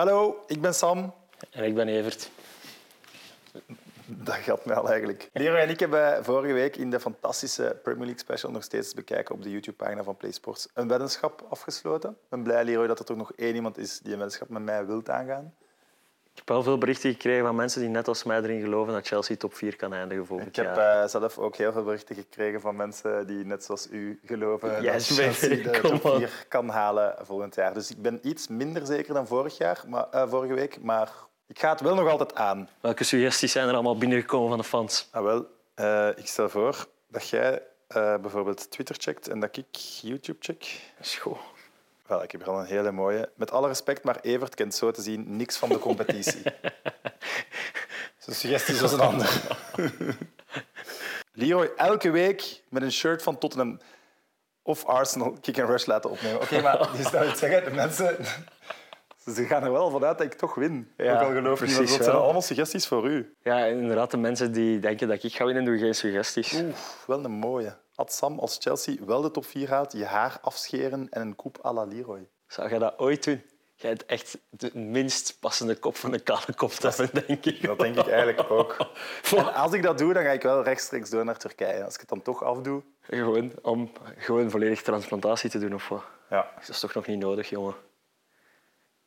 Hallo, ik ben Sam. En ik ben Evert. Dat geldt mij al eigenlijk. Leroy en ik hebben vorige week in de fantastische Premier League special nog steeds te bekijken op de YouTube-pagina van PlaySports een weddenschap afgesloten. Ik ben blij, Leroy, dat er toch nog één iemand is die een weddenschap met mij wilt aangaan. Ik heb wel veel berichten gekregen van mensen die net als mij erin geloven dat Chelsea top 4 kan eindigen volgend Ik heb jaar. eh, zelf ook heel veel berichten gekregen van mensen die net zoals u geloven Yes, dat Chelsea baby, de top on. 4 kan halen volgend jaar. Dus ik ben iets minder zeker dan vorig jaar, maar, eh, vorige week, maar ik ga het wel nog altijd aan. Welke suggesties zijn er allemaal binnengekomen van de fans? Ah, wel, eh, ik stel voor dat jij bijvoorbeeld Twitter checkt en dat ik YouTube check. Schoon. Wel, ik heb al een hele mooie. Met alle respect, maar Evert kent zo te zien niks van de competitie. Zijn suggesties was een ander. Leroy, elke week met een shirt van Tottenham of Arsenal kick and rush laten opnemen. Oké, maar die zou het zeggen, de mensen... Ze gaan er wel vanuit dat ik toch win. Ja, Ook al geloof ik niet, dat zijn wel. allemaal suggesties voor u. Ja, inderdaad, de mensen die denken dat ik ga winnen, doen geen suggesties. Oeh, wel een mooie. Had Sam als Chelsea wel de top 4 haalt, je haar afscheren en een koep à la Leroy. Zou jij dat ooit doen? Jij hebt echt de minst passende kop van een kale kop te hebben, denk ik. Dat denk ik eigenlijk ook. En als ik dat doe, dan ga ik wel rechtstreeks door naar Turkije. Als ik het dan toch afdoe... Gewoon om gewoon volledig transplantatie te doen of wat? Ja. Dat is toch nog niet nodig, jongen?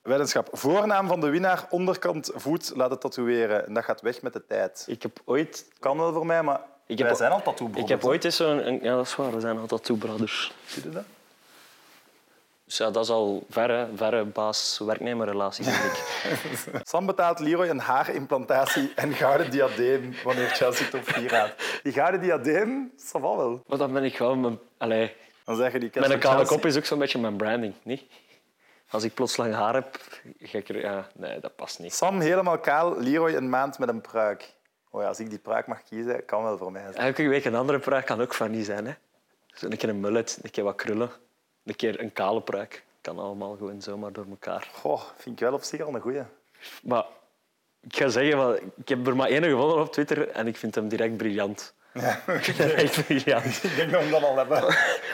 Weddenschap. Voornaam van de winnaar, onderkant voet laten tatoeëren. En dat gaat weg met de tijd. Ik heb ooit... Kan wel voor mij, maar Ik heb- wij zijn al tattoo Ik heb ooit eens zo'n... een- Ja, dat is waar. We zijn altijd two brothers. Zie je dat? Dus ja, dat is al verre, verre baas-werknemerrelatie, denk ik. Sam betaalt Leroy een haarimplantatie en gouden diadeem wanneer Chelsea top 4 gaat. Die gouden diadeem, dat va wel. Maar dan ben ik wel... Mijn, allee, Dan zeg je die met een kale kop is ook zo'n beetje mijn branding, niet? Als ik plots lang haar heb, ga ik er... Ja, nee, dat past niet. Sam helemaal kaal, Leroy een maand met een pruik. Oh ja, als ik die pruik mag kiezen, kan wel voor mij zijn. Elke week een andere pruik kan ook funny zijn. Hè? Zo een keer een mullet, een keer wat krullen, een keer een kale pruik. Kan allemaal gewoon zomaar door elkaar. Goh, vind ik wel op zich al een goeie. Maar ik ga zeggen, ik heb er maar één gevonden op Twitter en ik vind hem direct briljant. Ja, hem echt ik denk dat we dat al hebben.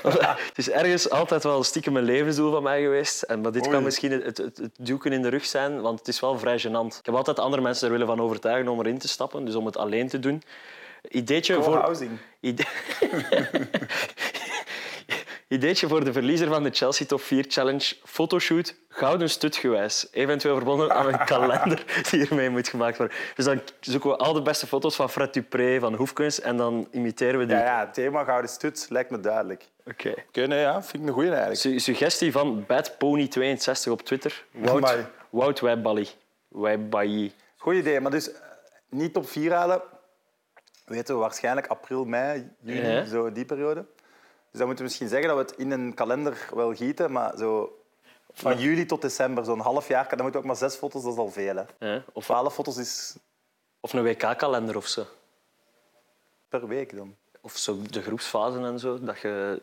Het is ergens altijd wel stiekem een levensdoel van mij geweest. En, maar dit Oei. kan misschien het, het, duwken in de rug zijn, want het is wel vrij gênant. Ik heb altijd andere mensen er willen van overtuigen om erin te stappen, dus om het alleen te doen. Ideetje voor... Co-housing. Ide- Ideetje voor de verliezer van de Chelsea Top 4 Challenge. Fotoshoot, gouden stutgewijs. Eventueel verbonden aan een kalender die ermee moet gemaakt worden. Dus dan zoeken we al de beste foto's van Fred Dupré, van Hoefkens, en dan imiteren we die. Ja, ja, het thema Gouden Stut lijkt me duidelijk. Oké. Oké, nee, ja, vind ik een goeie eigenlijk. Su- suggestie van Badpony62 op Twitter. Wout, Amai. Wout Wijbally. Wijbailly. Goed idee, maar dus eh, niet top 4 halen. Weten we waarschijnlijk april, mei, juni, Ja. zo die periode. Dus dan moeten we misschien zeggen dat we het in een kalender wel gieten, maar zo van juli tot december, zo'n half jaar, dan moeten we ook maar zes foto's, dat is al veel. Hè. Of, Twaalf foto's is of een WK-kalender of zo. per week dan. Of zo de groepsfasen en zo. Dat je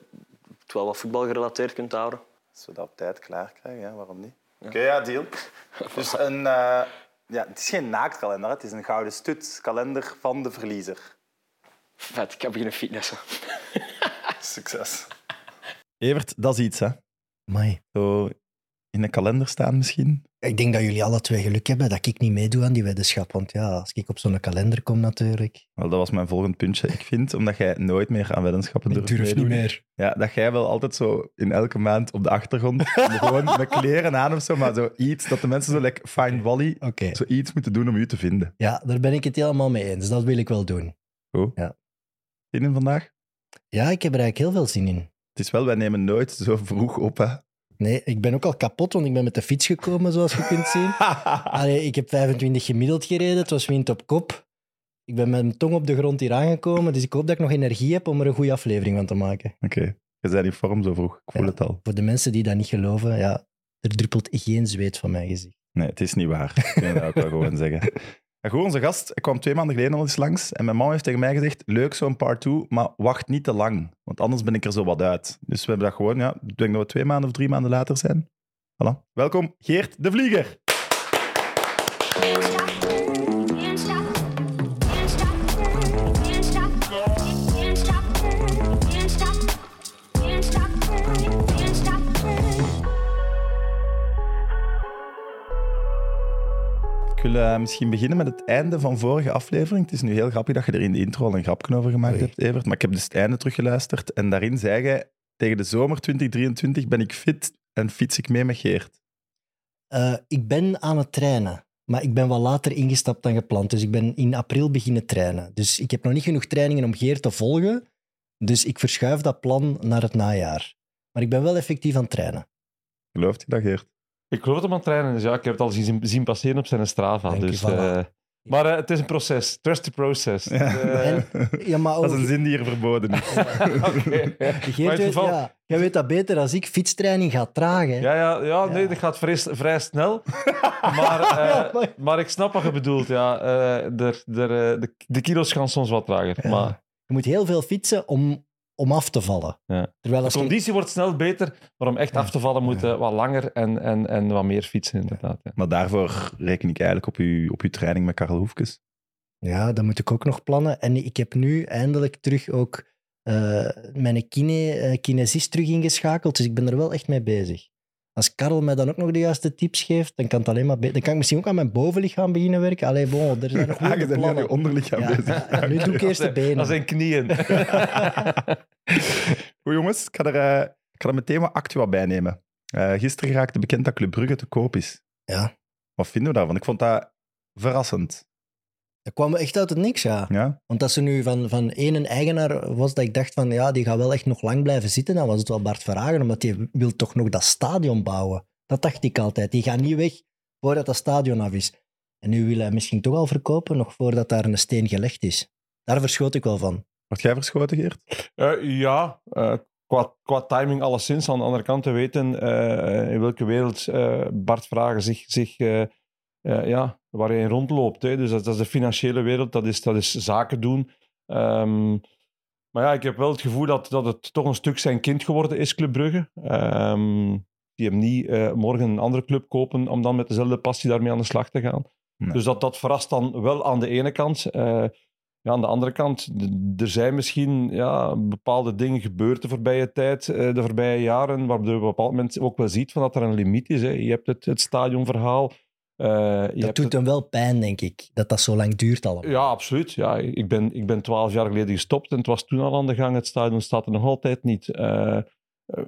het wel wat voetbal gerelateerd kunt houden. Als we dat op tijd klaar krijgen, ja, waarom niet? Oké, ja, deal. Dus een, eh, ja, het is geen naaktkalender, het is een gouden stut kalender van de verliezer. Vet, ik ga beginnen fitnessen. Succes. Evert, dat is iets, hè? Amai. Zo in een kalender staan misschien. Ik denk dat jullie alle twee geluk hebben dat ik niet meedoe aan die weddenschap. Want ja, als ik op zo'n kalender kom natuurlijk... Wel, dat was mijn volgend puntje. Ik vind, omdat jij nooit meer aan weddenschappen Ik durft durf niet meer. Ja, dat jij wel altijd zo in elke maand op de achtergrond, gewoon met kleren aan of zo, maar zo iets, dat de mensen zo like Find Wally, Oké. zo iets moeten doen om u te vinden. Ja, daar ben ik het helemaal mee eens. Dat wil ik wel doen. Goed. Ja. Zin in vandaag? Ja, ik heb er eigenlijk heel veel zin in. Het is wel, wij nemen nooit zo vroeg op, hè. Nee, ik ben ook al kapot, want ik ben met de fiets gekomen, zoals je kunt zien. Allee, ik heb 25 gemiddeld gereden, het was wind op kop. Ik ben met mijn tong op de grond hier aangekomen, dus ik hoop dat ik nog energie heb om er een goede aflevering van te maken. Oké, je bent in vorm zo vroeg. Ik voel Ja. het al. Voor de mensen die dat niet geloven, ja, er druppelt geen zweet van mijn gezicht. Nee, het is niet waar. Ik kan dat ook wel gewoon zeggen. En goed, onze gast hij kwam twee maanden geleden al eens langs. En mijn mama heeft tegen mij gezegd, leuk zo'n part 2, maar wacht niet te lang. Want anders ben ik er zo wat uit. Dus we hebben dat gewoon, ja, ik denk dat we twee maanden of drie maanden later zijn. Voilà. Welkom, Geert de Vlieger. Ik wil eh, misschien beginnen met het einde van vorige aflevering. Het is nu heel grappig dat je er in de intro al een grapje over gemaakt Oei. hebt, Evert. Maar ik heb dus het einde teruggeluisterd. En daarin zei je, tegen de zomer 2023 ben ik fit en fiets ik mee met Geert. Eh, ik ben aan het trainen, maar ik ben wat later ingestapt dan gepland. Dus ik ben in april beginnen trainen. Dus ik heb nog niet genoeg trainingen om Geert te volgen. Dus ik verschuif dat plan naar het najaar. Maar ik ben wel effectief aan het trainen. Gelooft je dat, Geert? Ik geloof dat hem aan het trainen is. Ja, ik heb het al zien, zien passeren op zijn Strava. Dus, eh, maar eh, het is een proces. Trust the process. Ja. Eh, En- Ja, maar Dat is een zin die hier verboden is. Geert weet, geval- ja, jij weet dat beter als ik. Fietstraining gaat traag. Hè? Ja, ja, ja, nee, dat gaat vrij, vrij snel. Maar, eh, maar- ik snap wat je bedoelt. Ja. Eh, de, de, de, de kilo's gaan soms wat trager. Ja. Maar Je moet heel veel fietsen om, om af te vallen. Ja. Terwijl de als je, conditie wordt snel beter, maar om echt Ja. af te vallen moet je wat langer en, en, en wat meer fietsen, inderdaad. Ja. Maar daarvoor reken ik eigenlijk op uw, op uw training met Karel Hoefkes. Ja, dat moet ik ook nog plannen. En ik heb nu eindelijk terug ook eh, mijn kine, eh, kinesist terug ingeschakeld. Dus ik ben er wel echt mee bezig. Als Karel mij dan ook nog de juiste tips geeft, dan kan het alleen maar beter. Dan kan ik misschien ook aan mijn bovenlichaam beginnen werken. Allee, bon, er zijn nog Ah, je aan je plannen. onderlichaam Ja, bezig. ja, nu doe ik eerst de benen. Dat zijn knieën. Goed jongens, ik ga er, eh, ik ga er meteen wat actua bij nemen. Eh, gisteren raakte bekend dat Club Brugge te koop is. Ja. Wat vinden we daarvan? Ik vond dat verrassend. Dat kwam echt uit het niks, ja. Ja? Want als er nu van, van één een eigenaar was dat ik dacht van ja, die gaat wel echt nog lang blijven zitten, dan was het wel Bart Verhagen, omdat die wil toch nog dat stadion bouwen. Dat dacht ik altijd. Die gaat niet weg voordat dat stadion af is. En nu wil hij misschien toch al verkopen, nog voordat daar een steen gelegd is. Daar verschoot ik wel van. Word jij verschoten, Geert? Eh, ja, eh, qua, qua timing alleszins. Aan de andere kant te weten eh, in welke wereld eh, Bart Vragen zich, zich eh, ja, waar hij in rondloopt. Hè. Dus dat, dat is de financiële wereld, dat is, dat is zaken doen. Ehm, maar ja, ik heb wel het gevoel dat, dat het toch een stuk zijn kind geworden is, Club Brugge. Ehm, die hem niet eh, morgen een andere club kopen om dan met dezelfde passie daarmee aan de slag te gaan. Nee. Dus dat, dat verrast dan wel aan de ene kant. Eh, ja, aan de andere kant, er zijn misschien ja, bepaalde dingen gebeurd de voorbije tijd, de voorbije jaren, waardoor je op een bepaald moment ook wel ziet van dat er een limiet is. Hè. Je hebt het, het stadionverhaal. Je Dat doet het- hem wel pijn, denk ik, dat dat zo lang duurt allemaal. ja, absoluut. Ja, ik ben ik ben twaalf jaar geleden gestopt en het was toen al aan de gang. Het stadion staat er nog altijd niet. Eh, eh,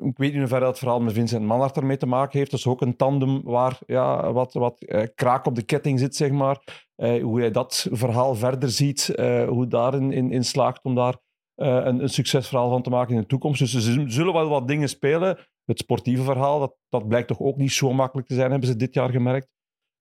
ik weet niet hoeverre dat verhaal met Vincent Manhart ermee te maken heeft. Dat is ook een tandem waar ja, wat, wat kraak op de ketting zit, zeg maar. Hoe hij dat verhaal verder ziet, hoe daarin in, in slaagt om daar een, een succesverhaal van te maken in de toekomst. Dus er zullen wel wat dingen spelen. Het sportieve verhaal, dat, dat blijkt toch ook niet zo makkelijk te zijn, hebben ze dit jaar gemerkt.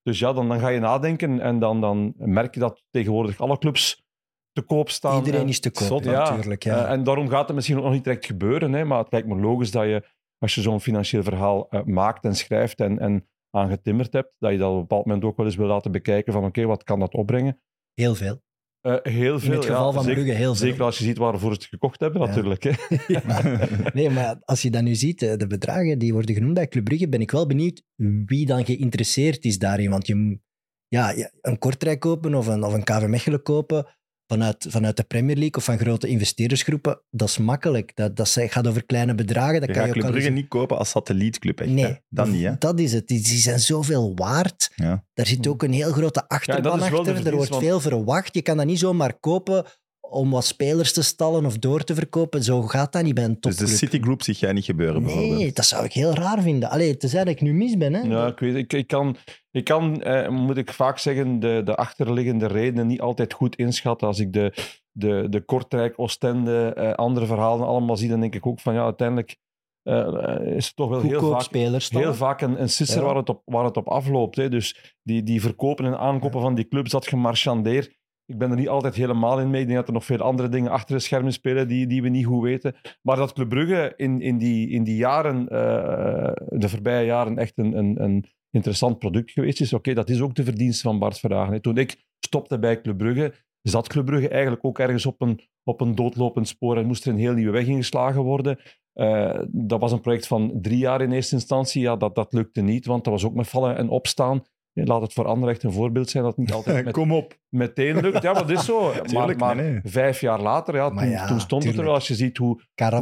Dus ja, dan, dan ga je nadenken en dan, dan merk je dat tegenwoordig alle clubs te koop staan. Iedereen En- is te koop, Zot, hè, ja, natuurlijk. Ja. eh, en daarom gaat het misschien ook nog niet direct gebeuren. Hè, maar het lijkt me logisch dat je, als je zo'n financieel verhaal eh, maakt en schrijft en, en aangetimmerd hebt, dat je dat op een bepaald moment ook wel eens wil laten bekijken van oké, wat kan dat opbrengen? Heel veel. Eh, heel veel. In het geval ja, van zeker, Brugge heel veel. Zeker als je ziet waarvoor ze het gekocht hebben, Ja. natuurlijk. Hè. Nee, maar als je dat nu ziet, eh, de bedragen die worden genoemd bij Club Brugge, ben ik wel benieuwd wie dan geïnteresseerd is daarin. Want je, ja, een Kortrijk kopen of een, of een KV Mechelen kopen vanuit, vanuit de Premier League of van grote investeerdersgroepen, dat is makkelijk. Dat, dat gaat over kleine bedragen. Dat Je kan gaat je ook Club Brugge niet kopen als satellietclub, echt. Nee, Dat niet, hè? Dat is het. Die, die zijn zoveel waard. Ja. Daar zit ook een heel grote achterban achter. Er wordt want- veel verwacht. Je kan dat niet zomaar kopen om wat spelers te stallen of door te verkopen. Zo gaat dat niet bij een Dus topclub. de Citigroup zie jij niet gebeuren, bijvoorbeeld. Nee, dat zou ik heel raar vinden. Allee, tenzij dat ik nu mis ben. Hè? Ja, ik weet ik, ik kan, ik kan eh, moet ik vaak zeggen, de, de achterliggende redenen niet altijd goed inschatten. Als ik de, de, de Kortrijk, Oostende, eh, andere verhalen allemaal zie, dan denk ik ook van ja, uiteindelijk eh, is het toch wel heel vaak, spelers. heel vaak een, een sisser Ja. waar, het op, waar het op afloopt. Hè. Dus die, die verkopen en aankopen van die clubs, dat gemarchandeer. Ik ben er niet altijd helemaal in mee. Ik denk dat er nog veel andere dingen achter de schermen spelen die, die we niet goed weten. Maar dat Club Brugge in, in, die, in die jaren, eh, de voorbije jaren, echt een, een, een interessant product geweest is. Oké, dat is ook de verdienste van Bart Verhagen. Toen ik stopte bij Club Brugge, zat Club Brugge eigenlijk ook ergens op een, op een doodlopend spoor en moest er een heel nieuwe weg ingeslagen worden. Eh, dat was een project van drie jaar in eerste instantie. Ja, dat, dat lukte niet, want dat was ook met vallen en opstaan. Ja, Laat het voor anderen echt een voorbeeld zijn dat het niet altijd met, Kom op. meteen lukt. Ja, maar dat is zo. maar Tuurlijk, maar nee, nee. vijf jaar later, ja, toen, ja, toen stond het er wel. Als je ziet hoe,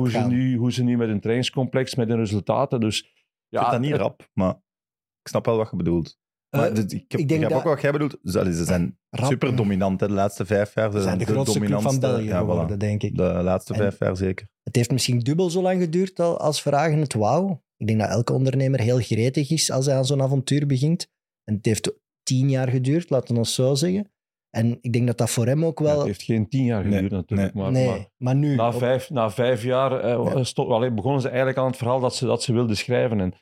ze nu, hoe ze nu met hun trainingscomplex, met hun resultaten. Dus Ik vind dat niet het- rap, maar ik snap wel wat je bedoelt. Maar Eh, ik heb, ik denk ik heb dat- ook wat jij bedoelt. Ze, zijn Rap- super dominant hè, de laatste vijf jaar. Ze zijn de grootste club van België ja, voilà. denk ik. De laatste En- vijf jaar zeker. Het heeft misschien dubbel zo lang geduurd al- als Vragen het wou. Ik denk dat elke ondernemer heel gretig is als hij aan zo'n avontuur begint. En het heeft tien jaar geduurd, laten we ons zo zeggen. En ik denk dat dat voor hem ook Ja, wel... het heeft geen tien jaar Nee, geduurd natuurlijk. Maar, nee, maar maar, nu... na, op- vijf, na vijf jaar eh, Ja. stop, allee, begonnen ze eigenlijk aan het verhaal dat ze, dat ze wilden schrijven. En,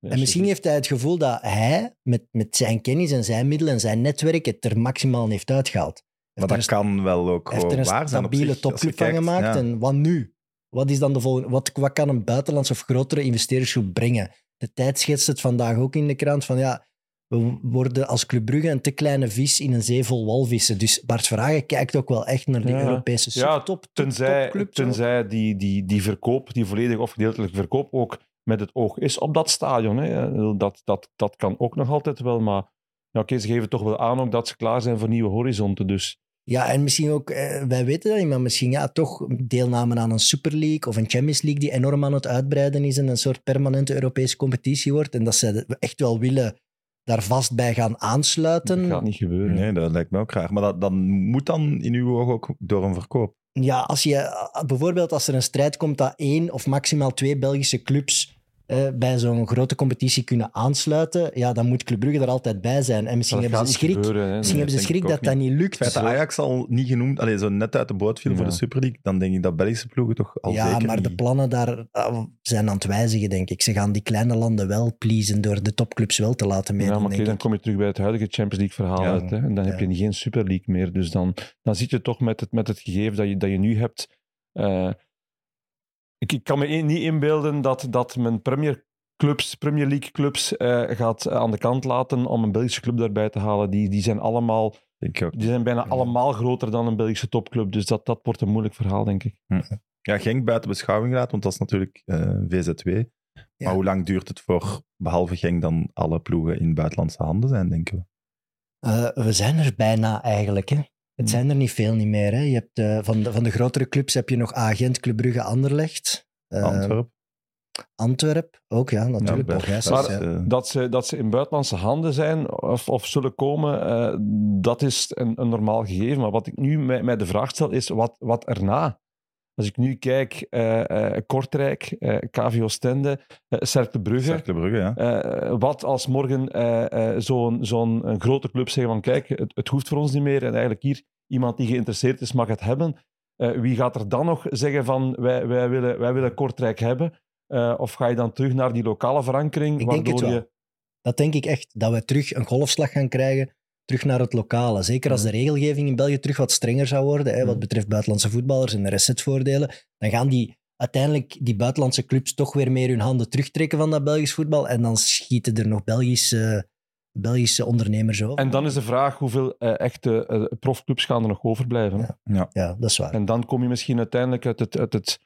En misschien heeft hij het gevoel dat hij met, met zijn kennis en zijn middelen en zijn netwerk het er maximaal heeft uitgehaald. Maar dat kan wel ook een- hij heeft er een waar zijn stabiele topclub van gemaakt. Ja. En wat nu? Wat, is dan de volgende, wat, wat kan een buitenlandse of grotere investeerdersgroep brengen? De tijd schetst het vandaag ook in de krant van ja, we worden als Club Brugge een te kleine vis in een zee vol walvissen. Dus Bart Verhagen kijkt ook wel echt naar de Ja. Europese Ja, subtop, top, Tenzij, tenzij die, die, die verkoop, die volledig of gedeeltelijke verkoop, ook met het oog is op dat stadion. Hè. Dat, dat, dat kan ook nog altijd wel, maar ja, oké, ze geven toch wel aan ook dat ze klaar zijn voor nieuwe horizonten. Dus Ja, en misschien ook, eh, wij weten dat niet, maar misschien ja, toch deelname aan een Super League of een Champions League die enorm aan het uitbreiden is en een soort permanente Europese competitie wordt. En dat ze echt wel willen daar vast bij gaan aansluiten. dat gaat niet gebeuren. Nee, dat lijkt me ook raar. Maar dat, dat moet dan in uw ogen ook door een verkoop. Ja, als je eh, bijvoorbeeld als er een strijd komt dat één of maximaal twee Belgische clubs eh, bij zo'n grote competitie kunnen aansluiten, ja, dan moet Club Brugge er altijd bij zijn. En misschien dat hebben ze schrik, gebeuren. Hè. misschien Nee, hebben ze schrik ik dat dat niet lukt. Het feit dat Ajax al niet genoemd, allee, zo net uit de boot viel voor Ja. de Super League, dan denk ik dat Belgische ploegen toch al ja, zeker maar de plannen daar eh, zijn aan het wijzigen, denk ik. Ze gaan die kleine landen wel pleasen door de topclubs wel te laten Ja, meedoen, maar oké, denk dan ik. kom je terug bij het huidige Champions League verhaal Ja. uit. Hè? En dan heb Ja. je geen Super League meer. Dus dan, dan zit je toch met het, met het gegeven dat je, dat je nu hebt. eh, ik, ik kan me in- niet inbeelden dat, dat men Premier, clubs, Premier League clubs eh, gaat aan de kant laten om een Belgische club daarbij te halen. Die, die zijn allemaal, Denk ik ook. die zijn bijna allemaal groter dan een Belgische topclub. Dus dat, dat wordt een moeilijk verhaal, denk ik. Ja, Genk buiten beschouwing laat, want dat is natuurlijk eh, VZW. Ja. Maar hoe lang duurt het voor, behalve Genk, dan alle ploegen in buitenlandse handen zijn, denken we? Eh, we zijn er bijna eigenlijk. Hè. Het zijn er niet veel niet meer. Hè. Je hebt, eh, van, de, van de grotere clubs heb je nog Agent, Club Brugge, Anderlecht. Eh, Antwerpen. Antwerp, ook ja, natuurlijk. Ja, maar- ja. eh, Dat ze, dat ze in buitenlandse handen zijn of, of zullen komen, eh, dat is een, een normaal gegeven. Maar wat ik nu mij, mij de vraag stel, is wat, wat erna? Als ik nu kijk, eh, eh, Kortrijk, eh KVO Stende, eh Cercle Brugge. Cercle Brugge, ja. Eh, wat als morgen eh, eh, zo'n zo'n grote club zegt van kijk, het, het hoeft voor ons niet meer en eigenlijk hier iemand die geïnteresseerd is mag het hebben. Eh, wie gaat er dan nog zeggen van wij, wij, willen, wij willen Kortrijk hebben? Eh, of ga je dan terug naar die lokale verankering? Ik denk het wel. je Dat denk ik echt. Dat we terug een golfslag gaan krijgen, terug naar het lokale. Zeker als de regelgeving in België terug wat strenger zou worden, hè, wat betreft buitenlandse voetballers en de resetvoordelen, dan gaan die uiteindelijk die buitenlandse clubs toch weer meer hun handen terugtrekken van dat Belgisch voetbal en dan schieten er nog Belgische, Belgische ondernemers over. En dan is de vraag hoeveel eh, echte eh, profclubs gaan er nog overblijven. hè? Ja, dat is waar. En dan kom je misschien uiteindelijk uit het, uit het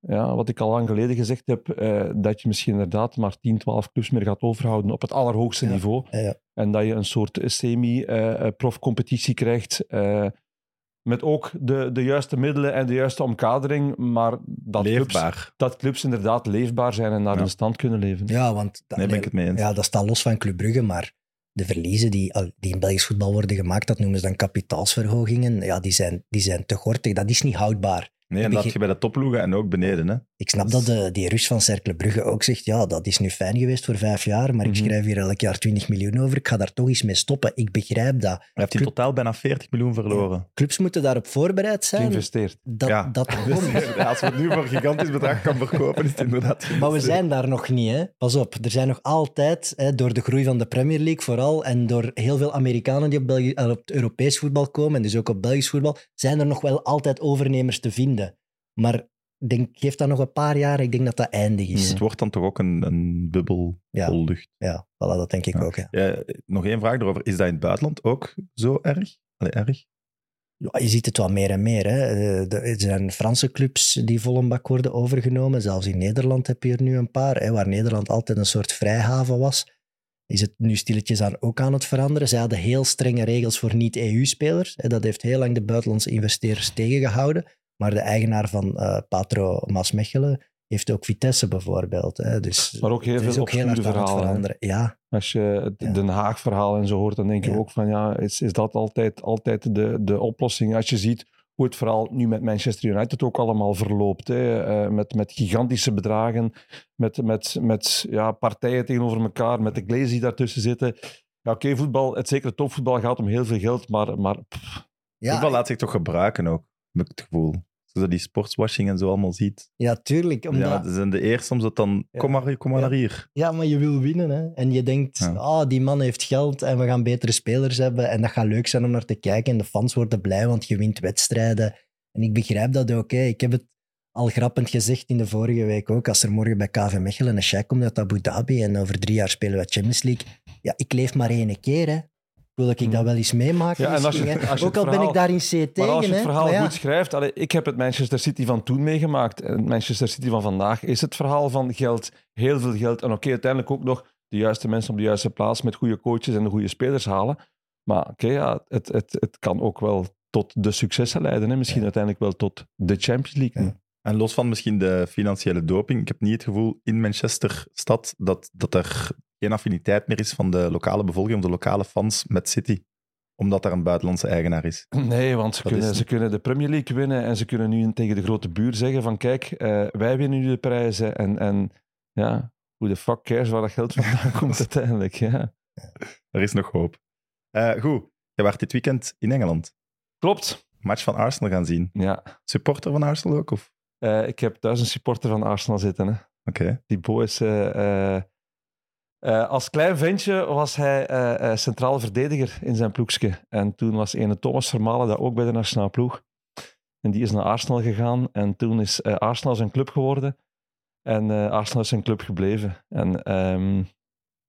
ja, wat ik al lang geleden gezegd heb, eh, dat je misschien inderdaad maar 10, 12 clubs meer gaat overhouden op het allerhoogste Ja. niveau. Ja. En dat je een soort semi-prof-competitie krijgt. eh, met ook de, de juiste middelen en de juiste omkadering, maar dat clubs, Leefbaar. dat clubs inderdaad leefbaar zijn en naar Ja. hun stand kunnen leven. Ja, want Nee, ben ik het mee eens. ja, dat staat los van Club Brugge, maar de verliezen die, al- die in Belgisch voetbal worden gemaakt, dat noemen ze dan kapitaalsverhogingen, ja, die, zijn, die zijn te gortig. Dat is niet houdbaar. Nee, en dat je bij de topploegen en ook beneden. Hè. Ik snap dat de, die Rus van Cercle Brugge ook zegt, ja, dat is nu fijn geweest voor vijf jaar, maar ik Mhm. schrijf hier elk jaar 20 miljoen over, ik ga daar toch eens mee stoppen. Ik begrijp dat. Hij heeft in Club- totaal bijna 40 miljoen verloren. Clubs moeten daarop voorbereid zijn. Geïnvesteerd. Dat, Ja. dat Dus, komt. als we het nu voor een gigantisch bedrag kan verkopen, is het inderdaad... Maar we zijn daar nog niet, hè. Pas op, er zijn nog altijd, hè, door de groei van de Premier League vooral, en door heel veel Amerikanen die op, België, eh, op het Europees voetbal komen, en dus ook op Belgisch voetbal, zijn er nog wel altijd overnemers te vinden. Maar denk, geef dat nog een paar jaar, ik denk dat dat eindig is. Het wordt dan toch ook een, een bubbel Ja. vol lucht. Ja, voilà, dat denk ik Ja. ook. Ja. Ja, nog één vraag erover. Is dat in het buitenland ook zo erg? Allee, erg? Ja, je ziet het wel meer en meer. Hè. Eh, Er zijn Franse clubs die vol een bak worden overgenomen. Zelfs in Nederland heb je er nu een paar. Hè, waar Nederland altijd een soort vrijhaven was, is het nu stilletjes aan ook aan het veranderen. Zij hadden heel strenge regels voor niet-EU-spelers. Dat heeft heel lang de buitenlandse investeerders tegengehouden. Maar de eigenaar van eh, Patro Maasmechelen heeft ook Vitesse bijvoorbeeld. Hè. Dus Maar ook heel het is veel ook heel hard verhalen, veranderen. Ja, Als je het Ja. Den Haag-verhaal en zo hoort, dan denk je Ja. ook van ja, is, is dat altijd, altijd de, de oplossing? Als je ziet hoe het verhaal nu met Manchester United ook allemaal verloopt, hè, eh, met, met gigantische bedragen, met, met, met ja, partijen tegenover elkaar, met de Glazers die daartussen zitten. Ja, oké, voetbal, het zeker topvoetbal gaat om heel veel geld, maar, maar pff, ja, Voetbal laat zich toch gebruiken ook, heb ik het gevoel. Je die sportswashing en zo allemaal ziet. ja tuurlijk. Omdat, Ja, ze zijn de eerste om zo dan... Ja. Kom maar, kom maar Ja. naar hier. Ja, maar je wil winnen. Hè? En je denkt, ah, die man heeft geld en we gaan betere spelers hebben. En dat gaat leuk zijn om naar te kijken. En de fans worden blij, want je wint wedstrijden. En ik begrijp dat ook. Hè. Ik heb het al grappend gezegd in de vorige week ook. Als er morgen bij KV Mechelen een check komt uit Abu Dhabi en over drie jaar spelen we Champions League. Ja, ik leef maar één keer. Hè. Wil ik dat wel eens meemaken? Ja, en als je- als je ook al ben verhaal- ik daar in C tegen. Maar als je het hè. verhaal ja, goed schrijft, allee, ik heb het Manchester City van toen meegemaakt. En het Manchester City van vandaag is het verhaal van geld, heel veel geld. En oké, uiteindelijk ook nog de juiste mensen op de juiste plaats met goede coaches en de goede spelers halen. Maar oké, ja, het, het, het kan ook wel tot de successen leiden. Hè? Misschien uiteindelijk wel tot de Champions League. Ja. En los van misschien de financiële doping, ik heb niet het gevoel in Manchester stad dat, dat er geen affiniteit meer is van de lokale bevolking of de lokale fans met City. Omdat er een buitenlandse eigenaar is. Nee, want ze Dat kunnen, ze kunnen de Premier League winnen en ze kunnen nu tegen de grote buur zeggen van kijk, eh, wij winnen nu de prijzen. En, en ja, hoe de fuck cares waar dat geld vandaan komt uiteindelijk. Ja. Er is nog hoop. Eh, goed, je was dit weekend in Engeland. Klopt. Match van Arsenal gaan zien. Ja. Supporter van Arsenal ook? Of? Eh, ik heb een supporter van Arsenal zitten. Hè. Oké. Die Bo eh, als klein ventje was hij eh, eh, centraal verdediger in zijn ploegske. En toen was ene Thomas Vermalen dat ook bij de nationale ploeg. En die is naar Arsenal gegaan. En toen is eh, Arsenal zijn club geworden. En Arsenal is zijn club gebleven. En ehm,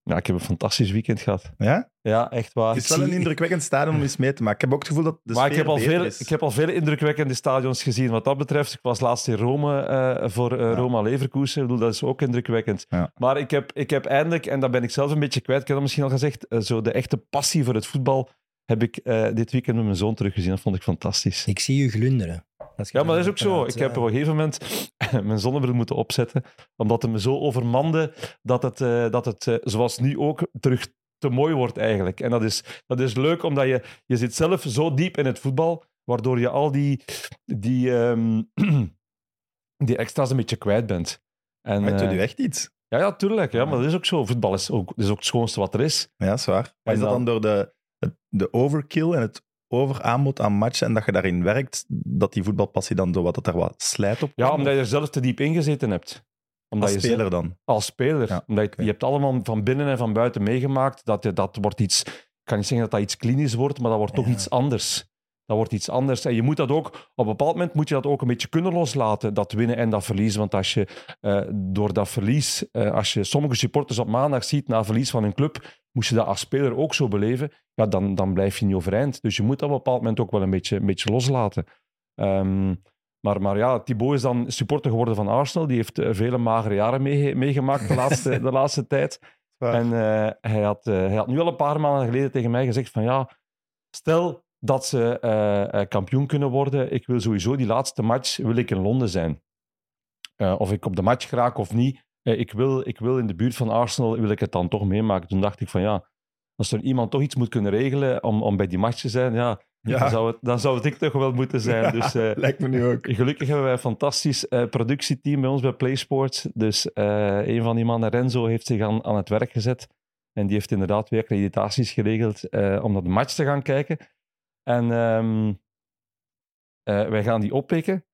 ja, ik heb een fantastisch weekend gehad. Ja? Ja, echt waar. Het is wel een indrukwekkend stadion om eens mee te maken. Ik heb ook het gevoel dat de maar ik heb, al veel, is. ik heb al vele indrukwekkende stadions gezien wat dat betreft. Ik was laatst in Rome eh, voor eh, Ja. Roma Leverkusen. Ik bedoel, dat is ook indrukwekkend. Ja. Maar ik heb, ik heb eindelijk, en dat ben ik zelf een beetje kwijt, ik heb dat misschien al gezegd, eh, zo de echte passie voor het voetbal heb ik eh, dit weekend met mijn zoon teruggezien. Dat vond ik fantastisch. Ik zie je glunderen. Je Ja, maar dat is ook zo. Ik heb op een gegeven moment mijn zonnebril moeten opzetten, omdat het me zo overmande dat het, eh, dat het eh, zoals nu ook, terug te mooi wordt eigenlijk. En dat is, dat is leuk, omdat je, je zit zelf zo diep in het voetbal, waardoor je al die, die, ehm, die extra's een beetje kwijt bent. En, Maar het doet u echt iets. ja, ja, tuurlijk. Ja, maar dat is ook zo. Voetbal is ook, is ook het schoonste wat er is. Ja, dat is waar. Maar is dat dan- dan door de, het- de overkill en het overaanbod aan matchen en dat je daarin werkt, dat die voetbalpassie dan zo wat, dat er wat slijt op Ja, omdat je er zelf te diep ingezeten hebt. Omdat Als je speler dan. Als speler. Ja, Omdat je, je hebt allemaal van binnen en van buiten meegemaakt. Dat, je- dat wordt iets... Ik kan niet zeggen dat dat iets klinisch wordt, maar dat wordt toch Ja. iets anders. Dat wordt iets anders. En je moet dat ook... Op een bepaald moment moet je dat ook een beetje kunnen loslaten. Dat winnen en dat verliezen. Want als je eh, door dat verlies... eh, als je sommige supporters op maandag ziet na verlies van een club, moest je dat als speler ook zo beleven, ja, dan, dan blijf je niet overeind. Dus je moet dat op een bepaald moment ook wel een beetje, een beetje loslaten. Ehm, maar, maar ja, Thibaut is dan supporter geworden van Arsenal. Die heeft eh, vele magere jaren mee- meegemaakt de laatste, de laatste tijd. En hij, had, hij had nu al een paar maanden geleden tegen mij gezegd van ja, stel dat ze eh, eh, kampioen kunnen worden, ik wil sowieso die laatste match wil ik in Londen zijn. Eh, of ik op de match raak of niet, ik, wil, ik wil in de buurt van Arsenal, wil ik het dan toch meemaken. Toen dacht ik van ja, als er iemand toch iets moet kunnen regelen om, om bij die match te zijn, ja, Dan, zou het, dan zou het ik toch wel moeten zijn. Dus lijkt me nu ook. Gelukkig hebben wij een fantastisch productieteam bij ons bij PlaySports. Dus een van die mannen, Renzo, heeft zich aan, aan het werk gezet. En die heeft inderdaad weer accreditaties geregeld om naar de match te gaan kijken. En ehm, eh, wij gaan die oppikken.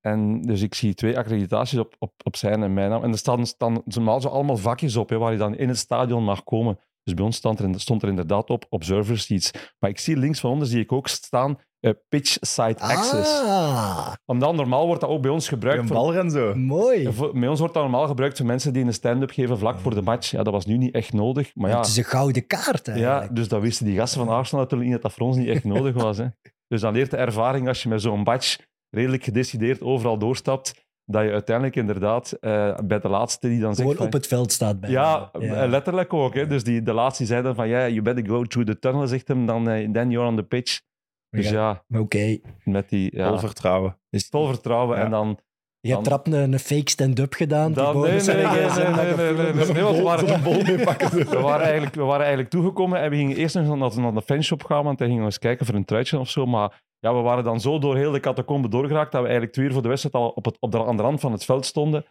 En dus ik zie twee accreditaties op, op, op zijn en mijn naam. En er staan, staan normaal zo allemaal vakjes op, hè, waar je dan in het stadion mag komen. Dus bij ons stond er, stond er inderdaad op, observer seats. Maar ik zie links van onder zie ik ook staan, eh, pitch side access. Ah, Omdat normaal wordt dat ook bij ons gebruikt. Een voor- bal en zo. mooi. ja, voor- bij ons wordt dat normaal gebruikt voor mensen die een stand-up geven vlak voor de match. Ja, dat was nu niet echt nodig. Maar ja, Het is een gouden kaart ja eigenlijk. dus dat wisten die gasten van Arsenal natuurlijk niet dat dat voor ons niet echt nodig was. Hè. Dus dan leert de ervaring als je met zo'n badge redelijk gedecideerd overal doorstapt, dat je uiteindelijk inderdaad eh, bij de laatste die dan zegt... Gewoon op het veld staat bij ja, eh, letterlijk ook. Hè. Dus die, de laatste die zei dan van, ja, you better go through the tunnel, zegt hem, dan eh, then you're on the pitch. Dus ja, Oké. met die... Ja, Vol vertrouwen. vol vertrouwen. Ja. En dan Je hebt trap een, een fake stand-up gedaan. die Dan, nee, nee, nee, nee, weggezet. nee, nee, nee, nee, nee, want we waren, we, waren eigenlijk, we waren eigenlijk toegekomen en we gingen eerst nog naar, naar de fanshop gaan, want dan gingen we eens kijken voor een truitje of zo. Maar ja, we waren dan zo door heel de catacombe doorgeraakt dat we eigenlijk twee uur voor de wedstrijd al op, het, op de andere rand van het veld stonden.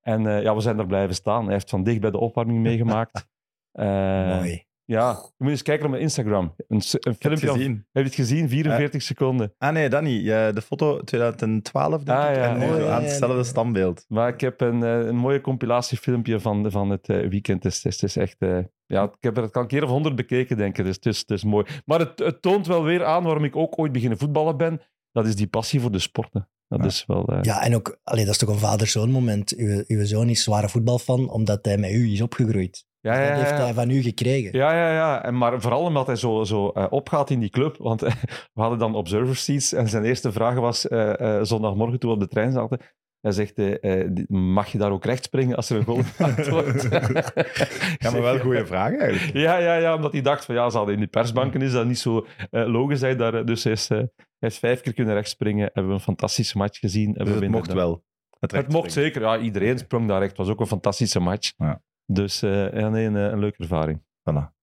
En eh, ja, we zijn er blijven staan. Hij heeft van dicht bij de opwarming meegemaakt. Eh, Mooi. Ja, je moet eens kijken op mijn Instagram. Een, een filmpje. Heb je het gezien? 44 seconden. Ah nee, dat niet. De foto 2012, denk Ah, ik. ja. En nu Oh, zo ja, aan hetzelfde standbeeld. Maar ik heb een, eh, een mooie compilatiefilmpje van, van het weekend. Het is, het is echt... ja, ik heb het al een keer of honderd bekeken, denk ik. Dus het is, het is mooi. Maar het, het toont wel weer aan waarom ik ook ooit beginnen voetballen ben. Dat is die passie voor de sporten. Dat Ja. is wel... eh, Ja, en ook, allee, dat is toch een vader-zoon moment. Uw, uw zoon is zware voetbalfan, omdat hij met u is opgegroeid. ja, ja, Dat ja, heeft ja. hij van u gekregen. Ja, ja, ja. En maar vooral omdat hij zo, zo eh, opgaat in die club. Want we hadden dan observer seats en zijn eerste vraag was eh, zondagmorgen toen we op de trein zaten. Hij zegt, eh, eh, mag je daar ook recht springen als er een goal gemaakt wordt? Ja, maar wel een goede vraag eigenlijk. Ja, ja, ja, omdat hij dacht van ja, ze hadden in die persbanken is dat niet zo eh, logisch. Hij daar, dus hij is, hij vijf keer kunnen rechtspringen. Hebben we een fantastische match gezien. Dus het mocht wel. Het, Het mocht zeker. Ja, iedereen sprong daar recht. Het was ook een fantastische match. Ja. Dus ja, nee, een, een leuke ervaring. Voilà.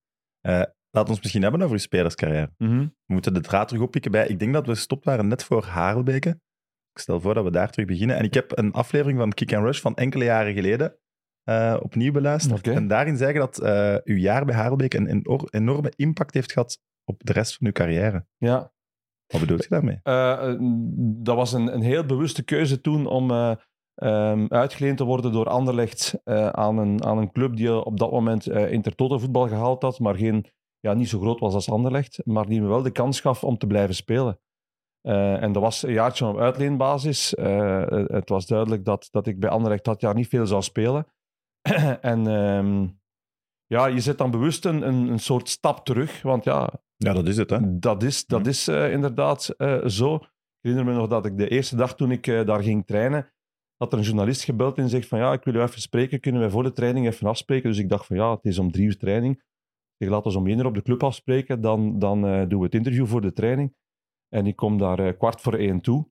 Laat ons misschien hebben over uw spelerscarrière. Mhm. We moeten de draad terug oppikken bij... Ik denk dat we gestopt waren net voor Harelbeke. Ik stel voor dat we daar terug beginnen. En ik heb een aflevering van Kick and Rush van enkele jaren geleden eh, opnieuw beluisterd. En daarin zeggen dat eh, uw jaar bij Harelbeke een enor- enorme impact heeft gehad op de rest van uw carrière. Ja, Wat bedoelt je daarmee? Eh, dat was een, een heel bewuste keuze toen om eh, ehm, uitgeleend te worden door Anderlecht aan, een, aan een club die op dat moment Intertoto voetbal gehaald had, maar geen, ja, niet zo groot was als Anderlecht, maar die me wel de kans gaf om te blijven spelen. Eh, en dat was een jaartje op uitleenbasis. Eh, het was duidelijk dat, dat ik bij Anderlecht dat jaar niet veel zou spelen. en ehm, ja, je zet dan bewust een, een, soort stap terug, want ja, Ja, dat is het, hè? dat is, dat Mhm. is eh, inderdaad zo. Ik herinner me nog dat ik de eerste dag toen ik daar ging trainen, dat er een journalist gebeld en zegt van ja, ik wil u even spreken, kunnen wij voor de training even afspreken? Dus ik dacht van ja, het is om drie uur training. Ik laten we om één uur op de club afspreken, dan, dan doen we het interview voor de training. En ik kom daar eh, kwart voor één toe.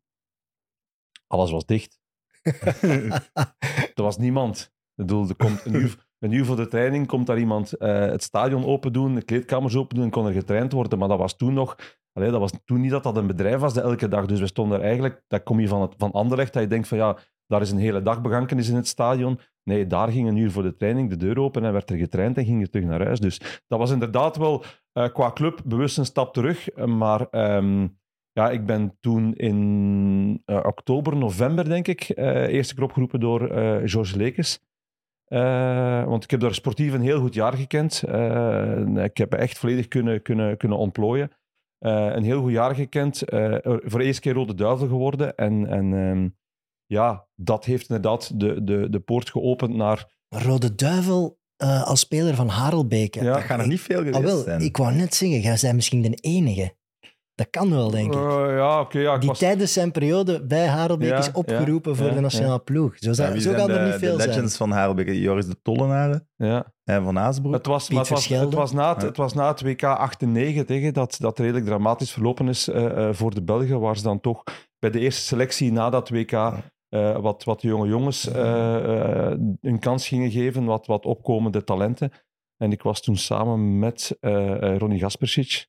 Alles was dicht. Er was niemand. Ik bedoel, er komt een uur, een uur voor de training komt daar iemand eh, het stadion open doen, de kleedkamers open doen en kon er getraind worden. Maar dat was toen nog... Allee, dat was toen niet dat dat een bedrijf was dat elke dag. Dus we stonden er eigenlijk... Dat kom je van, het, van Anderlecht, dat je denkt van ja, daar is een hele dag begankenis in het stadion. Nee, daar ging een uur voor de training de deur open en werd er getraind en ging je terug naar huis. Dus dat was inderdaad wel eh, qua club bewust een stap terug. Maar ehm, ja, ik ben toen in eh, oktober, november, denk ik, eh eerste keer opgeroepen door eh Georges Lekes. Eh, want ik heb daar sportief een heel goed jaar gekend. Eh, ik heb echt volledig kunnen, kunnen, kunnen ontplooien. Eh, een heel goed jaar gekend. Eh, voor de eerste keer Rode Duivel geworden. En, en ehm, ja, dat heeft inderdaad de, de, de poort geopend naar... Rode Duivel eh, als speler van Harelbeke. Ja. Dat gaan er niet veel geweest Ah, wel, zijn. ik wou net zeggen, jij bent misschien de enige. Dat kan wel, denk ik. Eh, ja, oké. ja, ik die was- tijdens zijn periode bij Harelbeek Ja, is opgeroepen ja, voor ja, de nationale ploeg. Zo, zo zijn gaan er de, niet veel de zijn. legends van Harelbeke? Joris de Tollenaren ja. en Van Azenbroek. Het was, het, was, het, Verschelde. was na het, Ja. het was na het WK 98 hè, dat, dat redelijk dramatisch verlopen is eh, eh, voor de Belgen, waar ze dan toch bij de eerste selectie na dat WK eh, wat, wat jonge jongens eh, eh, een kans gingen geven, wat, wat opkomende talenten. En ik was toen samen met eh, eh, Ronnie Gaspersic.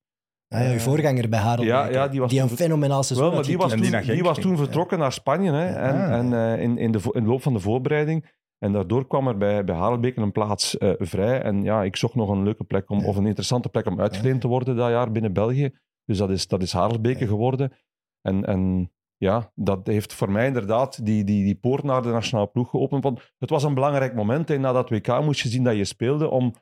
Ah, ja, uw voorganger bij Harelbeek. Ja, ja, die was een toen- fenomenaal seizoen Wel, maar had die was, en toen, die die was toen vertrokken naar Spanje hè, en, en eh, in, in, de, in de loop van de voorbereiding. En daardoor kwam er bij, bij Harelbeek een plaats eh, vrij. En ja, ik zocht nog een leuke plek om, Ja. of een interessante plek om uitgeleend te worden dat jaar binnen België. Dus dat is, dat is Harelbeke Ja. geworden. En, en ja, dat heeft voor mij inderdaad die, die, die poort naar de nationale ploeg geopend. Want het was een belangrijk moment. En na dat WK moest je zien dat je speelde om,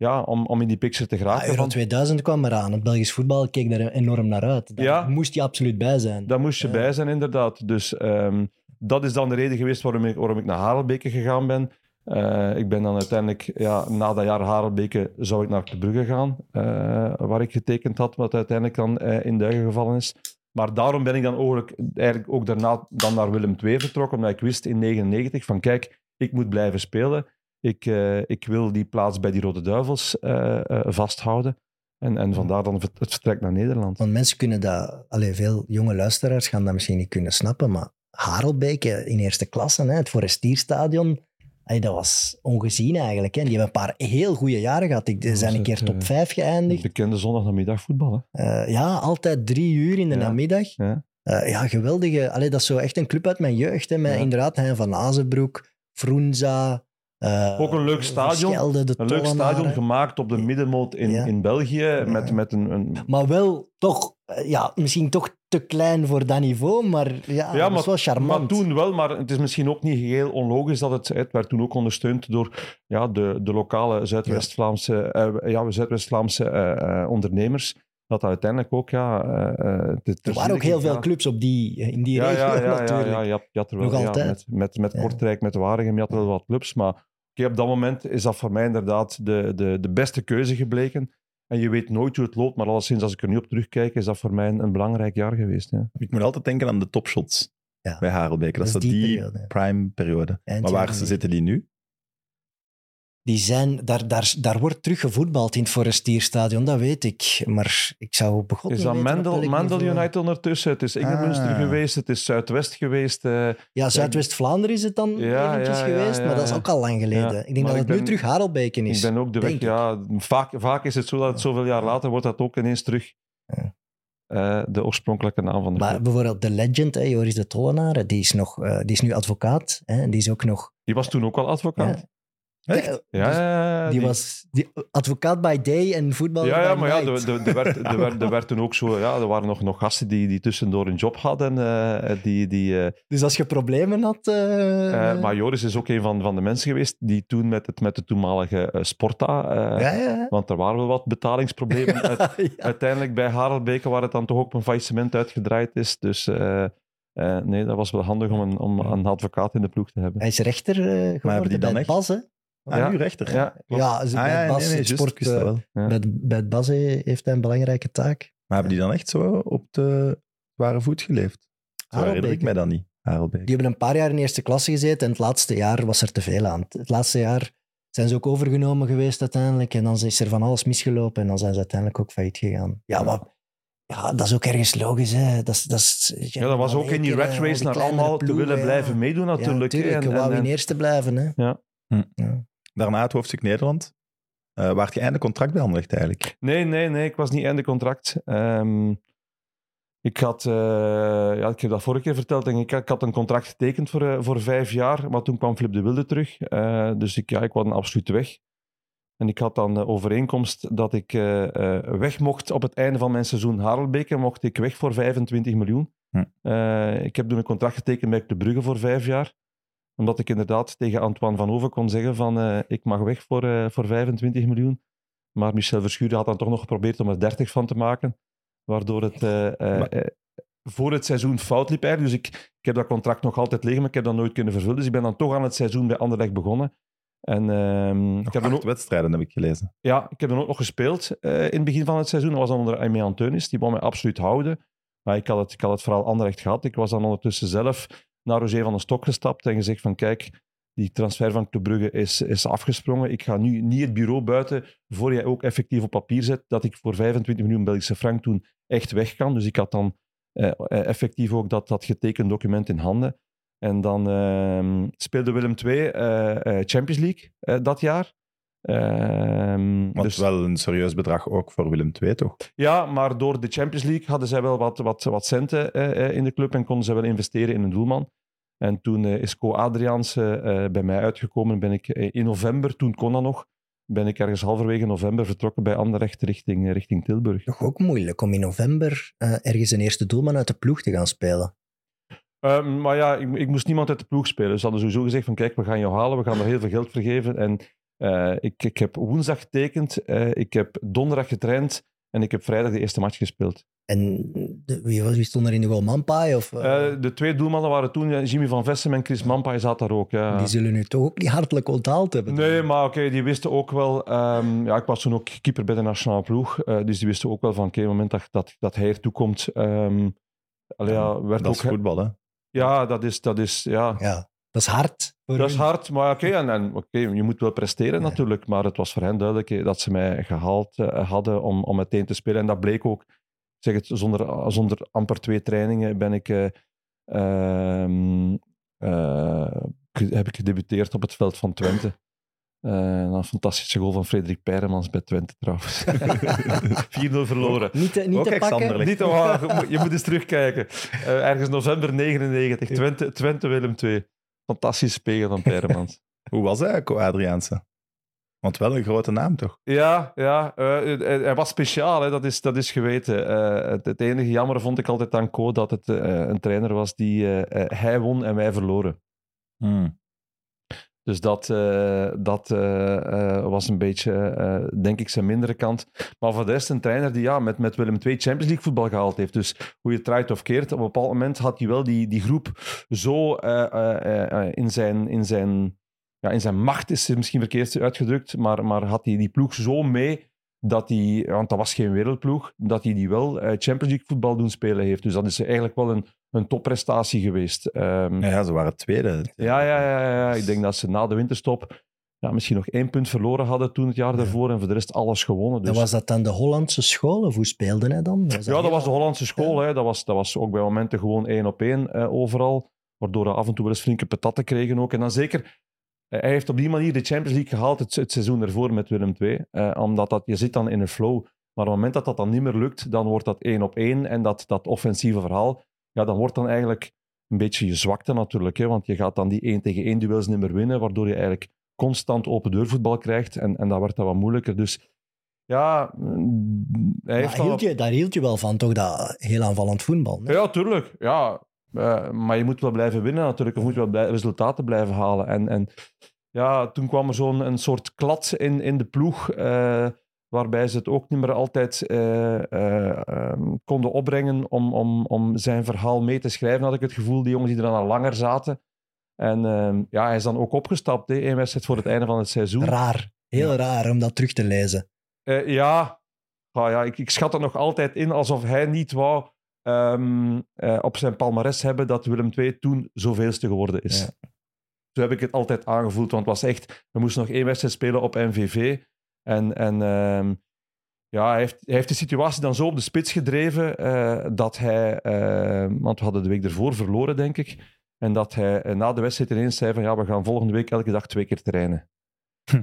ja, om, om in die picture te Ah, geraken. Euro Want 2000 kwam eraan. Het Belgisch voetbal keek daar enorm naar uit. Daar Ja. moest je absoluut bij zijn. Daar moest je Ja. bij zijn, inderdaad. Dus ehm, dat is dan de reden geweest waarom ik, waarom ik naar Harelbeke gegaan ben. Eh, ik ben dan uiteindelijk, ja, na dat jaar Harelbeke, zou ik naar Club Brugge gaan, eh, waar ik getekend had, wat uiteindelijk dan eh, in duigen gevallen is. Maar daarom ben ik dan eigenlijk, eigenlijk ook daarna dan naar Willem II vertrokken, omdat ik wist in 1999 van kijk, ik moet blijven spelen. Ik, eh, ik wil die plaats bij die Rode Duivels eh, eh, vasthouden. En, en vandaar dan het vertrek naar Nederland. Want mensen kunnen dat... Allee, veel jonge luisteraars gaan dat misschien niet kunnen snappen, maar Harelbeek in eerste klasse, hè, het Forestierstadion. Ay, dat was ongezien eigenlijk. Hè. Die hebben een paar heel goede jaren gehad. Die zijn een keer top 5 geëindigd. Bekende zondagnamiddag voetbal. Hè? Eh, ja, altijd drie uur in de Ja. namiddag. Ja. Eh, ja, geweldige. Allee, dat is zo echt een club uit mijn jeugd. Hè, met Ja. inderdaad Hein van Azenbroek, Vroenza. Eh, Ook een leuk stadion. Een leuk stadion gemaakt op de middenmoot in, Ja. in België. Met, met een, een, Maar wel toch, eh, ja, misschien toch te klein voor dat niveau, maar ja, is wel charmant. Maar toen wel, maar het is misschien ook niet heel onlogisch dat het, het werd toen ook ondersteund door ja, de, de lokale Zuidwest-Vlaamse ja, eh, ondernemers. Dat uiteindelijk ook, ja... er waren ook heel veel clubs op die, in die ja, regio ja, ja, ja, natuurlijk. ja, je had er wel, Nog ja, altijd. met, met, met Ja. Kortrijk, met Waregem, je had wel wat clubs. Maar op dat moment is dat voor mij inderdaad de, de, de beste keuze gebleken. En je weet nooit hoe het loopt, maar alleszins als ik er nu op terugkijk, is dat voor mij een, een belangrijk jaar geweest. Ja. Ik moet altijd denken aan de topshots Ja. bij Harelbeke. Dat, Dat is die die periode. prime periode. Maar waar zitten die nu? Die zijn, daar, daar, daar wordt terug gevoetbald in het Forestierstadion, dat weet ik. Maar ik zou begot Is dat Mendel, Mendel. United ondertussen? Het is Ingemünster Ah. geweest, het is Zuidwest geweest. eh, Ja, Zuidwest-Vlaanderen is het dan Ja, eventjes ja, ja, geweest, maar dat is ook al lang geleden. Ik denk maar dat het nu terug Harelbeken is. ik ben ook de weg, ja, vaak, vaak is het zo dat het zoveel jaar later wordt dat ook ineens terug eh, de oorspronkelijke naam van de Maar bijvoorbeeld de legend, hè, Joris de Tollenaar, die is, nog, eh, die is nu advocaat. Hè, en die is ook nog... Die was toen ook al advocaat. Echt? Ja, dus ja, ja, die, was die, advocaat by day en voetbal Ja, ja by maar ja, er, er, er werd, er, werd, er werd toen ook zo... Ja, er waren nog, nog gasten die, die tussendoor een job hadden. eh, die, die, eh, Dus als je problemen had... eh, eh, maar Joris is ook een van, van de mensen geweest die toen met, het, met de toenmalige Sporta... eh, ja, ja. Want er waren wel wat betalingsproblemen uit, uiteindelijk bij Harelbeke, waar het dan toch ook op een faillissement uitgedraaid is. Dus eh, eh, nee, dat was wel handig om een, om een advocaat in de ploeg te hebben. Hij is rechter eh, hebben die geworden dan bij echt? Bas, hè? Ah, Ja. nu rechter. Ja. Ja, dus Ah, bij ja, nee, Bas, nee, het sport, eh, wel. Ja. bij, bij het Bas eh, heeft hij een belangrijke taak. Maar hebben die dan echt zo op de zware voet geleefd? Zo herinner ik mij dat niet. Die hebben een paar jaar in eerste klasse gezeten en het laatste jaar was er te veel aan. Het laatste jaar zijn ze ook overgenomen geweest uiteindelijk en dan is er van alles misgelopen en dan zijn ze uiteindelijk ook failliet gegaan. Ja, maar ja, dat is ook ergens logisch. Hè. Dat, is, dat, is, Ja, dat was ook in die rat race naar allemaal te willen blijven meedoen Ja, natuurlijk. hè. natuurlijk. En- wou en- in en- eerste blijven. Hè. Ja. Hm. Ja. Daarna het hoofdstuk Nederland. Eh waar je einde contract bij Anderlecht eigenlijk? Nee, nee, nee, ik was niet einde contract. Ehm, ik had, eh, ja, ik heb dat vorige keer verteld, denk ik, ik had een contract getekend voor, eh, voor vijf jaar, maar toen kwam Flip de Wilde terug. Dus ik, ja, ik was absoluut weg. En ik had dan de overeenkomst dat ik weg mocht op het einde van mijn seizoen Harelbeke, mocht ik weg voor 25 miljoen. Hm. Ik heb toen een contract getekend bij de Brugge voor vijf jaar omdat ik inderdaad tegen Antoine Van Hoven kon zeggen van eh, ik mag weg voor, eh, voor 25 miljoen. Maar Michel Verschuren had dan toch nog geprobeerd om er 30 van te maken. Waardoor het eh, Maar- voor het seizoen fout liep eigenlijk. Dus ik, ik heb dat contract nog altijd liggen, maar ik heb dat nooit kunnen vervullen. Dus ik ben dan toch aan het seizoen bij Anderlecht begonnen. En ehm, ik, heb ook, wedstrijden heb ik gelezen. ja, ik heb dan ook nog gespeeld in het begin van het seizoen. Dat was dan onder Aimé Anteunis. Die wou mij absoluut houden. Maar ik had het, ik had het vooral Anderlecht gehad. Ik was dan ondertussen zelf naar Roger van den Stok gestapt en gezegd van kijk, die transfer van Club Brugge is, is afgesprongen. Ik ga nu niet het bureau buiten voor jij ook effectief op papier zet dat ik voor 25 miljoen Belgische frank toen echt weg kan. Dus ik had dan eh, eh, effectief ook dat, dat getekend document in handen. En dan ehm, speelde Willem II eh, eh, Champions League eh, dat jaar. Ehm, Want dus- wel een serieus bedrag ook voor Willem II, toch? ja, maar door de Champions League hadden zij wel wat, wat, wat centen eh, in de club en konden ze wel investeren in een doelman. En toen eh, is Co Adriaans eh, bij mij uitgekomen. Ben ik eh, in november, toen kon dat nog, ben ik ergens halverwege november vertrokken bij Anderlecht richting, richting Tilburg. Toch ook moeilijk om in november ergens een eerste doelman uit de ploeg te gaan spelen. Eh, maar ja, ik, ik moest niemand uit de ploeg spelen. Ze hadden sowieso gezegd van kijk, we gaan jou halen, we gaan er heel veel geld voor geven. En ik, ik heb woensdag getekend, ik heb donderdag getraind en ik heb vrijdag de eerste match gespeeld. En de, wie, wie stond er in de goal? Mampai? Of, eh, Eh, de twee doelmannen waren toen ja, Jimmy van Vessem en Chris Mampa. zat daar ook. Ja. Die zullen nu toch ook niet hartelijk onthaald hebben. Nee, maar oké, die wisten ook wel. ehm, ja, ik was toen ook keeper bij de nationale ploeg. eh, dus die wisten ook wel van: oké, het moment dat, dat, dat hij ertoe komt. allee, ja, werd dat ook, is voetbal, hè? Ja, dat is. Dat is ja. Ja, dat is hard. Dat is hard, maar oké, en, je moet wel presteren natuurlijk. Maar het was voor hen duidelijk eh, dat ze mij gehaald eh, hadden om, om meteen te spelen. En dat bleek ook. zeg het, zonder, zonder amper twee trainingen ben ik, eh, ehm, heb ik gedebuteerd op het veld van Twente. Uh, een fantastische goal van Frederik Peiremans bij Twente trouwens. 4-0 verloren. Niet te, niet te pakken. Niet te, oh, je moet eens terugkijken. Ergens november 99, Twente, Twente Willem 2 fantastisch speler van Peermans. Hoe was hij eigenlijk, Adriaanse? Want wel een grote naam, toch? Ja, ja eh, eh, hij, was speciaal, dat, is, dat is geweten. Eh, het, enige jammer vond ik altijd aan Co dat het een trainer was die hij won en wij verloren. Hmm. Dus dat, eh, dat eh, eh, was een beetje, denk ik, zijn mindere kant. Maar voor de rest een trainer die ja, met, met Willem II Champions League voetbal gehaald heeft. Dus hoe je het draait of keert, op een bepaald moment had hij wel die, die groep zo in, zijn, in, zijn, ja, in zijn macht, is misschien verkeerd uitgedrukt, maar, maar had hij die ploeg zo mee dat hij, want dat was geen wereldploeg, dat hij die wel Champions League voetbal doen spelen heeft. Dus dat is eigenlijk wel een, een topprestatie geweest. Ehm, Ja, ze waren tweede. ja, ja, ja, ja, ja. Ik denk dat ze na de winterstop ja, misschien nog één punt verloren hadden toen het jaar daarvoor en voor de rest alles gewonnen. Dus. En was dat dan de Hollandse school of hoe speelde hij dan? Was ja, dat heel- was de Hollandse school. Hè. Dat, was, dat was ook bij momenten gewoon één op één eh, overal. Waardoor we af en toe wel eens flinke patatten kregen ook. En dan zeker, eh, hij heeft op die manier de Champions League gehaald het, het seizoen ervoor met Willem II. Eh, omdat dat, je zit dan in een flow. Maar op het moment dat dat dan niet meer lukt, dan wordt dat één op één. En dat, dat offensieve verhaal, ja, dan wordt dan eigenlijk een beetje je zwakte natuurlijk. Hè, want je gaat dan die één tegen één duels niet meer winnen, waardoor je eigenlijk constant open deurvoetbal krijgt. En, en dat werd dan wat moeilijker. Dus ja, mm, hij heeft Maar dan hield je, daar hield je wel van, toch? Dat heel aanvallend voetbal. ja, tuurlijk. Ja, Eh, maar je moet wel blijven winnen natuurlijk. Je moet wel blij- resultaten blijven halen. En, en ja, toen kwam er zo'n een soort klad in, in de ploeg. eh, waarbij ze het ook niet meer altijd eh, eh, ehm, konden opbrengen om, om, om zijn verhaal mee te schrijven, had ik het gevoel. Die jongens die er dan al langer zaten. En ehm, ja, hij is dan ook opgestapt. Hè, één wedstrijd voor het einde van het seizoen. Raar. Heel raar om dat terug te lezen. Eh, ja, Ah, ja ik, ik schat er nog altijd in alsof hij niet wou ehm, eh, op zijn palmares hebben dat Willem II toen zoveelste geworden is. Ja. Zo heb ik het altijd aangevoeld, want het was echt... We moesten nog één wedstrijd spelen op MVV. En, en ehm, ja, hij heeft, hij heeft de situatie dan zo op de spits gedreven eh, dat hij... eh, want we hadden de week ervoor verloren, denk ik. En dat hij eh, na de wedstrijd ineens zei van ja, we gaan volgende week elke dag twee keer trainen.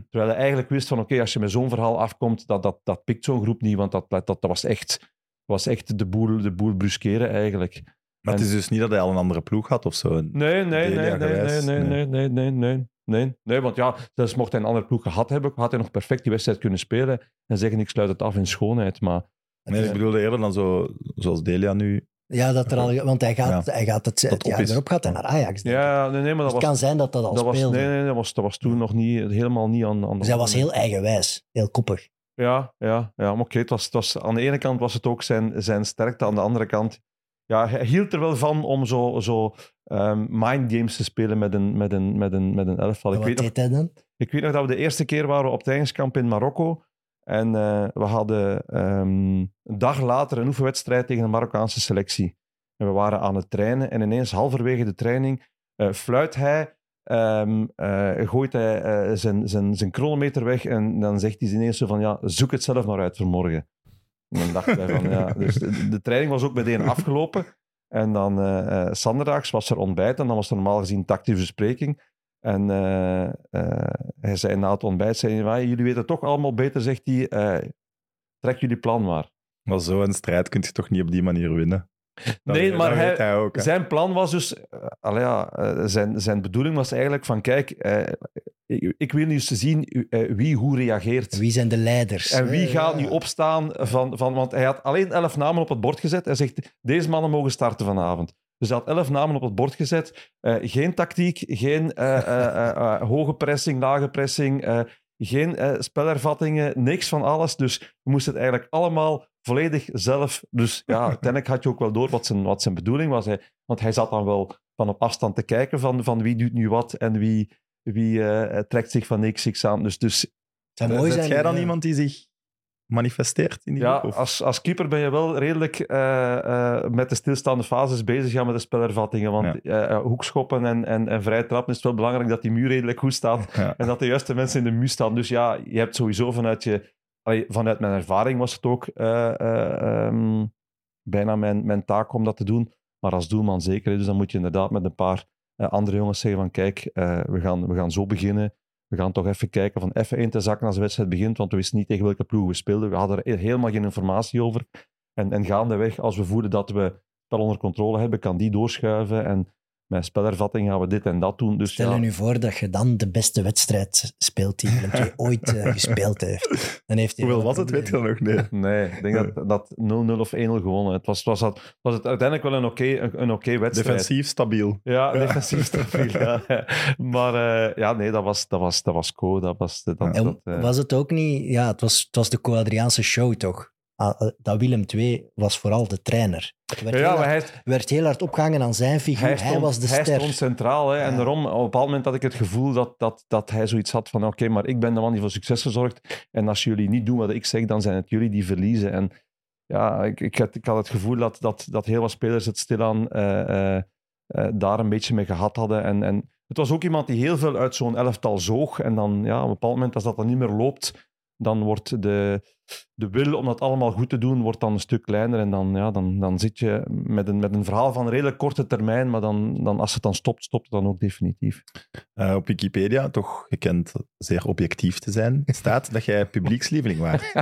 Terwijl hij eigenlijk wist van oké, als je met zo'n verhaal afkomt, dat, dat, dat pikt zo'n groep niet, want dat, dat, dat was echt, was echt de, boel, de boel bruskeren eigenlijk. Maar het is dus niet dat hij al een andere ploeg had of zo. Nee, nee, nee, nee, nee, nee. nee, nee, nee, nee, nee, nee, want ja, zelfs mocht hij een andere ploeg gehad hebben, had hij nog perfect die wedstrijd kunnen spelen en zeggen ik sluit het af in schoonheid, maar Nee, ik bedoelde eerder dan zo, zoals Delia nu. Ja, dat er al, want hij gaat, hij gaat het, het op jaar is. erop gaat hij naar Ajax. ja, nee, nee, maar dat het was, kan zijn dat dat al dat was, speelde. nee, nee, dat was, dat was toen nog niet, helemaal niet aan, aan de Dus hij was heel eigenwijs, heel koppig. Ja, ja, ja maar oké, het was, het was, aan de ene kant was het ook zijn, zijn sterkte, aan de andere kant... Ja, hij hield er wel van om zo, zo ehm, mind games te spelen met een, met een, met een, met een elftal. Ik wat weet, nog, dan? ik weet nog dat we de eerste keer waren op trainingskamp in Marokko. En eh, we hadden ehm, een dag later een oefenwedstrijd tegen de Marokkaanse selectie. En we waren aan het trainen en ineens halverwege de training eh, fluit hij, ehm, eh, gooit hij zijn, zijn, zijn chronometer weg en dan zegt hij ineens zo van ja, zoek het zelf maar uit voor morgen. En dan dachten wij van ja, dus de, de training was ook meteen afgelopen. En dan zanderdaags was er ontbijt en dan was er normaal gezien tactische bespreking. En eh, hij zei na het ontbijt, zei hij, "Ah, jullie weten toch allemaal beter, zegt hij, trek jullie plan maar. Maar zo'n strijd kun je toch niet op die manier winnen? Dat Nee, weet- maar hij- hij ook. Zijn plan was dus, allee, ja, eh, zijn, zijn bedoeling was eigenlijk van, kijk, eh, ik, ik wil nu eens zien wie hoe reageert. Wie zijn de leiders? En wie gaat nu opstaan van, van... Want hij had alleen elf namen op het bord gezet. Hij zegt, deze mannen mogen starten vanavond. Dus hij had elf namen op het bord gezet. Eh, geen tactiek, geen eh, eh, eh, eh, hoge pressing, lage pressing, eh, geen eh, spelervattingen, niks van alles. Dus we moesten het eigenlijk allemaal volledig zelf... Dus ja, uiteindelijk had je ook wel door wat zijn, wat zijn bedoeling was. Hij, want hij zat dan wel van op afstand te kijken van, van wie doet nu wat en wie, wie eh, trekt zich van niks niks aan. Dus, dus Het zou mooi Zet zijn. jij dan ja. iemand die zich manifesteert in die Ja, groep? Of? als, als keeper ben je wel redelijk eh, eh, met de stilstaande fases bezig ja, met de spelervattingen. Want eh, hoekschoppen en, en, en vrije trappen is het wel belangrijk dat die muur redelijk goed staat Ja. en dat de juiste mensen in de muur staan. Dus ja, je hebt sowieso vanuit je... allee, vanuit mijn ervaring was het ook eh, eh, ehm, bijna mijn, mijn taak om dat te doen. Maar als doelman zeker. Dus dan moet je inderdaad met een paar andere jongens zeggen van kijk, we, gaan, we gaan zo beginnen. We gaan toch even kijken van even in te zakken als de wedstrijd begint, want we wisten niet tegen welke ploeg we speelden. We hadden er helemaal geen informatie over. En, en gaandeweg, als we voelen dat we spel onder controle hebben, kan die doorschuiven. En met spelervatting gaan we dit en dat doen. Dus Stel ja, je nu voor dat je dan de beste wedstrijd speelt die Willem II ooit eh, gespeeld heeft. Dan heeft was het, weet je nog? Nee. Nee, ik denk dat, dat 0-0 of 1-0 gewonnen. Het was, was, dat, was het uiteindelijk wel een oké een, een oké wedstrijd. Defensief stabiel. Ja, defensief stabiel. ja. Maar eh, ja, nee, dat was, dat was, dat was co. Dat was, dat, En dat, eh, was het ook niet... Ja, het was, het was de Co-Adriaanse show, toch? Ah, eh, Dat Willem II was vooral de trainer. Er werd, ja, heel, hard, hij, werd heel hard opgehangen aan zijn figuur. Hij, stond, was de hij ster. stond centraal. Hè, En daarom, op een bepaald moment had ik het gevoel dat, dat, dat hij zoiets had van oké, maar ik ben de man die voor succes gezorgd. En als jullie niet doen wat ik zeg, dan zijn het jullie die verliezen. En ja, ik, ik, had, ik had het gevoel dat, dat, dat heel wat spelers het stilaan eh, eh, daar een beetje mee gehad hadden. En, en het was ook iemand die heel veel uit zo'n elftal zoog. En dan ja, op een bepaald moment, als dat dan niet meer loopt, dan wordt de, de wil om dat allemaal goed te doen, wordt dan een stuk kleiner. En dan, ja, dan, dan zit je met een, met een verhaal van een redelijk korte termijn, maar dan, dan, als het dan stopt, stopt het dan ook definitief. Eh, op Wikipedia, toch gekend zeer objectief te zijn, staat dat jij publiekslieveling waart.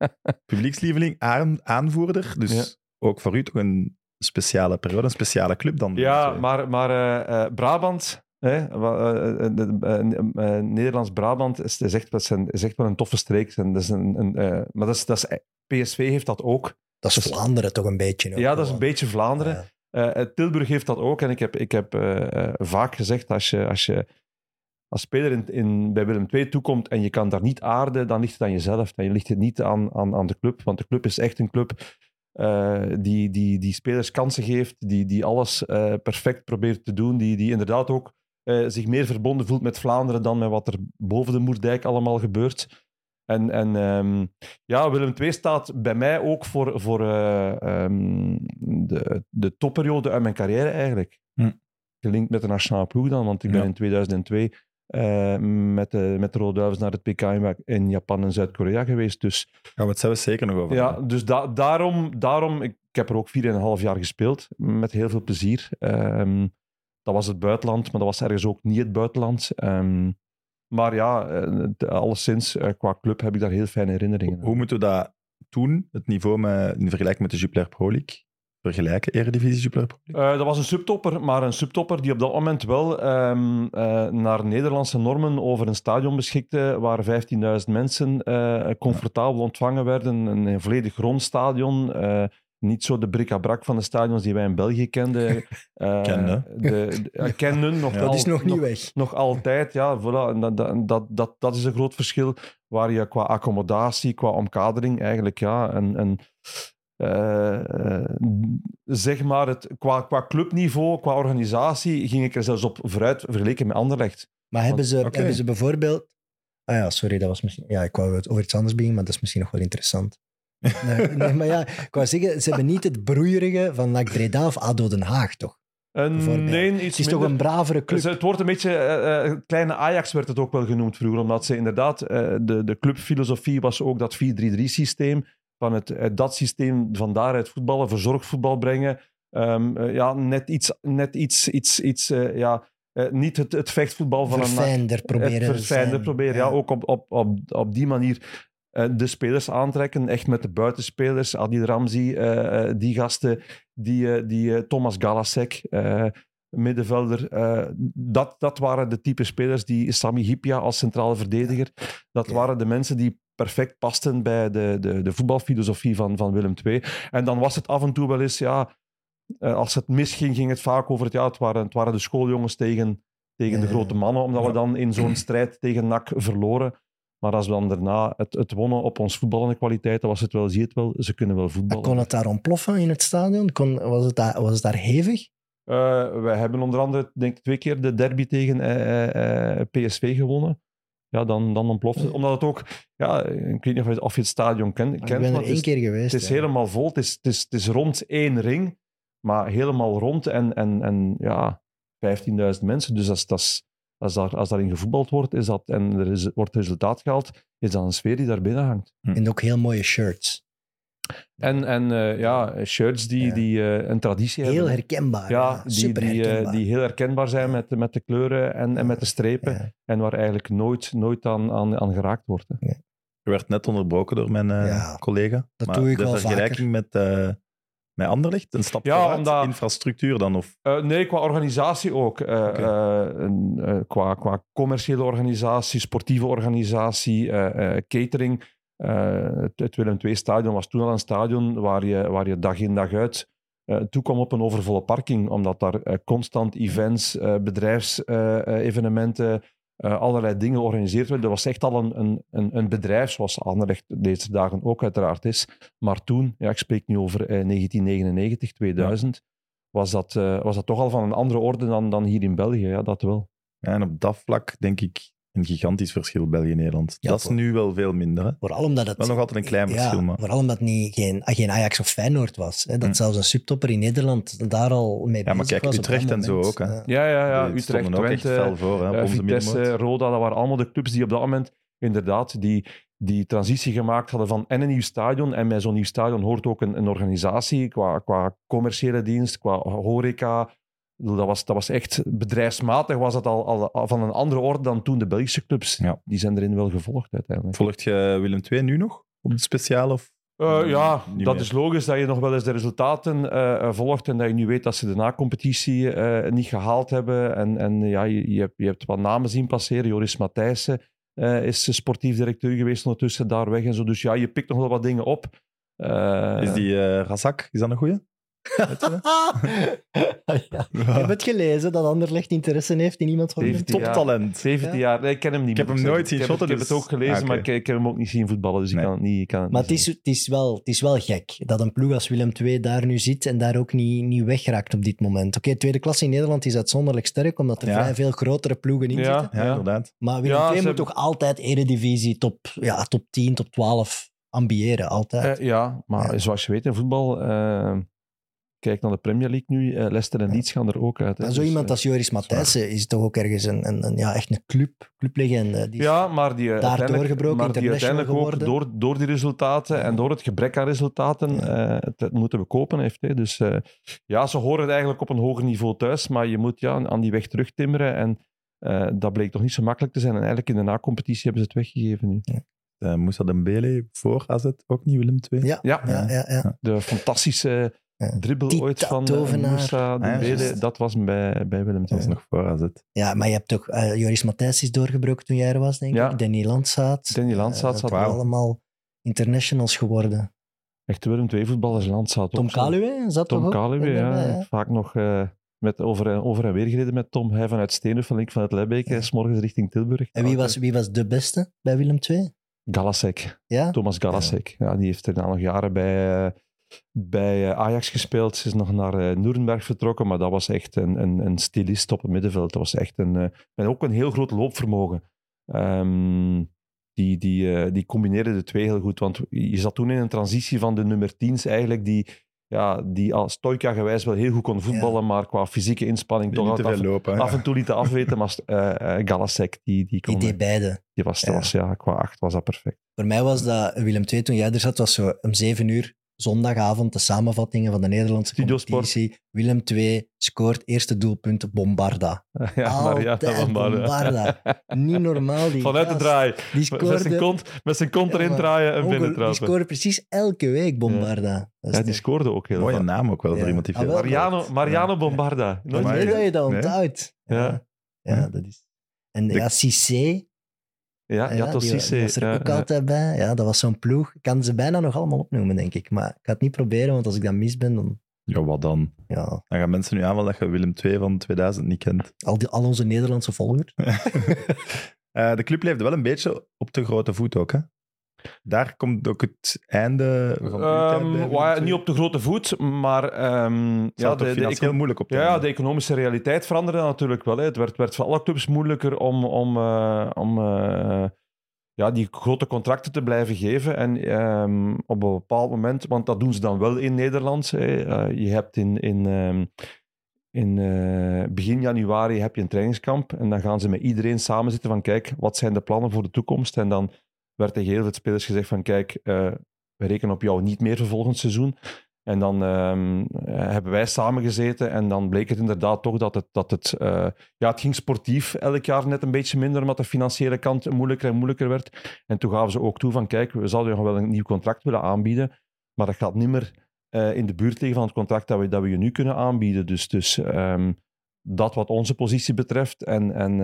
publiekslieveling, aan, aanvoerder. Dus Ja. ook voor u toch een speciale periode, een speciale club dan. Ja, maar, maar eh, eh, Brabant, hè, eh, eh, eh, eh, Nederlands-Brabant is, is, echt, is wel een toffe streek. En dat is een, een, eh, maar dat is, dat is, PSV heeft dat ook. Dat is Vlaanderen toch een beetje. ook ja, dat is een beetje Vlaanderen. Ja. Eh, eh, Tilburg heeft dat ook. En ik heb, ik heb eh, eh, vaak gezegd, als je als, je als speler in, in, bij Willem II toekomt en je kan daar niet aarden, dan ligt het aan jezelf. Dan ligt het niet aan, aan, aan de club. Want de club is echt een club eh, die, die, die spelers kansen geeft, die, die alles eh, perfect probeert te doen, die, die inderdaad ook eh, zich meer verbonden voelt met Vlaanderen dan met wat er boven de Moerdijk allemaal gebeurt. En, en ehm, ja, Willem II staat bij mij ook voor, voor eh, ehm, de, de topperiode uit mijn carrière eigenlijk. Hm. Gelinkt met de nationale ploeg dan, want ik ben Ja. in 2002 eh, met, de, met de Rode Duivels naar het PK in, in Japan en Zuid-Korea geweest. Dus, Gaan we het zelfs zeker nog over ja, hebben. dus da- daarom, daarom ik, ik heb er ook 4,5 jaar gespeeld, met heel veel plezier. Ehm, dat was het buitenland, maar dat was ergens ook niet het buitenland. Ehm, maar ja, eh, alleszins, eh, qua club heb ik daar heel fijne herinneringen aan. Hoe moeten we dat doen, het niveau met, in vergelijking met de Jupiler Pro League? Vergelijken, Eredivisie Jupiler Pro League? Eh, dat was een subtopper, maar een subtopper die op dat moment wel ehm, eh, naar Nederlandse normen over een stadion beschikte waar 15.000 mensen comfortabel ontvangen werden. Een, een volledig rond stadion. Niet zo de bric-à-brac van de stadions die wij in België kenden. Eh, Kenden. De, de- kennen nog Ja. Dat is nog niet weg. nog altijd, ja, voilà. En dat, dat, dat, dat, is een groot verschil. Waar je qua accommodatie, qua omkadering eigenlijk, ja, en, en eh, eh, zeg maar, het, qua, qua clubniveau, qua organisatie, ging ik er zelfs op vooruit vergeleken met Anderlecht. Maar hebben ze, hebben ze bijvoorbeeld... Ah ja, sorry, dat was misschien... Ja, ik wou het over iets anders beginnen, maar dat is misschien nog wel interessant. Nee, nee, maar ja, ik wou zeggen, ze hebben niet het broeierige van NAC Breda of ADO Den Haag, toch? En Bijvoorbeeld. nee, iets Het is minder. toch een bravere club? Dus het wordt een beetje, eh, eh, kleine Ajax werd het ook wel genoemd vroeger, omdat ze inderdaad, eh, de, de clubfilosofie was ook dat 4-3-3 systeem, van het, dat systeem van daaruit voetballen, verzorgd voetbal brengen. Ehm, eh, ja, net iets, net iets, iets, iets eh, ja, eh, niet het, het vechtvoetbal van een. Verfijnder proberen het verfijnder proberen, ja. ook op, op, op, op die manier eh, de spelers aantrekken. Echt met de buitenspelers, Adil Ramzi, eh, eh, die gasten, die, die Thomas Galasek, middenvelder. dat, dat waren de type spelers die Sami Hipia als centrale verdediger, dat waren de mensen die perfect pasten bij de, de, de voetbalfilosofie van, van Willem II. En dan was het af en toe wel eens, ja, als het misging, ging het vaak over het, ja, het waren, het waren de schooljongens tegen, tegen de grote mannen, omdat we dan in zo'n strijd tegen NAC verloren. Maar als we dan daarna het, het wonnen op ons voetballende kwaliteiten, was het wel, zie je het wel, ze kunnen wel voetballen. Kon het daar ontploffen in het stadion? Kon, was, het daar, was het daar hevig? Eh, wij hebben onder andere, denk ik, twee keer de derby tegen eh, eh, PSV gewonnen. Ja, dan, dan ontploft het. Omdat het ook, ja, ik weet niet of je, of je het stadion ken- Ik kent. ben er het één is, keer geweest. het is ja. helemaal vol. Het is, het, is, het is rond één ring, maar helemaal rond en, en, en ja, 15.000 mensen. Dus als, dat is- als, daar, als daarin gevoetbald wordt is dat, en er is, wordt resultaat gehaald, is dat een sfeer die daar binnen hangt. En ook heel mooie shirts. En, en eh, ja, shirts die, Ja. die eh, een traditie Heel hebben. herkenbaar. Ja, die, super die, eh, herkenbaar. die heel herkenbaar zijn met, met de kleuren en, en met de strepen. Ja. En waar eigenlijk nooit, nooit aan, aan, aan geraakt wordt. Hè. Je werd net onderbroken door mijn eh, Ja, collega. dat maar doe ik de wel vergelijking met, eh met Anderlecht, een stap Ja, vooruit, omdat- infrastructuur dan? Of... Eh, nee, qua organisatie ook. Eh, eh, een, qua, qua commerciële organisatie, sportieve organisatie, catering. Het, het Willem II-stadion was toen al een stadion waar je, waar je dag in dag uit toekwam op een overvolle parking, omdat daar constant events, bedrijfsevenementen, eh, allerlei dingen georganiseerd werden. Dat was echt al een, een, een, bedrijf, zoals Anderlecht deze dagen ook uiteraard is. Maar toen, ja, ik spreek nu over eh, 1999, 2000, was, dat, eh, was dat toch al van een andere orde dan, dan hier in België. Ja, dat wel. Ja, en op dat vlak denk ik een gigantisch verschil België-Nederland. Ja, dat is voor- nu wel veel minder. Hè? Vooral omdat het... Wel nog altijd een klein ja, verschil, maar... Vooral omdat het niet, geen, geen Ajax of Feyenoord was. Hè, dat Hm. zelfs een subtopper in Nederland daar al mee Ja, maar bezig kijk, was op Utrecht en zo ook, hè. Ja. Ja, ja. Die Utrecht, stonden ook echt Twente, fel voor, hè, op eh, onze Vitesse, middenmoot. Roda, dat waren allemaal de clubs die op dat moment inderdaad die, die transitie gemaakt hadden van en een nieuw stadion. En bij zo'n nieuw stadion hoort ook een, een organisatie qua, qua commerciële dienst, qua horeca. Dat was, dat was echt bedrijfsmatig, was dat al, al, van een andere orde dan toen de Belgische clubs. Ja. Die zijn erin wel gevolgd uiteindelijk. Volgt je Willem II nu nog op de speciaal? Of... Eh, ja, Niet dat meer. is logisch dat je nog wel eens de resultaten eh, eh, volgt en dat je nu weet dat ze de na-competitie niet gehaald hebben. En, en ja, je, je, hebt, je hebt wat namen zien passeren. Joris Matthijssen is sportief directeur geweest ondertussen daar weg en zo. Dus ja, je pikt nog wel wat dingen op. Is die Razak, is dat een goeie? Ja. Ik heb het gelezen dat Anderlecht interesse heeft in iemand van Willem 17 II. jaar. Toptalent. 17 jaar. Nee, ik ken hem niet. Ik heb hem nooit zien ik heb, shotten, Ik heb dus- het ook gelezen, Ah, maar ik, ik heb hem ook niet zien voetballen. Dus Nee. ik kan het niet, ik kan het Maar niet het is, het, is wel, het is wel gek dat een ploeg als Willem II daar nu zit en daar ook niet, niet wegraakt op dit moment. Oké, tweede klasse in Nederland is uitzonderlijk sterk, omdat er Ja. vrij veel grotere ploegen in Ja. zitten. Ja, inderdaad. Maar Willem II moet hebben- toch altijd eredivisie top, ja, top 10, top 12 ambiëren, altijd. Eh, ja, maar Ja. zoals je weet in voetbal... eh, kijk naar de Premier League nu. eh, Leicester en Leeds gaan er ook uit. hè. en zo Dus, iemand eh, als Joris Matthijssen is toch ook ergens een, een, een- ja, echt een club, clublegende. Die Ja, maar die, uiteindelijk- doorgebroken, maar die uiteindelijk ook door, door die resultaten en door het gebrek aan resultaten eh, het, het moeten we kopen heeft. Hè. Dus eh, ja, ze horen eigenlijk op een hoger niveau thuis, maar je moet ja, aan die weg terugtimmeren en eh, dat bleek toch niet zo makkelijk te zijn. En eigenlijk in de na-competitie hebben ze het weggegeven nu. Uh, Moussa Dembele voor AZ, ook niet Willem II. Ja, Ja, ja, ja, ja. de fantastische Ja. Dribbel Die ooit van tovenaar. uh, Moussa Dembele, juist. dat was bij, bij Willem Dat was II. nog voor AZ. Ja, maar je hebt toch... eh, Joris Matthijs is doorgebroken toen jij er was, denk Ja. ik. Danny Landsaat. Danny Landsaat Eh, zat dat wauw. allemaal internationals geworden. Echt Willem II-voetballers land zat Tom ook zo. Kaluwe zat toch Tom Kaluwe, ja. Vaak nog eh, met over, en- over en weer gereden met Tom. Hij vanuit en ik van het Lebbeek, Ja. s morgens richting Tilburg. En wie was, wie was de beste bij Willem II? Galasek, Ja? Thomas Galasek. Ja. die heeft er na nog jaren bij, eh, bij eh, Ajax gespeeld. Ze is nog naar eh, Nuremberg vertrokken, maar dat was echt een, een, een stilist op het middenveld. Dat was echt een, eh, en ook een heel groot loopvermogen. Ehm, die, die, die combineerde de twee heel goed, want je zat toen in een transitie van de nummer 10's eigenlijk, die, ja, die als Stoika-gewijs wel heel goed kon voetballen, maar qua fysieke inspanning Die toch af, lopen. af en toe liet afweten. Maar Galasek, die, die, Die kon, deed beide. die was, Ja. was ja, qua acht was dat perfect. Voor mij was dat Willem II, toen jij er zat, was zo om zeven uur zondagavond de samenvattingen van de Nederlandse competitie. Willem II scoort eerste doelpunt Bombarda. Ja, Altijd Bombarda. Bombarda. Niet normaal. Die Vanuit de gast. draai. Die Met zijn scoorde, kont, met zijn kont Ja, erin maar draaien en onge- binnen die scoorde precies elke week Bombarda. Ja, die scoorde ook heel Mooie vaak. naam ook wel Ja. voor iemand die Ah, veel wel. Mariano, Mariano Bombarda. Nooit meer? dat je dat Nee. onthoudt. Ja. Ja. Ja. dat is... En De- ja, Cissé, Ja, ja, toch die, Cissé. die was er Ja, ook ja. altijd bij. Ja, dat was zo'n ploeg. Ik kan ze bijna nog allemaal opnoemen, denk ik. Maar ik ga het niet proberen, want als ik dat mis ben, dan... Ja, wat dan? Ja, Dan gaan mensen nu aanvallen dat je Willem II van 2000 niet kent. al, die, al onze Nederlandse volgers. Eh, de club leefde wel een beetje op de grote voet ook, hè? Daar komt ook het einde van tijd bij niet op de grote voet, maar ehm, ja, de, eco- moeilijk op ja, de economische realiteit veranderde natuurlijk wel. Hè. Het werd, werd voor alle clubs moeilijker om, om, eh, om eh, ja, die grote contracten te blijven geven. En ehm, op een bepaald moment, want dat doen ze dan wel in Nederland. Hè. Eh, je hebt in, in, in begin januari heb je een trainingskamp en dan gaan ze met iedereen samen zitten van kijk, wat zijn de plannen voor de toekomst? En dan werd tegen heel veel spelers gezegd van kijk, eh, we rekenen op jou niet meer voor volgend seizoen. En dan ehm, eh, hebben wij samengezeten en dan bleek het inderdaad toch dat het, dat het, eh, ja, het ging sportief elk jaar net een beetje minder, omdat de financiële kant moeilijker en moeilijker werd. En toen gaven ze ook toe van, kijk, we zouden je wel een nieuw contract willen aanbieden, maar dat gaat niet meer in de buurt liggen van het contract dat we, dat we je nu kunnen aanbieden. Dus, dus ehm, dat wat onze positie betreft. En, en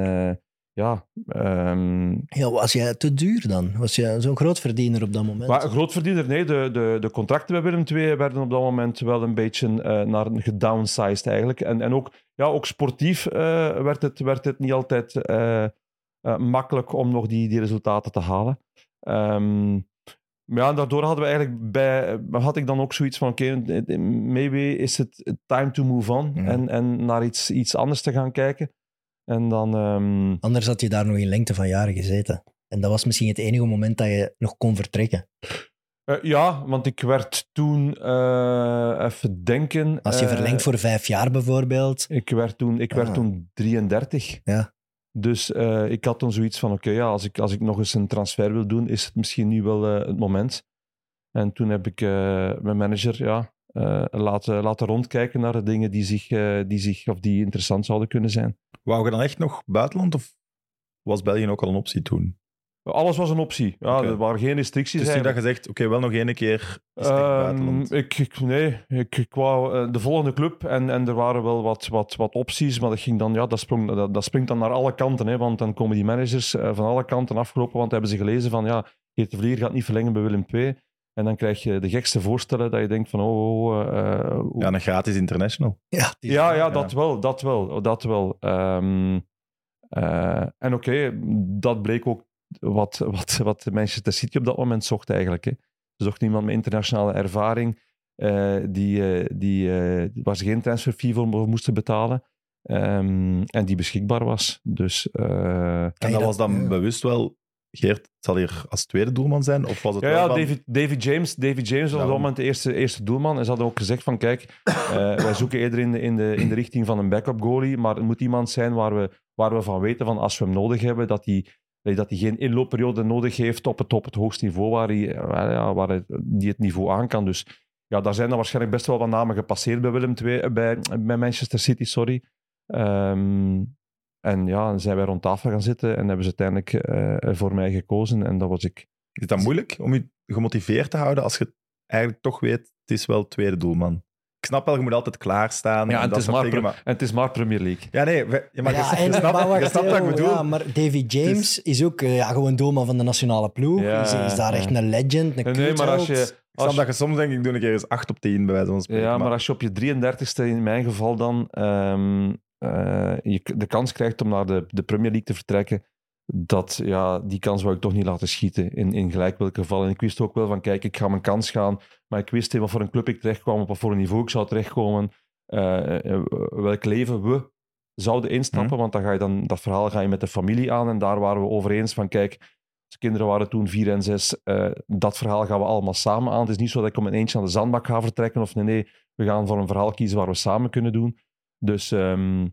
ja, ehm, Ja, was jij te duur dan? Was je zo'n groot verdiener op dat moment? maar een groot Nee, de, de, de contracten bij Willem II werden op dat moment wel een beetje eh, naar een gedownsized eigenlijk. En, en ook, ja, ook sportief eh, werd, het, werd het niet altijd eh, makkelijk om nog die, die resultaten te halen. Ehm, maar ja, daardoor hadden we eigenlijk bij, had ik dan ook zoiets van, oké, maybe is het time to move on en, en naar iets, iets anders te gaan kijken. En dan... ehm, Anders had je daar nog in lengte van jaren gezeten. En dat was misschien het enige moment dat je nog kon vertrekken. Eh, ja, want ik werd toen, eh, even denken... Als je eh, verlengt voor vijf jaar bijvoorbeeld. Ik werd toen, ik werd Ah. toen 33. Ja. Dus ik had toen zoiets van, oké, ja, als, ik, als ik nog eens een transfer wil doen, is het misschien nu wel het moment. En toen heb ik mijn manager ja, eh, laten, laten rondkijken naar de dingen die, zich, eh, die, zich, of die interessant zouden kunnen zijn. Wou je dan echt nog buitenland of was België ook al een optie toen? Alles was een optie. Ja. Er waren geen restricties. Dus niet dat je zegt, oké, wel nog één keer buitenland. ik, ik, nee, ik, ik wou eh, de volgende club en, en er waren wel wat, wat, wat opties, maar dat, ging dan, ja, dat, sprong, dat, dat springt dan naar alle kanten. Hè, want dan komen die managers van alle kanten afgelopen, want hebben ze gelezen van ja, Geert de Vlier gaat niet verlengen bij Willem II. En dan krijg je de gekste voorstellen dat je denkt van oh, oh, eh, eh, hoe- Ja, een gratis international. Ja, ja, ja, dat wel, dat wel, dat wel. Ehm, eh, en oké, dat bleek ook wat, wat, wat Manchester City op dat moment zocht eigenlijk. Hè. Ze zochten iemand met internationale ervaring, eh, die, eh, die, eh, waar ze geen transferfee voor mo- moesten betalen. ehm, en die beschikbaar was. Dus eh, En dat dat- was dan bewust wel, Geert zal hier als tweede doelman zijn? Of was het Ja, ja van- David, David James, David James was op dat moment de eerste, eerste doelman. En ze hadden ook gezegd van, kijk, eh, wij zoeken eerder in de, in, de, in de richting van een backup goalie, maar het moet iemand zijn waar we, waar we van weten van als we hem nodig hebben, dat hij dat hij geen inloopperiode nodig heeft op het, op het hoogste niveau waar hij, eh, ja, waar hij die het niveau aan kan. Dus ja, daar zijn dan waarschijnlijk best wel wat namen gepasseerd bij Willem II, eh, bij, bij Manchester City, sorry. Ehm, en ja, dan zijn wij rond tafel gaan zitten en hebben ze uiteindelijk eh, voor mij gekozen. En dat was ik. Is dat moeilijk om je gemotiveerd te houden als je eigenlijk toch weet, het is wel tweede doelman? Ik snap wel, je moet altijd klaarstaan. Ja, en het, is maar, maar... en het is maar Premier League. Ja, nee, we- ja, maar ja, je, en, je snapt, maar wacht, je snapt wat ik bedoel. ja, maar Davy James is ook eh, ja, gewoon doelman van de nationale ploeg. Ja, is, is daar ja. echt een legend, een Nee, nee, maar als je, Ik snap als, dat je soms denk ik, doe een keer eens 8 op 10 bij wijze van spreken. ja, maar als je op je 33ste, in mijn geval dan, ehm, eh, je de kans krijgt om naar de, de Premier League te vertrekken, dat, ja, die kans wou ik toch niet laten schieten in, in gelijk welke geval. En ik wist ook wel van, kijk, ik ga mijn kans gaan, maar ik wist in wat voor een club ik terecht kwam, op wat voor een niveau ik zou terechtkomen, eh, eh, welk leven we zouden instappen, Mhm. want dan ga je dan, dat verhaal ga je met de familie aan en daar waren we over eens van, kijk, de kinderen waren toen vier en zes, dat verhaal gaan we allemaal samen aan. Het is niet zo dat ik om een eentje aan de zandbak ga vertrekken, of nee, nee, we gaan voor een verhaal kiezen waar we samen kunnen doen. Dus ehm,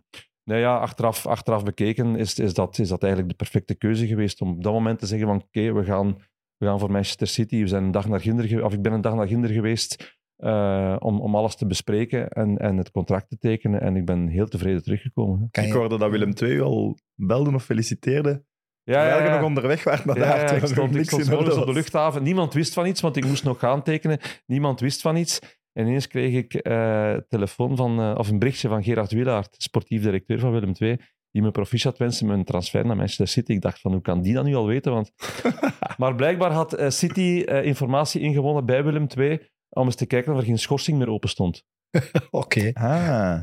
nou ja, achteraf, achteraf bekeken is, is, dat, is dat eigenlijk de perfecte keuze geweest om op dat moment te zeggen van oké, we, gaan, we gaan voor Manchester City. We zijn een dag naar Ginder, of ik ben een dag naar Ginder geweest eh, om, om alles te bespreken en, en het contract te tekenen. En ik ben heel tevreden teruggekomen. Kan Ik hoorde dat Willem II al belde of feliciteerde. Ja, ja, je ja. nog onderweg was naar Ja, daar. ja, terwijl ik stond, ik stond op de luchthaven. Niemand wist van iets, want ik moest nog gaan tekenen. Niemand wist van iets. En ineens kreeg ik eh telefoon van, eh, of een berichtje van Gerard Wielaert, sportief directeur van Willem II, die me proficiat wenste met een transfer naar Manchester City. Ik dacht van, hoe kan die dat nu al weten? Want... maar blijkbaar had eh, City eh, informatie ingewonnen bij Willem II om eens te kijken of er geen schorsing meer open stond. Oké. Ah.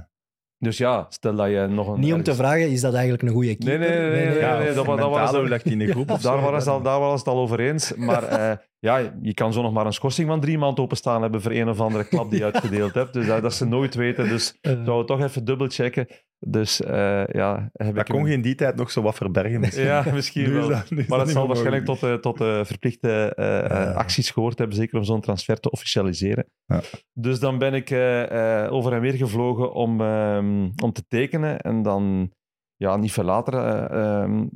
Dus ja, stel dat je nog een... Niet om te vragen, is dat eigenlijk een goede keeper? Nee, nee, nee, nee, nee, lag die in de groep of Daar waren, ze ja, je kan zo nog maar een schorsing van drie maanden openstaan hebben voor een of andere klap die je uitgedeeld hebt. Dus dat, dat ze nooit weten. Dus Eh, zou het toch even dubbelchecken. Dus eh, ja, heb Dat ik kon hem- je in die tijd nog zo wat verbergen. misschien. Ja, misschien wel. dat- Maar dat zal waarschijnlijk tot, de, tot de verplichte acties gehoord hebben, zeker om zo'n transfer te officialiseren. Ja. Dus dan ben ik eh, eh, over en weer gevlogen om, ehm, om te tekenen. En dan, ja, niet veel later, eh, ehm,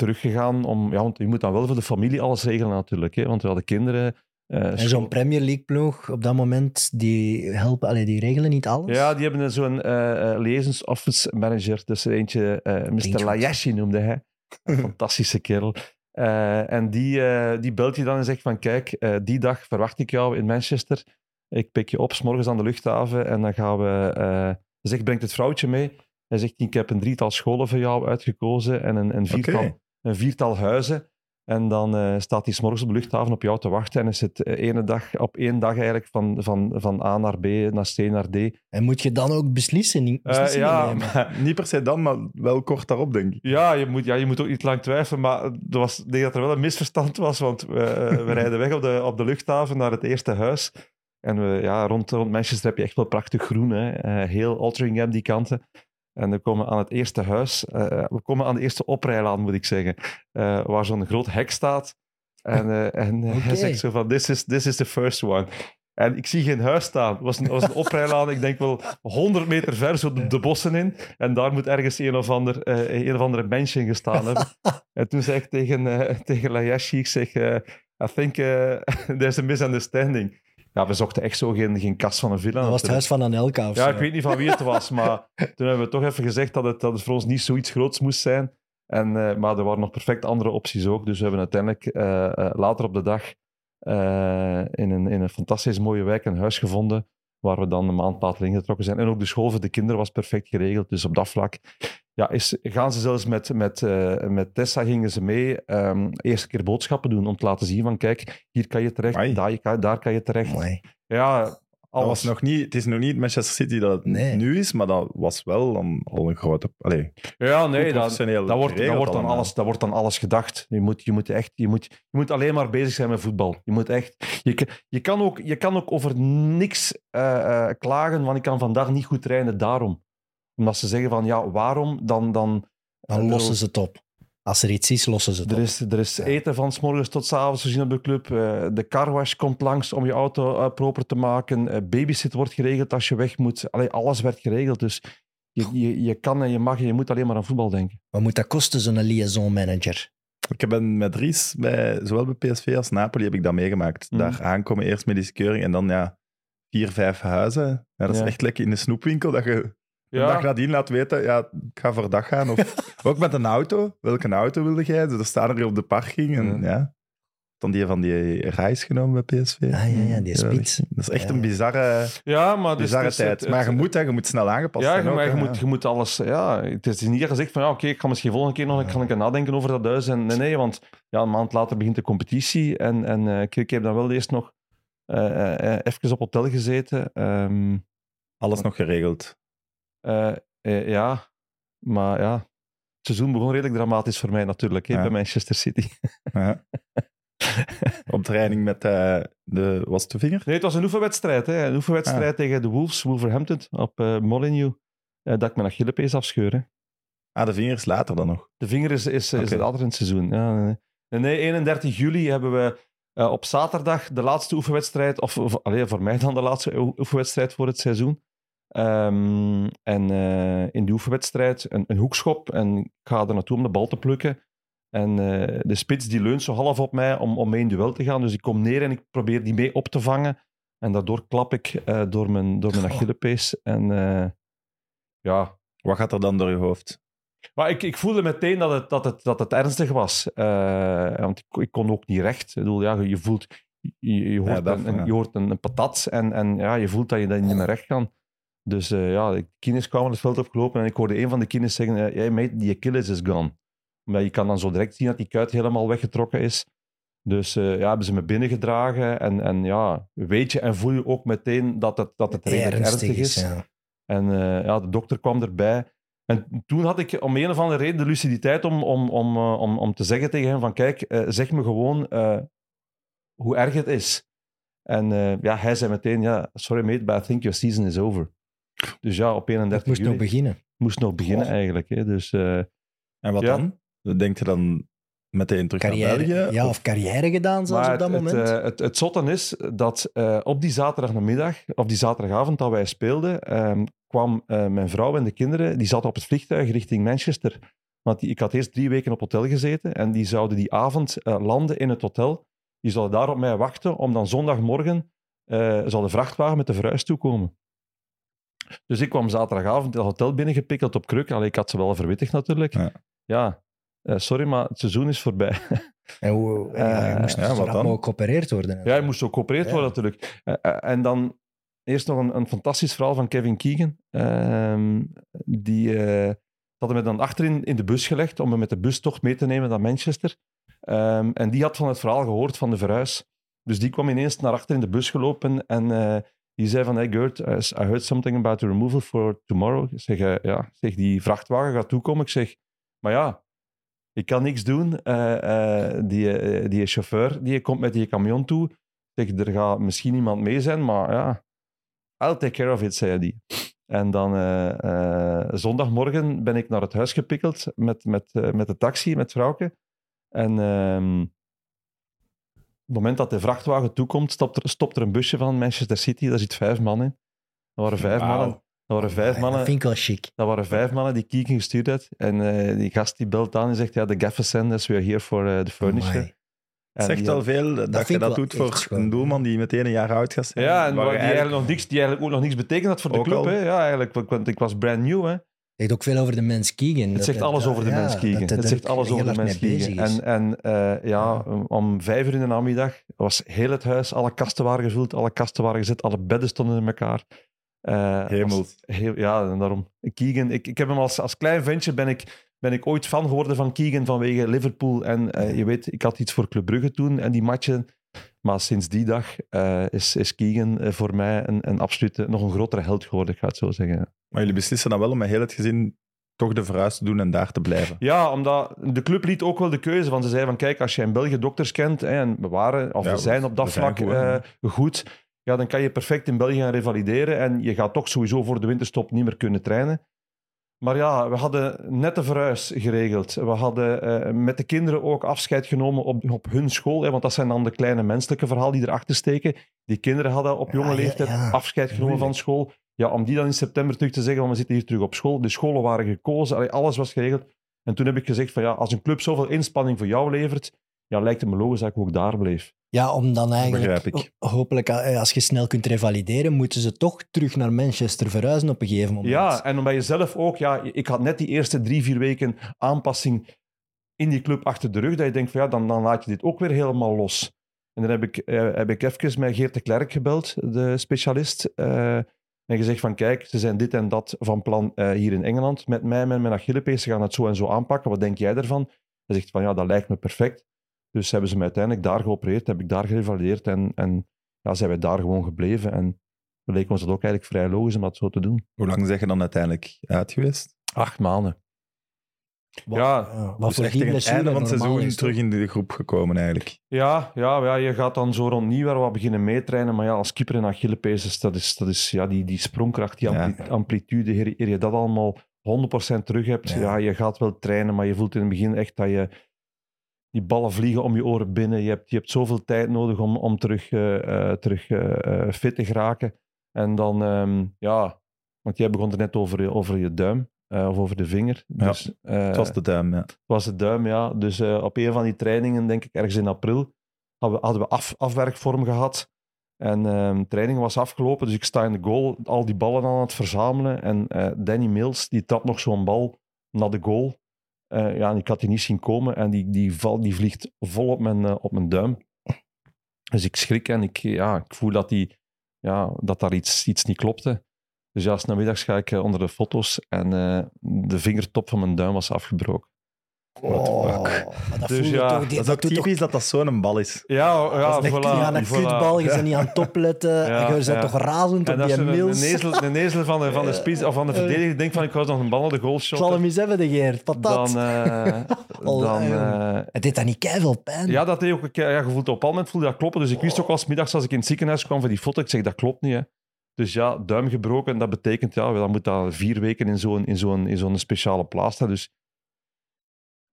teruggegaan. Om, ja, want je moet dan wel voor de familie alles regelen natuurlijk. Hè, want we hadden kinderen, Eh, En zo'n Premier League ploeg op dat moment, die helpen, allee, die regelen niet alles. Ja, die hebben zo'n liaisons office manager. Dus eentje, Klinkt Mr. Layashi noemde hij. Een fantastische kerel. En die, die belt je dan en zegt van kijk, die dag verwacht ik jou in Manchester. Ik pik je op, 's morgens aan de luchthaven. En dan gaan we... hij zegt, brengt het vrouwtje mee. Hij zegt, ik heb een drietal scholen voor jou uitgekozen. En een, een, viertal. Een viertal huizen. En dan eh, staat hij 's morgens op de luchthaven op jou te wachten. En is het eh, ene dag, op één dag eigenlijk van, van, van A naar B, naar C naar D. En moet je dan ook beslissen, Eh, beslissingen ja, maar- Niet per se dan, maar wel kort daarop, denk ik. ja, je moet, ja, je moet ook niet lang twijfelen. Maar er was, ik denk dat er wel een misverstand was. Want we, we rijden weg op de, op de luchthaven naar het eerste huis. En we, ja, rond, rond Manchester heb je echt wel prachtig groen. Hè? Eh, heel Altrincham, die kanten. En we komen aan het eerste huis. eh, we komen aan de eerste oprijlaan, moet ik zeggen. eh, waar zo'n groot hek staat. En, eh, en eh, hij zegt zo van, this is, this is the first one. En ik zie geen huis staan. Het was een, was een oprijlaan, ik denk wel 100 meter ver, zo de, de bossen in. En daar moet ergens een of, ander, eh, een of andere mensje gestaan hebben. en toen zei ik tegen, eh tegen Layashi, ik zeg, eh, I think eh, there's a misunderstanding. Ja, we zochten echt zo geen, geen kast van een villa. Dat was het huis van Anelka of Ja, zo. ik weet niet van wie het was, maar toen hebben we toch even gezegd dat het, dat het voor ons niet zoiets groots moest zijn. En, eh, maar er waren nog perfect andere opties ook. Dus we hebben uiteindelijk eh, eh, later op de dag in, een, in een fantastisch mooie wijk een huis gevonden, waar we dan een maand later ingetrokken zijn. En ook de school voor de kinderen was perfect geregeld. Dus op dat vlak ja, is, gaan ze zelfs met, met, eh, met Tessa gingen ze mee ehm eerste keer boodschappen doen om te laten zien van kijk, hier kan je terecht, daar, je kan, daar kan je terecht. Ja, Dat alles. was nog niet, het is nog niet Manchester City dat het Nee. nu is, maar dat was wel dan al een grote... Allee, Ja, nee, dat, dat, wordt, dat, wordt dan alles, dat wordt dan alles gedacht. Je moet, je moet, echt, je moet, je moet alleen maar bezig zijn met voetbal. Je, moet echt, je, je, kan, ook, je kan ook over niks eh, eh, klagen, want ik kan vandaag niet goed trainen daarom. Omdat ze zeggen van, ja, waarom? Dan... dan Dan eh, lossen ze het op. Als er iets is, lossen ze het er op. is, er is eten van s morgens tot s avonds voorzien op de club. Eh, de carwash komt langs om je auto eh, proper te maken. Eh, babysit wordt geregeld als je weg moet. Allee, alles werd geregeld. Dus je, je, je kan en je mag en je moet alleen maar aan voetbal denken. Wat moet dat kosten, zo'n liaison manager? Ik ben met Ries, bij, zowel bij PSV als Napoli, heb ik dat meegemaakt. Mhm. Daar aankomen, eerst medische keuring en dan ja, vier, vijf huizen. Ja, dat is Ja. echt lekker in de snoepwinkel, dat je Ja. een dag nadien laat weten, ja, ik ga voor dag gaan. Of ook met een auto. Welke auto wilde jij? Dus er staan er hier op de parking. En, ja. Dan die van die reis genomen bij PSV. Ah, ja, ja, die Ja, spits. Dat is echt Ja. een bizarre, Ja, maar dus, bizarre dus tijd. het- maar het- je moet, hè, je moet snel aangepast ja, zijn. je, ook, maar je, hè. moet, je moet alles... Ja, het is niet gezegd van, ja, oké, ik ga misschien volgende keer nog kan ik nadenken over dat huis. En, nee, nee, want ja, een maand later begint de competitie. En, en eh, ik, ik heb dan wel eerst nog eh, eh, even op hotel gezeten. Ehm, Alles nog geregeld. Eh, eh, ja, maar ja... Het seizoen begon redelijk dramatisch voor mij natuurlijk, hè, Ja. bij Manchester City. Ja. Op training met eh, de... Was het de vinger? Nee, het was een oefenwedstrijd. Hè. Een oefenwedstrijd tegen de Wolves, Wolverhampton, op Molineux. Eh, dat ik mijn Achillepees afscheur. Hè. Ah, de vinger is later dan nog. De vinger is, is, is Oké. later in het seizoen. Ja, nee, nee. nee, 31 juli hebben we op zaterdag de laatste oefenwedstrijd, of, of allee, voor mij dan de laatste oe- oefenwedstrijd voor het seizoen. Ehm, en eh, in die oefenwedstrijd een, een hoekschop en ik ga er naartoe om de bal te plukken. En eh, de spits die leunt zo half op mij om, om mee in duel te gaan. Dus ik kom neer en ik probeer die mee op te vangen. En daardoor klap ik eh, door mijn, door mijn. Achillepees. En ja, Wat gaat er dan door je hoofd? maar ik, ik voelde meteen dat het, dat het, dat het ernstig was. Want ik, ik kon ook niet recht. Ik bedoel, ja, je voelt... Je, je hoort, dat, een, een- ja. je hoort een, een patat en, en ja, je voelt dat je dat niet meer recht kan. Dus eh, ja, de kines kwamen het veld opgelopen en ik hoorde een van de kines zeggen, eh, hey mate, die Achilles is gone. Maar je kan dan zo direct zien dat die kuit helemaal weggetrokken is. Dus eh, ja, hebben ze me binnengedragen en, en ja, weet je en voel je ook meteen dat het, dat het redelijk ernstig, is. ja. En ja, de dokter kwam erbij. En toen had ik om een of andere reden de luciditeit om, om, om, om, om te zeggen tegen hem van kijk, zeg me gewoon hoe erg het is. En ja, hij zei meteen, ja, sorry mate, but I think your season is over. Dus ja, op 31 Dat moest juli nog beginnen. moest nog beginnen eigenlijk. Hè. Dus eh, En wat Ja. dan? Denk je dan meteen terug naar Carrière, België? ja, Of- of carrière gedaan zelfs maar op dat het, moment. Het, eh, het, het zotte is dat eh, op die zaterdagmiddag, of die zaterdagavond dat wij speelden, ehm, kwam eh, mijn vrouw en de kinderen, die zaten op het vliegtuig richting Manchester. Want die, ik had eerst drie weken op hotel gezeten en die zouden die avond eh, landen in het hotel. Die zouden daar op mij wachten om dan zondagmorgen eh zal de vrachtwagen met de verhuis toekomen. Dus ik kwam zaterdagavond het hotel binnengepikkeld op kruk. Allee, ik had ze wel verwittigd natuurlijk. Ja. Ja, eh, sorry, maar het seizoen is voorbij. En hoe, ja, je Eh, moest ja, dan? geopereerd worden. Ja, hij moest ook geopereerd Ja. worden natuurlijk. Eh, en dan eerst nog een, een fantastisch verhaal van Kevin Keegan. Ehm, die eh, hadden me dan achterin in de bus gelegd om me met de bustocht mee te nemen naar Manchester. Ehm, en die had van het verhaal gehoord van de verhuis. Dus die kwam ineens naar achter in de bus gelopen en eh, die zei van, hey Gert, I heard something about the removal for tomorrow. Ik zeg, eh, ja, zeg, die vrachtwagen gaat toekomen. Ik zeg, maar ja, ik kan niks doen. Eh, die, die chauffeur die komt met die camion toe. Zeg, er gaat misschien iemand mee zijn, maar ja, I'll take care of it, zei hij. En dan zondagmorgen ben ik naar het huis gepikkeld met, met, met de taxi, met vrouwke. En ehm, het moment dat de vrachtwagen toekomt, stopt er, stopt er een busje van Manchester City. Daar zit vijf man in. Dat waren vijf mannen. Dat waren vijf mannen. Dat vind ik wel chic. Dat waren vijf mannen die Kieken gestuurd had. En eh, die gast die belt aan en zegt, ja, de gaffer send us, we are here for eh, the furniture. Het zegt al veel dat, je dat doet voor een doelman die meteen een jaar oud gaat zijn. Ja, en Waar die, eigenlijk nog niks, die eigenlijk ook nog niks betekend had voor de Ook club. Hè? Ja, eigenlijk, want- want ik was brand new. Hè? Het zegt ook veel over de mens Keegan. Het zegt alles over de mens Keegan. Het zegt alles over de mens Keegan. En, en eh, ja, om vijf uur in de namiddag was heel het huis, alle kasten waren gevuld, alle kasten waren gezet, alle bedden stonden in elkaar. Eh, Hemel. was Heel, ja, en daarom. Keegan, ik, ik heb hem als, als klein ventje, ben ik, ben ik ooit fan geworden van Keegan vanwege Liverpool. En eh, je weet, ik had iets voor Club Brugge toen en die matchen. Maar sinds die dag eh, is, is Keegan voor mij een, een absolute, nog een grotere held geworden, ik ga het zo zeggen. Maar jullie beslissen dan wel om met heel het gezin toch de verhuis te doen en daar te blijven. Ja, omdat de club liet ook wel de keuze. Want ze zei van, kijk, als je in België dokters kent, hè, en we waren, of Ja, we zijn op dat vlak goed, eh, goed, ja, dan kan je perfect in België gaan revalideren. En je gaat toch sowieso voor de winterstop niet meer kunnen trainen. Maar ja, we hadden net de verhuis geregeld. We hadden eh, met de kinderen ook afscheid genomen op, op hun school. Hè, want dat zijn dan de kleine menselijke verhalen die erachter steken. Die kinderen hadden op jonge Ja, ja, leeftijd ja. afscheid genomen van school. Ja, om die dan in september terug te zeggen, van we zitten hier terug op school. De scholen waren gekozen, allee, alles was geregeld. En toen heb ik gezegd van ja, als een club zoveel inspanning voor jou levert, ja, lijkt het me logisch dat ik ook daar bleef. Ja, om dan eigenlijk, hopelijk, eh, als je snel kunt revalideren, moeten ze toch terug naar Manchester verhuizen op een gegeven moment. Ja, en omdat je zelf ook, ja, ik had net die eerste drie, vier weken aanpassing in die club achter de rug, dat je denkt van ja, dan, dan laat je dit ook weer helemaal los. En dan heb ik, eh, heb ik even met Geert de Klerk gebeld, de specialist, eh, en gezegd van kijk, ze zijn dit en dat van plan eh, hier in Engeland met mij en met mijn Achillespees, ze gaan het zo en zo aanpakken, wat denk jij daarvan? Hij zegt van ja, dat lijkt me perfect. Dus hebben ze me uiteindelijk daar geopereerd, heb ik daar gerevalideerd en, en ja, zijn wij daar gewoon gebleven. En we leken ons dat ook eigenlijk vrij logisch om dat zo te doen. Hoe lang zeg je dan uiteindelijk uit geweest? Acht maanden. Wat, Ja, wat dus voor echt die tegen het einde van het seizoen is, terug in de groep gekomen eigenlijk. Ja, ja, ja, je gaat dan zo rond nieuwjaar wat beginnen meetrainen. Maar ja, als keeper en Achillespees, dat is, dat is ja, die, die sprongkracht, die Ja. amplitude, eer, eer je dat allemaal 100% terug hebt, Ja. ja. je gaat wel trainen, maar je voelt in het begin echt dat je die ballen vliegen om je oren binnen. Je hebt, je hebt zoveel tijd nodig om, om terug, eh, eh, terug eh, eh, fit te geraken. En dan, ehm, ja, want jij begon er net over, over je duim, eh, of over de vinger. Ja, Dus, eh, Het was de duim, ja. was de duim, ja. Dus eh, op een van die trainingen, denk ik ergens in april, hadden we, hadden we af, afwerkvorm gehad. En ehm de training was afgelopen, dus ik sta in de goal, al die ballen aan het verzamelen. En Danny Mills, die trapt nog zo'n bal naar de goal. Ja, en ik had die niet zien komen en die, die, val, die vliegt vol op mijn, op mijn duim. Dus ik schrik en ik, ja, ik voel dat, die, ja, dat daar iets, iets niet klopte. Dus ja, 's namiddags ga ik eh, onder de foto's en eh, de vingertop van mijn duim was afgebroken. Oh, dat Dus ja, toch, die- Dat is doet toch dat dat zo'n bal is. Ja, ja, Dat voilà. Ja, een voilà. kutbal, je bent niet aan het opletten. Ja, en je bent ja. toch razend En op dat die is een, een, Mills. ezel, een ezel van de, van de, spits, of van de verdediger denkt van ik was nog een bal naar de goal Ik zal hem eens hebben, de Geert. Patat. Dan, eh, Oh, dan eh, Het deed dat niet keiveel pijn. ja, dat deed ook, ja, je voelt op een moment voelde dat kloppen. Dus ik wist ook als middags als ik in het ziekenhuis kwam voor die foto, ik zeg dat klopt niet. Hè. Dus ja, duim gebroken, dat betekent ja, dan moet dat vier weken in zo'n in zo'n in zo'n speciale plaats staan. Dus,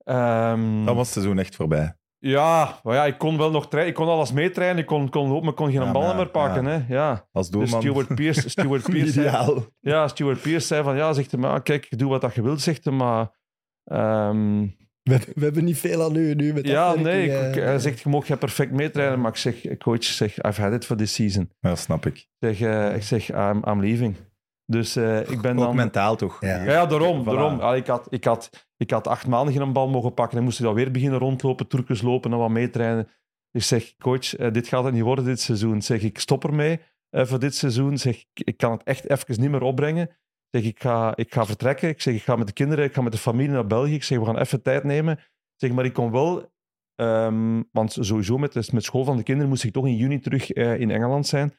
Ehm, Dan was het seizoen echt voorbij. Ja, maar ja, ik kon wel nog trainen. Ik kon alles meetrainen. Ik kon, kon lopen, maar ik kon geen Ja, bal maar meer pakken. ja. Hè. Ja. Als Dus doelman. Stuart Pearce, Stuart Pearce zei, ja, Stuart Pearce zei van, ja, zegt hij, maar kijk, doe wat dat je wilt, zegt hij, maar ehm, We, we hebben niet veel aan u nu met Ja, nee, eh. ik, ik- hij zegt, je mag je perfect meetrainen, maar ik zeg, coach, zeg, I've had it for this season. Ja, snap ik. Ik zeg, eh, ik zeg I'm, I'm leaving. Dus eh, ik ben Ook dan... mentaal toch? Ja. Ja, daarom. Voilà. daarom. Ik, had, ik, had, ik had acht maanden geen bal mogen pakken en moest ik dan weer beginnen rondlopen, trucjes lopen en wat meetrainen. Ik zeg, coach, eh, dit gaat het niet worden dit seizoen. Zeg, ik stop ermee eh, voor dit seizoen. Zeg, ik, ik kan het echt even niet meer opbrengen. Zeg, ik ga, ik ga vertrekken. Ik zeg, ik ga met de kinderen, ik ga met de familie naar België. Ik zeg, we gaan even tijd nemen. Zeg, maar ik kom wel... ehm, want sowieso met, met school van de kinderen moest ik toch in juni terug eh, in Engeland zijn.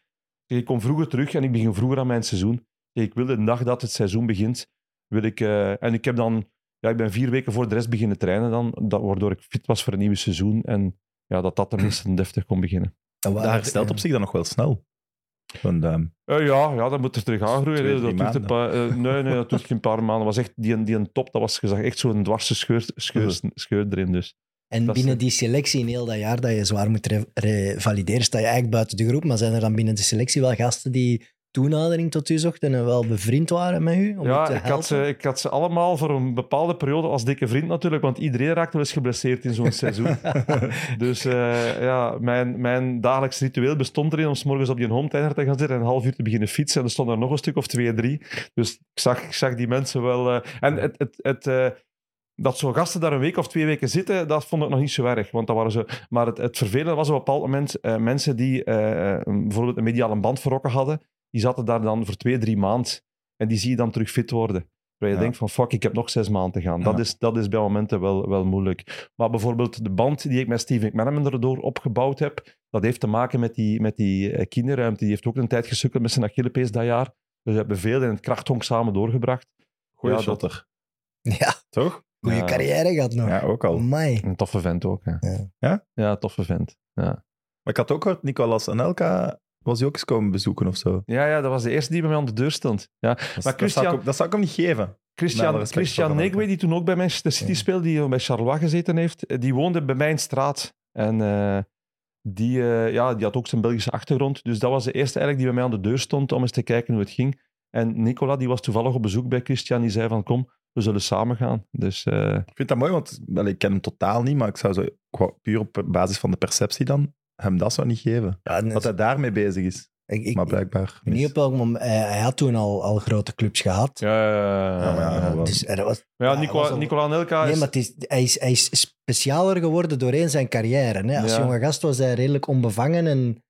Zeg, ik kom vroeger terug en ik begin vroeger aan mijn seizoen. Zeg, ik wil de dag dat het seizoen begint, wil ik... eh, en ik heb dan... Ja, ik ben vier weken voor de rest beginnen trainen dan, dat, waardoor ik fit was voor een nieuw seizoen. En ja, dat dat tenminste deftig kon beginnen. En waar- Dat herstelt op zich dan nog wel snel. Want, ehm, Eh, ja, ja, dat moet er terug aangroeien. Twee, dat duurt een paar, eh, nee, nee, dat duurt geen paar maanden. Dat was echt die, die een top, dat was gezegd echt zo'n dwarse scheur, scheur, scheur erin. Dus. En Dat binnen het. die selectie in heel dat jaar dat je zwaar moet re- revalideren, sta je eigenlijk buiten de groep. Maar zijn er dan binnen de selectie wel gasten die toenadering tot u zochten en wel bevriend waren met u? Om Ja, te ik had, ze, ik had ze allemaal voor een bepaalde periode als dikke vriend natuurlijk, want iedereen raakt wel eens geblesseerd in zo'n seizoen. dus eh, ja, mijn, mijn dagelijks ritueel bestond erin om 's morgens op die home trainer te gaan zitten en een half uur te beginnen fietsen. En er stonden er nog een stuk of twee, drie. Dus ik zag, ik zag die mensen wel... eh, en het, het, het, eh, dat zo'n gasten daar een week of twee weken zitten, dat vond ik nog niet zo erg. Want dat waren zo... Maar het, het vervelende was op een bepaald moment mensen die bijvoorbeeld een mediale band verrokken hadden, die zaten daar dan voor twee, drie maanden. En die zie je dan terug fit worden. Waar je Ja. denkt van, fuck, ik heb nog zes maanden te gaan. Dat, is, dat is bij momenten wel, wel moeilijk. Maar bijvoorbeeld de band die ik met Steven McManaman erdoor opgebouwd heb, dat heeft te maken met die, met die eh, kinderruimte. Die heeft ook een tijd gesukkeld met zijn Achillepees dat jaar. Dus we hebben veel in het krachthonk samen doorgebracht. goeie Ja, dat- shotter. Ja, Toch? goede Ja. carrière gehad nog. Ja, ook al. Amai. Een toffe vent ook. Hè. Ja? Ja, toffe vent. Ja. Maar ik had ook gehoord, Nicolas Anelka was hij ook eens komen bezoeken of zo. ja, ja, dat was de eerste die bij mij aan de deur stond. Ja. Dat, dat, Christian- zou ik, ook- dat zou ik hem niet geven. Christian, respect Christian voor Negwe, die toen ook bij Manchester City Ja. speelde, die bij Charleroi gezeten heeft, eh, die woonde bij mijn straat. En eh, die, eh, ja, die had ook zijn Belgische achtergrond. Dus dat was de eerste eigenlijk die bij mij aan de deur stond om eens te kijken hoe het ging. En Nicola, die was toevallig op bezoek bij Christian, die zei van kom, we zullen samen gaan. Dus eh, Ik vind dat mooi, want wel, ik ken hem totaal niet, maar ik zou zo, qua- puur op basis van de perceptie dan, hem dat zou niet geven. Ja, Dat hij daarmee bezig is. ik, ik, Maar blijkbaar niet op welk moment. Hij, hij had toen al, al grote clubs gehad. ja, ja, ja, Ja. Dus er was, Maar ja, Nicola, was al- Nicola Anelka nee, is... maar het is, hij, is, hij is specialer geworden doorheen zijn carrière. Hè? Als Ja. jonge gast was hij redelijk onbevangen en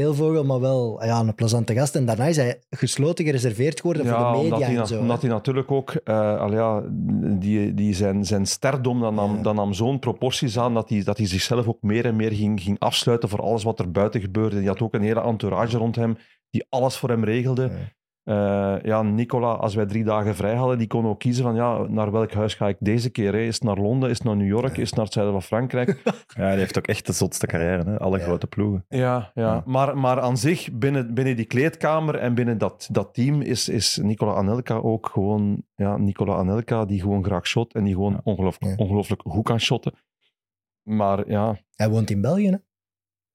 speelvogel, maar wel ja, een plezante gast. En daarna is hij gesloten gereserveerd geworden voor de omdat media hij, en zo. omdat hè. hij natuurlijk ook, al ja, die, die zijn, zijn sterdom dan nam, Ja. dan nam zo'n proporties aan dat hij, dat hij zichzelf ook meer en meer ging, ging afsluiten voor alles wat er buiten gebeurde. Die had ook een hele entourage rond hem die alles voor hem regelde. Ja. Eh, ja, Nicola, als wij drie dagen vrij hadden, die kon ook kiezen van ja, naar welk huis ga ik deze keer? Hè? Is het naar Londen? Is het naar New York? Is het naar het zuiden van Frankrijk? Ja, die heeft ook echt de zotste carrière, hè? alle Ja. grote ploegen. Ja, ja. Ja. Maar, maar aan zich, binnen, binnen die kleedkamer en binnen dat, dat team, is, is Nicola Anelka ook gewoon... Ja, Nicola Anelka, die gewoon graag shot en die gewoon Ja. ongelooflijk, Ja. ongelooflijk goed kan shotten. Maar ja, Hij woont in België. Hè?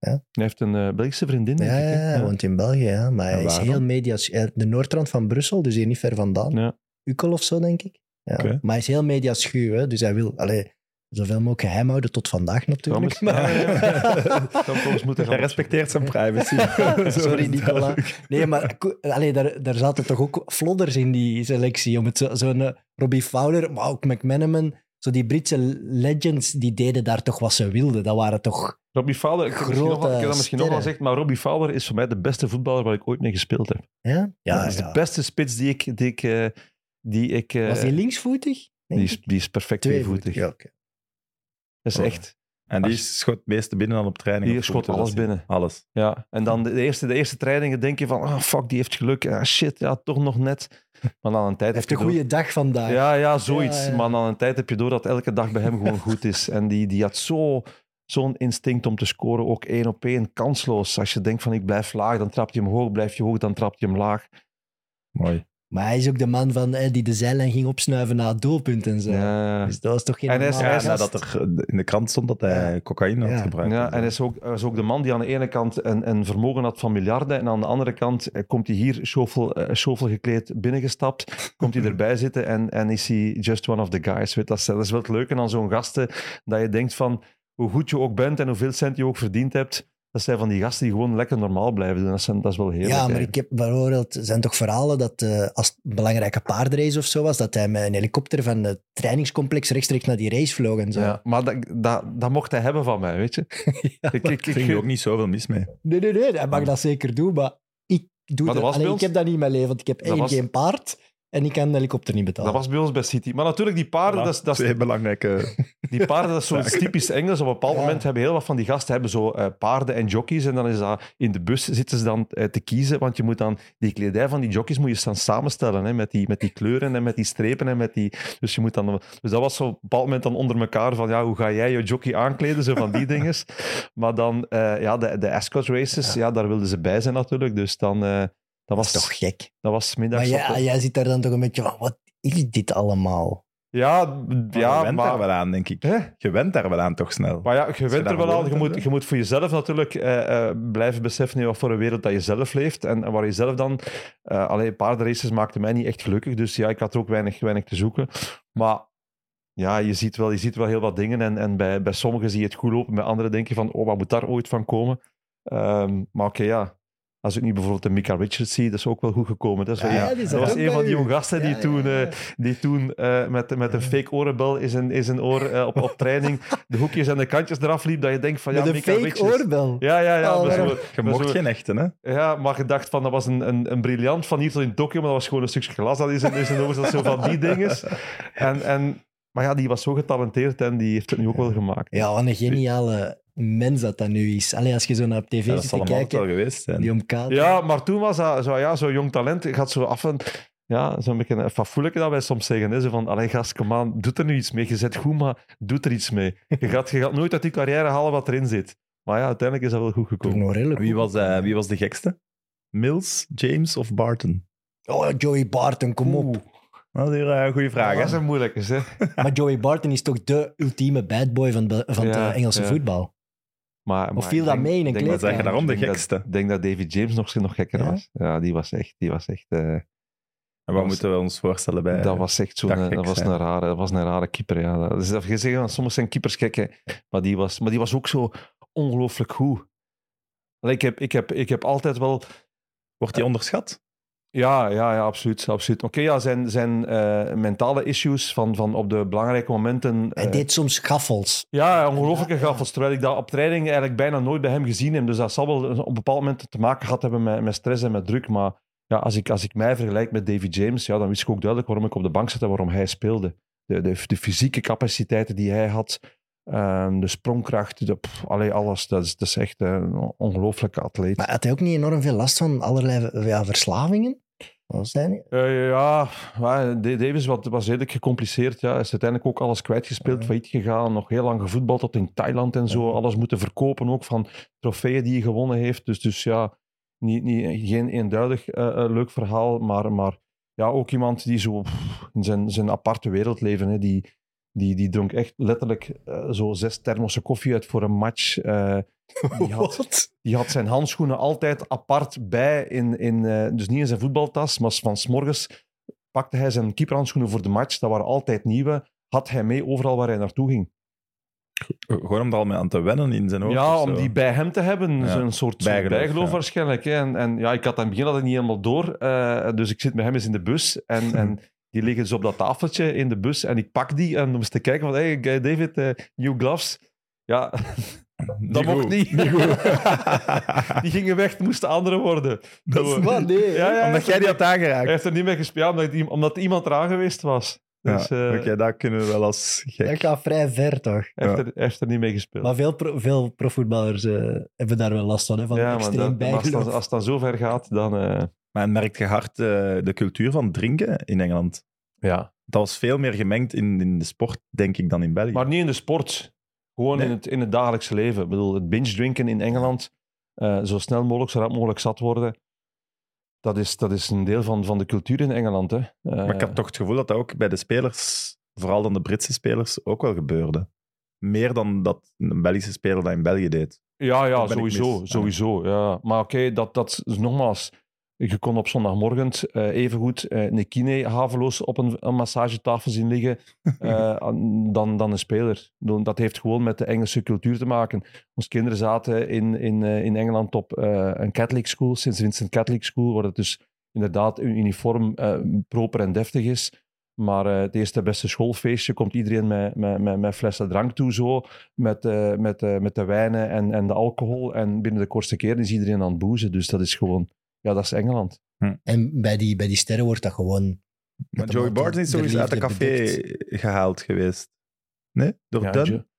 Hij heeft een eh, Belgische vriendin, denk Ja, ik, ja, hij woont in België. Ja. Maar hij is heel media's. eh, De noordrand van Brussel, dus hier niet ver vandaan. Ja. Ukkel of zo, denk ik. Ja. Maar hij is heel mediaschuw. Hè? Dus hij wil allee, zoveel mogelijk geheim houden tot vandaag natuurlijk. Ja, maar- Ja, ja, ja. Moeten Hij respecteert zijn privacy. Zo Sorry, Nicola. Nee, maar allee, daar, daar zaten toch ook flodders in die selectie. Om het zo- Zo'n eh, Robbie Fowler, maar ook McManaman. Zo die Britse legends, die deden daar toch wat ze wilden. Dat waren toch... Robbie Fowler, ik heb, misschien nog, Grote ik heb dat misschien nog wel gezegd, maar Robbie Fowler is voor mij de beste voetballer waar ik ooit mee gespeeld heb. Ja? Ja, dat is ja. de beste spits die ik... Die ik, eh, die ik eh, Was die linksvoetig? die, is, die is perfect tweevoetig. Ja, oké. Dat is Oh. echt... En die schot het meeste binnen dan op training. Die of hoe schot alles zien? binnen. Alles. Ja, en dan de eerste, de eerste trainingen denk je van, ah fuck, die heeft geluk. Ah, shit, ja, toch nog net. Maar na een tijd heeft een door- goede dag vandaag. Ja, ja, zoiets. Ja, ja. Maar na een tijd heb je door dat elke dag bij hem gewoon goed is. En die, die had zo, zo'n instinct om te scoren, ook één op één, kansloos. Als je denkt van, ik blijf laag, dan trap je hem hoog, blijf je hoog, dan trap je hem laag. Mooi. Maar hij is ook de man van, eh, die de zijlijn ging opsnuiven na het doelpunt en zo. Ja. Dus dat was toch geen En hij is- Ja, nadat er in de krant stond dat hij cocaïne had Ja. gebruikt. Ja, en hij is ook, is ook de man die aan de ene kant een, een vermogen had van miljarden en aan de andere kant eh, komt hij hier schoffel, eh, schoffel gekleed binnengestapt, komt hij erbij zitten en, en is hij just one of the guys. Weet, dat, is, dat is wel het leuke aan zo'n gasten, dat je denkt van hoe goed je ook bent en hoeveel cent je ook verdiend hebt, dat zijn van die gasten die gewoon lekker normaal blijven doen. Dat, zijn, dat is wel heerlijk. Ja, maar ik heb bijvoorbeeld, er zijn toch verhalen dat eh, als het een belangrijke paardenrace of zo was, dat hij met een helikopter van het trainingscomplex rechtstreeks naar die race vloog en zo. Ja, maar dat, dat, dat mocht hij hebben van mij, weet je. Ja, Ik, ik, Ik vind er ook niet zoveel mis mee. Nee, nee, nee, hij mag dat zeker doen, maar ik doe Maar dat dat. was Allee, bij ik heb dat niet in mijn leven, want ik heb één was- geen paard en ik kan een helikopter niet betalen. dat was bij ons bij City. Maar natuurlijk, die paarden, dat is, dat is, Twee belangrijke... Die paarden, dat is zo typisch Engels. Op een bepaald Ja. moment hebben heel wat van die gasten hebben zo eh, paarden en jockeys. En dan is dat in de bus zitten ze dan eh, te kiezen. Want je moet dan die kledij van die jockeys moet je staan samenstellen. Hè, met, die, met die kleuren en met die strepen. En met die, dus, je moet dan, dus dat was zo op een bepaald moment dan onder elkaar van ja, hoe ga jij je jockey aankleden? Zo van die dingen. Maar dan eh, ja, de, de escort races, ja. daar wilden ze bij zijn natuurlijk. Dus dan eh, dat was, toch gek. dat was 's Maar middags. ja, op- jij zit daar dan toch een beetje van, wat is dit allemaal? ja, Ja, ja, je went daar maar... wel aan, denk ik. Hè? Je went daar wel aan, toch snel. Maar ja, je went daar er wel aan. Je bent, moet, je moet voor jezelf natuurlijk eh, eh, blijven beseffen in wat voor een wereld dat je zelf leeft. En, en waar je zelf dan... eh alleen paardenraces maakten mij niet echt gelukkig. Dus ja, ik had er ook weinig, weinig te zoeken. Maar ja, je ziet wel, je ziet wel heel wat dingen. En, en bij, bij sommigen zie je het goed lopen. Bij anderen denk je van, oh, wat moet daar ooit van komen? Ehm, maar oké, ja. Als ik nu bijvoorbeeld de Mika Richards zie, dat is ook wel goed gekomen. Dat, is wel- Ja, is dat was een van die jonge gasten die toen, ja. eh, die toen eh, met, met een fake orenbel in zijn, in zijn oor eh, op, op training de hoekjes en de kantjes eraf liep, dat je denkt van ja, een Mika fake Richards. oorbel. Ja, ja, ja. Oh, maar zo-? Je mocht zo- geen echte, hè? ja, maar je dacht van dat was een, een, een briljant van hier tot in Tokio, maar dat was gewoon een stukje glas dat in zijn, in zijn ogen zat, zo van die dingen. En, en, maar ja, die was zo getalenteerd en die heeft het nu ook wel gemaakt. Ja, wat een geniale mens dat dat nu is. Alleen als je zo naar op tv Ja, dat zit te wel kijken, geweest zijn. die omkaart. Ja, maar toen was dat zo, ja, zo jong talent. Had zo af en ja, zo'n beetje een fafoeleke dat wij soms zeggen. Hè? Zo van, allee gast, kom aan, doe er nu iets mee. Je zet goed, maar doe er iets mee. Je gaat, je gaat nooit uit die carrière halen wat erin zit. Maar ja, uiteindelijk is dat wel goed gekomen. Wie was, eh, wie was de gekste? Mills, James of Barton? Oh, Joey Barton, kom op. Dat is hier eh, een goede vraag, dat is een moeilijke, hè? Maar Joey Barton is toch de ultieme bad boy van, de- van Ja, het eh, Engelse ja. voetbal. Maar, maar viel ik dat denk- mee in een denk Maar dat- zeg je daarom de ik denk gekste? dat- Ik denk dat David James nog, nog gekker Ja? was. Ja, die was echt... Die was echt eh, En wat moeten we ons voorstellen bij... dat was echt zo'n... dat Dat, gek was zijn. een rare, dat was een rare keeper, ja. Dat is dat je zegt, van, soms zijn keepers gek, hè. Maar die was, maar die was ook zo ongelooflijk goed. Allee, Ik heb, ik, heb, ik heb altijd wel... Wordt die onderschat? Ja, ja, ja absoluut. absoluut. Oké, ja, zijn, zijn eh, mentale issues van, van op de belangrijke momenten... Hij eh, deed soms gaffels. Ja, ongelooflijke Ja, ja. gaffels. Terwijl ik dat op training eigenlijk bijna nooit bij hem gezien heb. Dus dat zal wel op een bepaald moment te maken gehad hebben met, met stress en met druk. Maar ja, als, ik, als ik mij vergelijk met Davy James, ja, dan wist ik ook duidelijk waarom ik op de bank zat en waarom hij speelde. De, de, de fysieke capaciteiten die hij had, ehm, de sprongkracht, de, pff, allee, alles. Dat is, dat is echt een ongelooflijke atleet. Maar had hij ook niet enorm veel last van allerlei ja, verslavingen? Wat? Eh, ja, Davis was, was redelijk gecompliceerd. Ja. Hij is uiteindelijk ook alles kwijtgespeeld, Ja. failliet gegaan. Nog heel lang gevoetbald tot in Thailand en zo. Ja. Alles moeten verkopen ook van trofeeën die hij gewonnen heeft. Dus, dus ja, niet, niet, geen eenduidig eh, eh, leuk verhaal. Maar, maar ja, ook iemand die zo in zijn, zijn aparte wereld leven. Hè. Die, die, die dronk echt letterlijk eh, zo zes thermossen koffie uit voor een match. Eh, die had, die had zijn handschoenen altijd apart bij, in, in, eh, dus niet in zijn voetbaltas, maar van s'morgens pakte hij zijn keeperhandschoenen voor de match. Dat waren altijd nieuwe. Had hij mee overal waar hij naartoe ging. Gewoon om er al mee aan te wennen in zijn hoofd. ja, om die bij hem te hebben. Ja, Zo'n soort bijgeloof, bijgeloof, bijgeloof ja. waarschijnlijk. Hè. En, en ja, ik had aan het begin dat niet helemaal door. eh, dus ik zit met hem eens in de bus. En, en die liggen dus op dat tafeltje in de bus. En ik pak die en om eens te kijken van... Hey, David, eh, new gloves. Ja, dat mocht goed. niet. die gingen weg, moesten andere worden. Dat is Wat? Nee. Ja, ja, hij Omdat jij die niet- had aangeraakt. Hij heeft er niet mee gespeeld, ja, omdat, omdat iemand eraan geweest was. Dus ja, eh, Oké, dat kunnen we wel als gek. Dat gaat vrij ver, toch? hij, heeft Ja. er, heeft er niet mee gespeeld. Maar veel, pro, veel profvoetballers eh, hebben daar wel last van, hè, van ja, maar, extreem als, bijgeloof. het- als het dan zo ver gaat, dan... eh, Maar merkt je hard eh, de cultuur van drinken in Engeland? ja. Dat was veel meer gemengd in, in de sport, denk ik, dan in België. Maar niet in de sport. Gewoon Nee? in, het, in het dagelijkse leven. Ik bedoel, het binge drinken in Engeland, eh, zo snel mogelijk, zo rap mogelijk zat worden. dat is, dat is een deel van, van de cultuur in Engeland. Hè. Eh, Maar ik had toch het gevoel dat dat ook bij de spelers, vooral dan de Britse spelers, ook wel gebeurde. Meer dan dat een Belgische speler dat in België deed. Ja, ja, sowieso. sowieso ja. Maar oké, dat, dat is nogmaals. Je kon op zondagmorgen eh evengoed eh een kine haveloos op een, een massagetafel zien liggen eh, dan, dan een speler. Dat heeft gewoon met de Engelse cultuur te maken. Onze kinderen zaten in, in, eh, in Engeland op een Catholic school, St. Vincent Catholic School, waar het dus inderdaad een uniform proper en deftig is. Maar het eerste beste schoolfeestje komt iedereen met, met, met, met flessen drank toe, zo, met, eh, met, eh, met de wijnen en, en de alcohol. En binnen de kortste keer is iedereen aan het boezen. Dus dat is gewoon, ja, dat is Engeland. En bij die, bij die sterren wordt dat gewoon... Maar Met de Joey Barton is de eens uit liefde café bedekt. gehaald geweest. Nee? Door Ja, Dunn?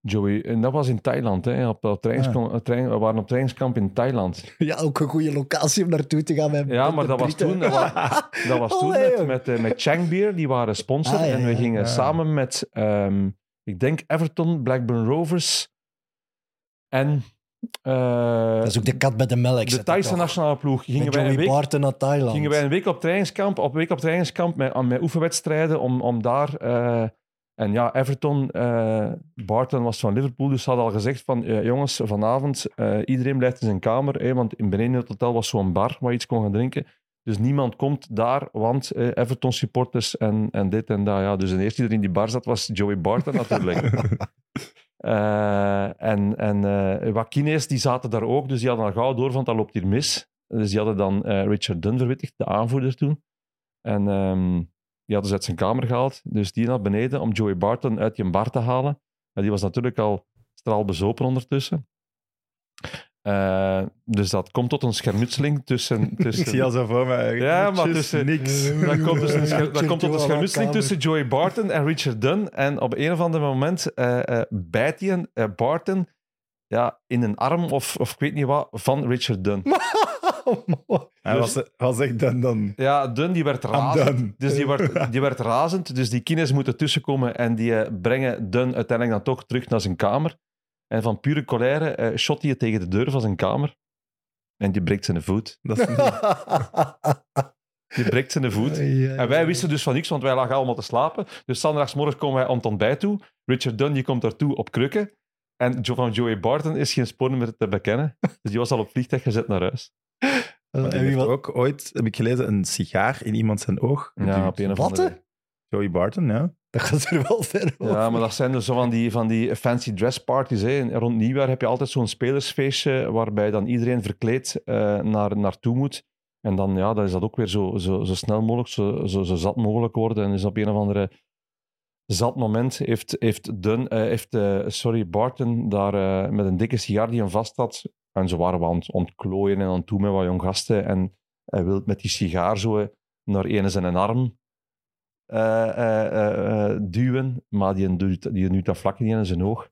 Joey, en dat was in Thailand. Hè, op, op trainingskamp, trein, we waren op trainingskamp in Thailand. Ja, ook een goede locatie om naartoe te gaan. Met, Ja, maar de dat was toen, dat was, dat was toen Allee, met, met, eh, met Chang Beer, die waren sponsor. Ah, ja, en we gingen ja. samen met, ehm, ik denk, Everton, Blackburn Rovers en eh, Dat is ook de kat bij de melk. de Thaise nationale ploeg. Gingen wij, een Joey week, Barton naar Thailand. gingen wij een week op trainingskamp, op week op trainingskamp met, aan- met oefenwedstrijden om, om daar... eh, en ja, Everton, eh, Barton was van Liverpool, dus ze had al gezegd van jongens, vanavond, eh, iedereen blijft in zijn kamer, hè, want in beneden in het hotel was zo'n bar waar je iets kon gaan drinken. Dus niemand komt daar, want eh, Everton supporters en, en dit en dat. Ja. Dus de eerste die er in die bar zat was Joey Barton natuurlijk. Eh, en en Wakine's die zaten daar ook, dus die hadden al gauw door van dat loopt hier mis. Dus die hadden dan eh, Richard Dunn verwittigd, de aanvoerder toen. En ehm, die hadden ze uit zijn kamer gehaald. Dus die naar beneden om Joey Barton uit die bar te halen. Maar die was natuurlijk al straalbezopen ondertussen. Eh, dus dat komt tot een schermutseling tussen... tussen Ik zie al zo voor me. Ja, maar tussen- Niks. dan komt, dus een, scher- dan komt tot een schermutseling tussen Joey Barton en Richard Dunn. En op een of ander moment eh, eh, bijt hij Barton ja, in een arm of, of ik weet niet wat van Richard Dunn. Was, was echt dan dan. Ja, Dunn die werd I'm razend. Dus die werd, die werd razend. Dus die kines moeten tussenkomen en die brengen Dunn uiteindelijk dan toch terug naar zijn kamer. En van pure colère eh, shot hij het tegen de deur van zijn kamer. En die breekt zijn voet. Dat is niet- Die breekt zijn voet. En wij wisten dus van niks, want wij lagen allemaal te slapen. Dus zondagsmorgen komen wij aan het ontbijt toe. Richard Dunn die komt daartoe op krukken. En van Joey Barton is geen spoor meer te bekennen. Dus die was al op vliegtuig gezet naar huis. Die En wie heeft wat- ook ooit, heb ik gelezen, een sigaar in iemand zijn oog. Ja, op een of Wat, andere... hè? Joey Barton, ja. Dat gaat er wel ver. Ja, maar dat zijn dus zo van die, van die fancy dress parties. Hè. Rond nieuwjaar heb je altijd zo'n spelersfeestje waarbij dan iedereen verkleed eh, naar, naartoe moet. En dan, ja, dan is dat ook weer zo, zo, zo snel mogelijk, zo, zo, zo zat mogelijk worden. En dus op een of andere zat moment heeft, heeft, Dun, eh, heeft eh, sorry, Barton daar met een dikke sigaar die hem vast had. En ze waren aan het ontklooien en aan het doen met wat jong gasten. En hij wil met die sigaar zo naar een zijn arm duwen, maar die duwt, die duwt dat vlak niet in zijn oog.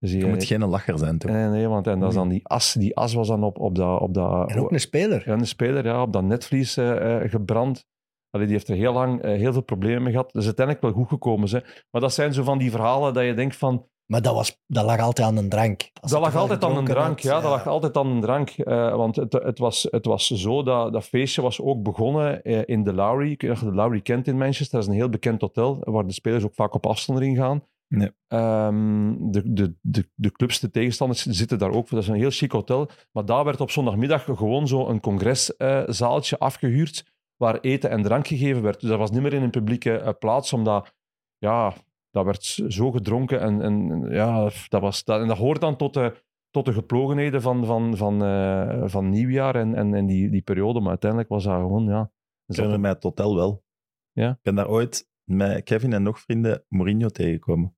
Dus Je moet geen lacher zijn, toch? nee, nee, want en dat is dan die as, die as was dan op, op dat... Op dat En ook een speler. ja, een speler, ja, op dat netvlies eh, eh, gebrand. Allee, die heeft er heel lang eh, heel veel problemen mee gehad. Dat is uiteindelijk wel goed gekomen. Ze. Maar dat zijn zo van die verhalen dat je denkt van... Maar dat, was, dat lag altijd aan een drank. Als Dat lag altijd aan een drank. had, Ja, dat lag altijd aan een drank. Eh, want het, het, was, het was zo dat dat feestje was ook begonnen eh, in de Lowry. Ik weet niet of je de Lowry kent in Manchester. Dat is een heel bekend hotel waar de spelers ook vaak op afzondering gaan. Nee. Ehm, de, de, de, de clubs, de tegenstanders zitten daar ook. Dat is een heel chic hotel. Maar daar werd op zondagmiddag gewoon zo een congreszaaltje afgehuurd waar eten en drank gegeven werd. Dus dat was niet meer in een publieke eh, plaats, omdat ja, dat werd zo gedronken. En, en ja, dat, was, dat, en dat hoort dan tot de, tot de geplogenheden van, van, van, eh, van nieuwjaar en, en, en die, die periode. Maar uiteindelijk was dat gewoon, ja... Ik herinner mij het hotel wel. Ja? Ik ben daar ooit met Kevin en nog vrienden Mourinho tegengekomen.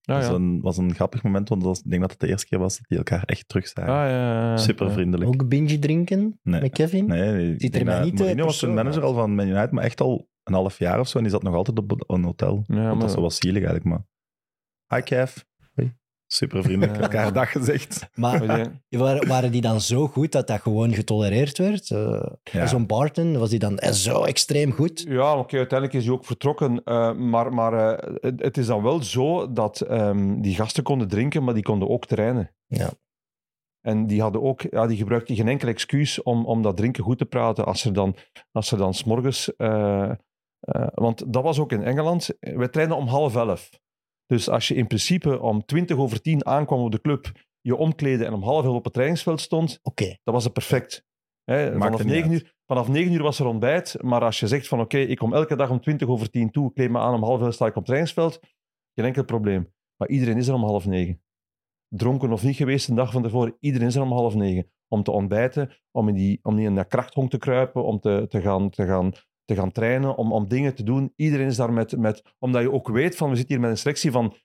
Ja, Dat ja. was, een, was een grappig moment, want was- ik denk dat het de eerste keer was dat die elkaar echt terug zagen. Ah, ja, ja, ja. Super vriendelijk. Ook binge drinken Nee. met Kevin? Nee, nee, er mij niet, eh, Mourinho was persoon manager al van Man United, maar echt al een half jaar of zo. En die zat nog altijd op een hotel. Ja, Want maar- dat is was zielig eigenlijk, maar... Hi, Kev. Super vriendelijk, Ja. elkaar dag gezegd. Maar waren, waren die dan zo goed dat dat gewoon getolereerd werd? Eh, Ja. Zo'n Barton, was die dan eh, zo extreem goed? Ja, oké, uiteindelijk is hij ook vertrokken. eh, maar maar eh, het, het is dan wel zo dat ehm, die gasten konden drinken, maar die konden ook trainen. Ja. En die, hadden ook, ja, die gebruikten geen enkel excuus om, om dat drinken goed te praten. Als er dan, als er dan s'morgens... eh, want dat was ook in Engeland. We trainen om half elf. Dus als je in principe om 20 over 10 aankwam op de club, je omkleden en om half elf op het trainingsveld stond, Oké, dat was het perfect. Hè, vanaf, niet 9 uit. uur, vanaf 9 uur was er ontbijt, maar als je zegt van oké, ik kom elke dag om 20 over 10 toe, kleed me aan om half elf sta ik op het trainingsveld, geen enkel probleem. Maar iedereen is er om half negen. Dronken of niet geweest een dag van tevoren, iedereen is er om half negen. Om te ontbijten, om in, die, om niet in dat krachthong te kruipen, om te, te, gaan, te, gaan, te gaan trainen, om, om dingen te doen. Iedereen is daar met, met... Omdat je ook weet van, we zitten hier met een selectie van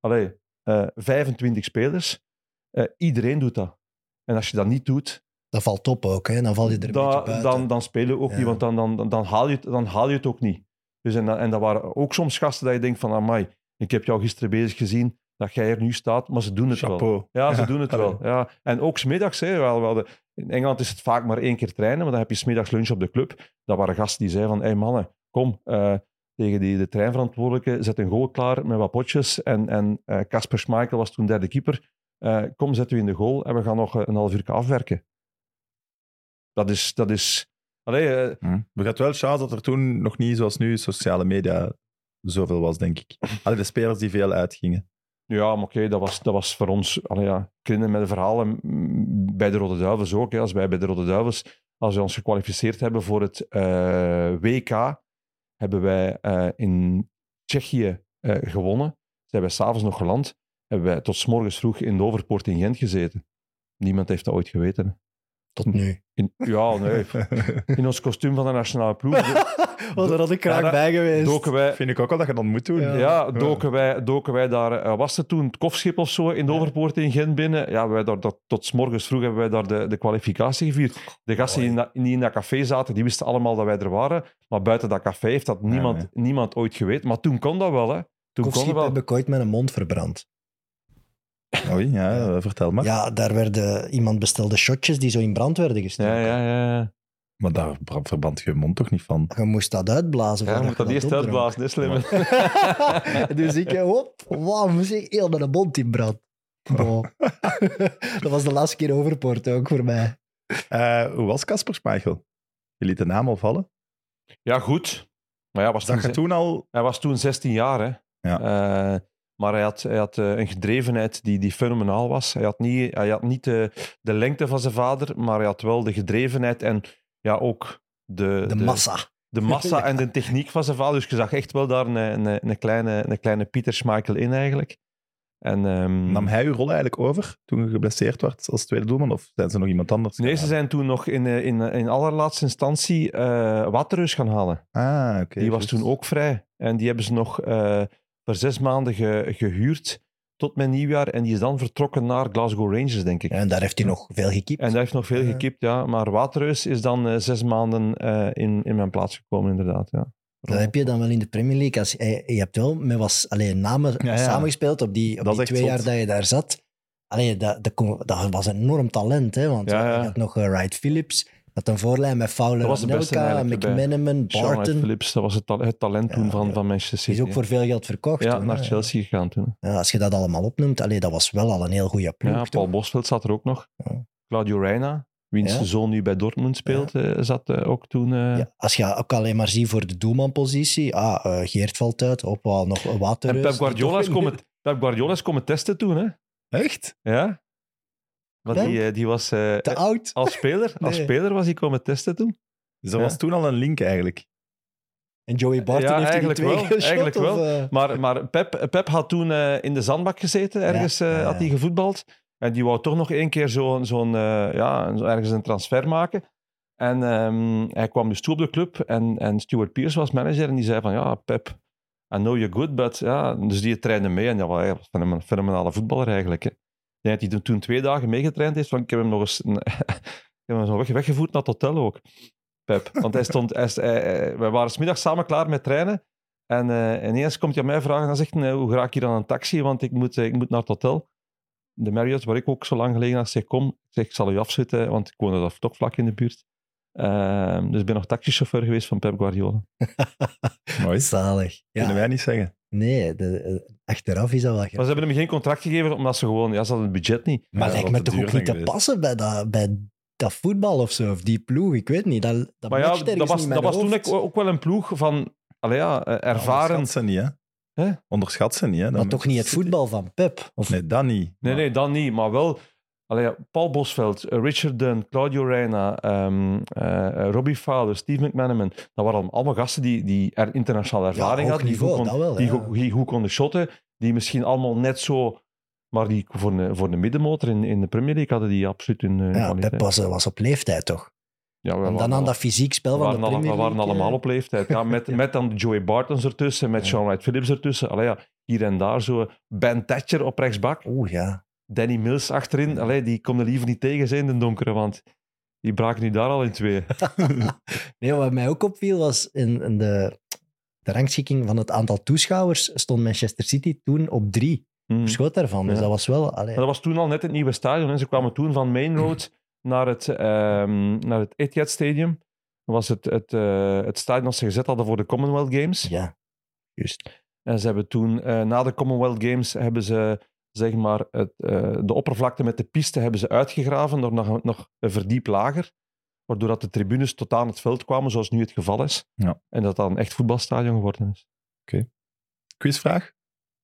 allee, eh 25 spelers. Eh, iedereen doet dat. En als je dat niet doet, dat valt op ook. Hè? Dan val je er een beetje buiten. dan, dan spelen ook Ja. niet, want dan, dan, dan, haal je het, dan haal je het ook niet. Dus en, dat- en dat waren ook soms gasten dat je denkt van, amai, ik heb jou gisteren bezig gezien, dat jij er nu staat, maar ze doen het wel. Ja, ze doen het Allee. wel. Ja. En ook smiddags, hè, wel, wel de, in Engeland is het vaak maar één keer trainen, maar dan heb je smiddags lunch op de club. Dat waren gasten die zeiden van, hé hey mannen, kom, eh, tegen die, de treinverantwoordelijke, zet een goal klaar met wat potjes. En en, eh, Casper Schmeichel was toen derde keeper. Eh, kom, zet u in de goal en we gaan nog een half uur afwerken. Dat is... Dat is allee, Hm. We gaat wel chance dat er toen nog niet zoals nu sociale media zoveel was, denk ik. Allee, de spelers die veel uitgingen. Ja, oké, dat, was, dat was voor ons... Allee, ja, kinderen met de verhalen bij de Rode Duivels ook. Hè. Als wij bij de Rode Duivels, als we ons gekwalificeerd hebben voor het eh, WK, hebben wij eh, in Tsjechië eh, gewonnen. Zijn wij s'avonds nog geland. Hebben wij tot 's morgens vroeg in de overpoort in Gent gezeten. Niemand heeft dat ooit geweten. Tot nu. In, ja, nee. In ons kostuum van de nationale ploeg Wat er had ik graag bij geweest. doken wij, Vind ik ook wel dat je dat moet doen. Ja. Ja, doken wij, doken wij daar, eh, was het toen het kofschip of zo, in de overpoort in Gent binnen. Ja, wij daar, dat, tot 's morgens vroeg hebben wij daar de, de kwalificatie gevierd. De gasten die in, dat, die in dat café zaten, die wisten allemaal dat wij er waren. Maar buiten dat café heeft dat niemand, nee. niemand ooit geweten. Maar toen kon dat wel, hè. Toen kon dat wel. heb ik ooit met een mond verbrand. Oei, ja, vertel maar. Ja, daar werden iemand bestelde shotjes die zo in brand werden gestoken. Ja, ja, ja. Maar daar verband je mond toch niet van? Je moest dat uitblazen. Ja, je moet dat eerst opdronk. uitblazen, hè, slim. dus ik, hop, wauw, moest ik heel met een mond in brand. Dat was de laatste keer overpoort ook voor mij. Eh, hoe was Casper Schmeichel? Je liet de naam al vallen. Ja, goed. Maar ja, was toen, Zag je toen al... hij was toen 16 jaar, hè. Ja. Eh, maar hij had, hij had eh, een gedrevenheid die, die fenomenaal was. Hij had niet, hij had niet de, de lengte van zijn vader, maar hij had wel de gedrevenheid en ja, ook de, De massa. de massa en de techniek van zijn vader. Dus je zag echt wel daar een, een, een, kleine, een kleine Pieter Schmeichel in eigenlijk. En, ehm, Nam hij uw rol eigenlijk over toen je geblesseerd werd als tweede doelman? Of zijn ze nog iemand anders? nee, ze zijn toen nog in, eh, in, in allerlaatste instantie eh Waterreus gaan halen. Ah, oké. die was toen ook vrij. En die hebben ze nog eh, voor zes maanden ge- gehuurd tot mijn nieuwjaar. En die is dan vertrokken naar Glasgow Rangers, denk ik. En daar heeft hij nog veel gekiept. En daar heeft nog veel gekipt, ja. Maar Waterreus is dan eh, zes maanden eh, in, in mijn plaats gekomen, inderdaad. Ja. Dat heb je dan wel in de Premier League. Als, je, je hebt wel met was, allee, namen Ja, ja. samengespeeld op die, op Dat die twee zot. jaar dat je daar zat. Allee, dat, dat, dat was een enorm talent. Hè, want Ja, je had nog eh, Wright Phillips, had een voorlijn met Fowler Dat Anelka, Wright Barton. Phillips, dat was het, ta- het talent toen Ja, van, ja. van Manchester Die City. is ook voor veel geld verkocht. ja, toen, naar hè. Chelsea gegaan toen. Ja, als je dat allemaal opnoemt, allee, dat was wel al een heel goede ploeg. Ja? Paul Bosveld zat er ook nog. Ja. Claudio Reina, wiens Ja. zoon nu bij Dortmund speelt, eh, zat eh, ook toen... eh, Ja, als je ook alleen maar ziet voor de doelmanpositie, ah, Geert valt uit, op wel nog een en. Pep die Guardiola, is komen, Pep Guardiola is komen testen toen, hè. Echt? Ja. Want die, eh, die was... eh, Te oud. als speler, als speler was hij komen testen toen. Dus Ja. was toen al een link eigenlijk. En Joey Barton Ja, heeft die eigenlijk twee wel, eigenlijk of, wel. eh? Maar, maar Pep, Pep had toen eh, in de zandbak gezeten, ergens eh, Ja, had hij gevoetbald. En die wou toch nog één keer zo'n zo'n eh, ja, zo ergens een transfer maken. En ehm, hij kwam dus toe op de club en, en Stuart Pearce was manager en die zei van ja, Pep, I know you're good, but ja, dus die trainde mee en ja, wel, hij was een fenomen- fenomenale voetballer eigenlijk. Hè. Ik denk dat hij toen- toen twee dagen meegetraind heeft, want ik heb hem nog eens een, ik heb hem zo weg, weggevoerd naar het hotel ook. Pep, want hij stond, hij, wij waren smiddags samen klaar met trainen en eh, ineens komt hij aan mij vragen en zegt, hij, hoe ga ik hier aan een taxi, want ik moet, eh, ik moet naar het hotel. De Marriott, waar ik ook zo lang gelegen had, zegt, kom, ik zeg, ik zal u afzetten, want ik woonde daar toch vlak in de buurt. Ehm, dus ik ben nog taxichauffeur geweest van Pep Guardiola. Mooi. Zalig. Kunnen Ja. wij niet zeggen. Nee, de, eh, achteraf is dat wel Maar ze hebben hem geen contract gegeven, omdat ze gewoon... Ja, ze hadden het budget niet. Maar Ja, lijkt me toch ook niet te passen bij dat, bij dat voetbal of zo, of die ploeg. Ik weet niet. Dat, dat Maar ja, dat was, dat was toen ook, wel een ploeg van... Allee, ja, eh, ervaren... Onderschat ze niet, hè? Hè? Onderschat ze niet, hè? Maar Dat toch niet het voetbal van Pep. Of, Nee, dat niet. Nee, Maar- nee, dan niet. Maar wel allee, Paul Bosveld, eh, Richard Dunn, Claudio Reina, ehm, eh, eh, Robbie Fowler, Steve McManaman. Dat waren allemaal gasten die, die er internationale ervaring hadden. Die, niveau, goed kon, dat wel, die, ja. goed- die goed konden shotten. Die misschien allemaal net zo... Maar die voor een, voor een middenmotor in, in de Premier League hadden die absoluut een ja, Pep was, was op leeftijd toch? Ja, we En dan aan dat fysiek spel we van de Premier we waren League, allemaal op leeftijd. Ja, met, met dan de Joey Bartons ertussen, met. Sean Wright Phillips ertussen. Allee, ja, hier en daar zo. Ben Thatcher op rechtsbak. Oeh, ja. Danny Mills achterin, allee, die kon er liever niet tegen zijn in de donkere, want die braken nu daar al in twee. Nee, wat mij ook opviel was in, in de, de rangschikking van het aantal toeschouwers stond Manchester City toen op drie. Hmm. Verschoot daarvan. Dus Ja. dat was wel... allee, dat was toen al net het nieuwe stadion. En ze kwamen toen van Main Road naar het, ehm, naar het Etihad Stadium. Dat was het, het, eh, het stadion dat ze gezet hadden voor de Commonwealth Games. Ja, juist. En ze hebben toen, eh, na de Commonwealth Games, hebben ze zeg maar, het, eh, de oppervlakte met de piste hebben ze uitgegraven door nog, nog een verdiep lager. Waardoor dat de tribunes tot aan het veld kwamen, zoals nu het geval is. Ja. En dat dat een echt voetbalstadion geworden is. Quizvraag.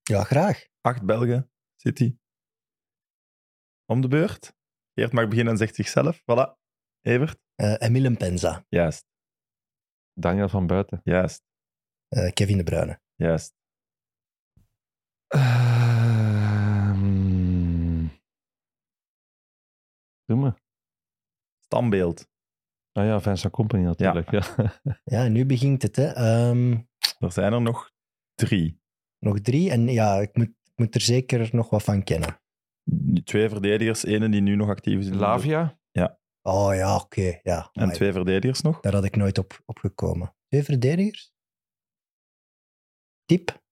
Ja, graag. Acht Belgen, City. Om de beurt. Geert mag beginnen en zegt zichzelf. Voilà. Evert. Eh Emile Penza, Juist, Daniel van Buiten. juist, eh, Kevin De Bruyne. juist. Doe me. Stambeeld. Ah ja, Vincent Company natuurlijk. Ja. Ja, nu begint het. Hè. Ehm, Er zijn er nog drie. nog drie. En ja, ik moet, ik moet er zeker nog wat van kennen. Twee verdedigers, ene die nu nog actief is. in de- Lavia. Oh ja, oké. ja. En Maar twee verdedigers nog. Daar had ik nooit op, op gekomen. Twee verdedigers? Typ?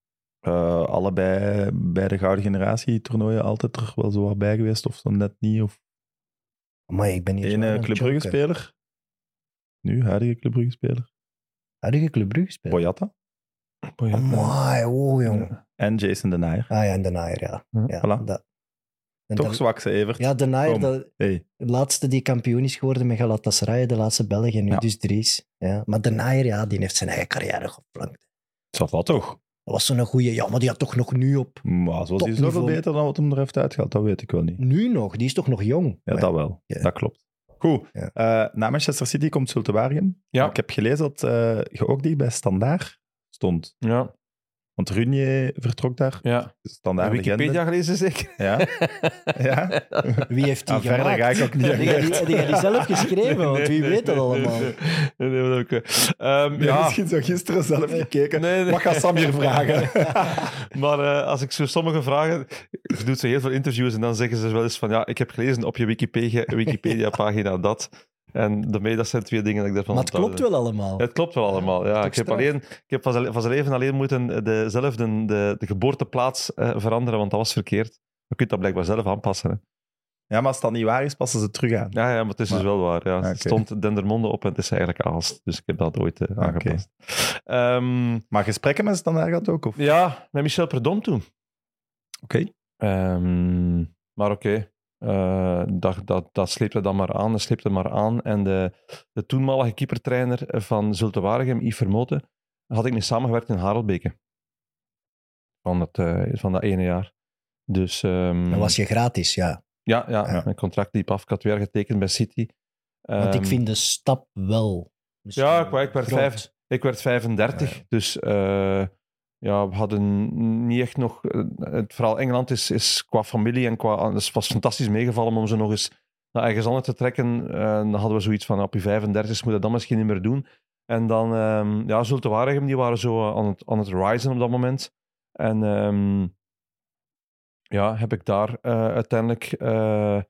Eh, allebei bij de gouden generatie toernooien altijd er wel zo wat bij geweest. Of zo net niet. Of Maar ik ben hier ene het Club Brugge speler. Nu, huidige Club Brugge speler. Huidige Club Brugge speler. Boyata. Amai, oh jongen. En Jason de Naaier. Ah ja, en de Naaier, ja. Hm, ja voilà. dat- en Toch dat- zwak, ze Evert. Ja, de Naaier, Kom. dat, Hey. de laatste die kampioen is geworden met Galatasaray, de laatste Belg, en nu dus Dries. Ja. Maar de Naaier, ja, die heeft zijn eigen carrière geplankt. Zat wat toch? Dat was zo'n goeie, ja, maar die had toch nog nu op. Maar zoals hij Topniveau. zoveel beter dan wat hem er heeft uitgehaald, dat weet ik wel niet. Nu nog, die is toch nog jong? Ja, Maar dat wel. Ja. Dat klopt. Goed. Ja. Eh, na Manchester City komt Zulte Waregem. Ja. Ik heb gelezen dat eh, je ook dicht bij Standaard stond. Ja, Want Runier vertrok daar. ja. Standaard Wikipedia legende. gelezen zeker? Ja. ja. Wie heeft die Ah, verder gemaakt? ga ik ook niet Die had die, zelf geschreven, want wie weet dat allemaal. Nee, nee, nee, dat ook, eh. Ehm, Ja. ja, Misschien zo gisteren zelf gekeken. Nee, nee. Wat gaat Sam hier vragen? maar eh, als ik zo sommige vragen... Doet zo heel veel interviews en dan zeggen ze wel eens van ja, ik heb gelezen op je Wikipedia- Wikipedia-pagina dat. En daarmee, dat zijn twee dingen dat ik daarvan Maar het klopt wel allemaal. Het klopt wel allemaal, ja. Ik heb, alleen, ik heb van zijn leven alleen moeten de, zelf de, de, de geboorteplaats eh, veranderen, want dat was verkeerd. Je kunt dat blijkbaar zelf aanpassen. Hè. Ja, maar als dat niet waar is, passen ze terug aan. Ja, ja, maar het is Maar- dus wel waar. Ja. Het stond Dendermonde op en het is eigenlijk Aalst. Dus ik heb dat ooit eh, aangepast. Ehm, Maar gesprekken met Standaard gaat ook? Of? ja, met Michel Predom toen. Oké. Ehm, maar oké, eh, dat, dat, dat sleepte dan maar aan, dat sleepte maar aan. En de, de toenmalige keepertrainer van Zulte Waregem, Yves Vermoten, had ik mee samengewerkt in Harelbeke. Van, het, eh, van dat ene jaar. Dus ehm, Dan was je gratis, ja. ja, ja, Ja. mijn contract liep af. Ik had weer getekend bij City. Want ik Ehm, vind de stap wel... Ja, ik, ik werd vijf, ik werd 35, Ja. dus eh, ja, we hadden niet echt nog... eh, Het verhaal Engeland is, is qua familie en qua... Het was fantastisch meegevallen om ze nog eens naar ergens anders te trekken. Eh, dan hadden we zoiets van, op je 35 moet je dat misschien niet meer doen. En dan, ehm ja, Zulte Waregem, die waren zo aan het, aan het risen op dat moment. En ehm, ja, heb ik daar eh, uiteindelijk eh,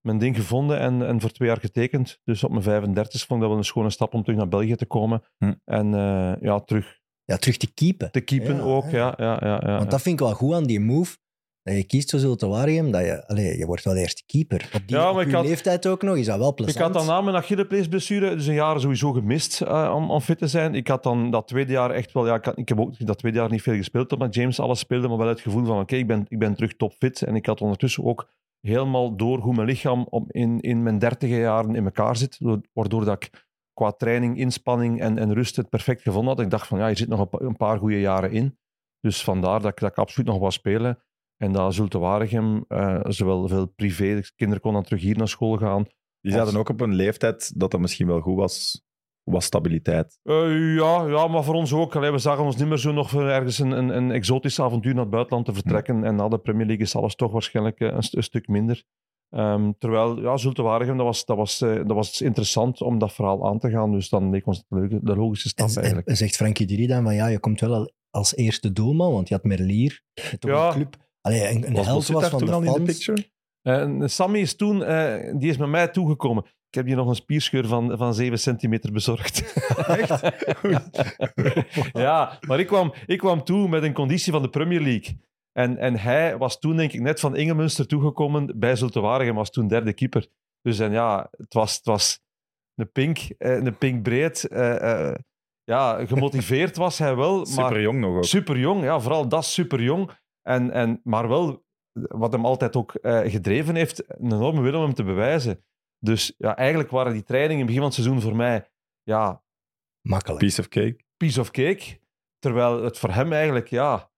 mijn ding gevonden en, en voor twee jaar getekend. Dus op mijn 35 vond ik dat wel een schone stap om terug naar België te komen. Hm. En eh, ja, terug Ja, terug te keepen. te keepen Ja, ook. ja. Ja, ja, ja, Want dat vind ik wel goed aan die move. dat je kiest voor Zulte Waregem, dat je, allee, je wordt wel eerst keeper. Op die Ja, op had- leeftijd ook nog, is dat wel plezant. Ik had dan na mijn Achillespeesblessure dus een jaar sowieso gemist eh, om, om fit te zijn. Ik had dan dat tweede jaar echt wel... Ja, ik, had- ik heb ook dat tweede jaar niet veel gespeeld omdat James alles speelde, maar wel het gevoel van oké, ik, ben, ik ben terug topfit. En ik had ondertussen ook helemaal door hoe mijn lichaam op, in, in mijn dertige jaren in elkaar zit. Wa- Waardoor dat ik qua training, inspanning en, en rust het perfect gevonden had. Ik dacht van ja, je zit nog een, pa- een paar goede jaren in. Dus vandaar dat ik, dat ik absoluut nog wou spelen. En dat Zulte Waregem, eh, zowel veel privé, de kinderen konden dan terug hier naar school gaan. Die zaten ook op een leeftijd dat dat misschien wel goed was. Was stabiliteit. Eh, ja, ja, maar voor ons ook. Allee, we zagen ons niet meer zo nog voor ergens een, een, een exotisch avontuur naar het buitenland te vertrekken. En na de Premier League is alles toch waarschijnlijk eh, een stuk minder. Ehm, terwijl, ja, Zulte Waregem, dat was, dat, was, eh, dat was interessant om dat verhaal aan te gaan. Dus dan leek ons het de, leuke- de logische stap En, en, eigenlijk. en zegt Frankie Drie dan van ja, je komt wel al als eerste doelman, want je had Merlier. Toch Ja. een club. Allee, een, een Was held was van toen de al in de fans. picture? En Sammy is toen, eh, die is met mij toegekomen. Ik heb hier nog een spierscheur van, van 7 centimeter bezorgd. Echt? ja, maar ik kwam, ik kwam toe met een conditie van de Premier League. En, en hij was toen, denk ik, net van Ingemünster toegekomen bij Zulte Waregem, was toen derde keeper. Dus en ja, het was, het was een pink, eh, een pink breed. eh, eh, ja, gemotiveerd was hij wel, maar Super jong nog ook. super jong. Ja, vooral dat super jong. En, en, maar wel, wat hem altijd ook eh, gedreven heeft, een enorme wil om hem te bewijzen. Dus ja, eigenlijk waren die trainingen in het begin van het seizoen voor mij ja, Makkelijk. Piece of cake. piece of cake. Terwijl het voor hem eigenlijk, ja...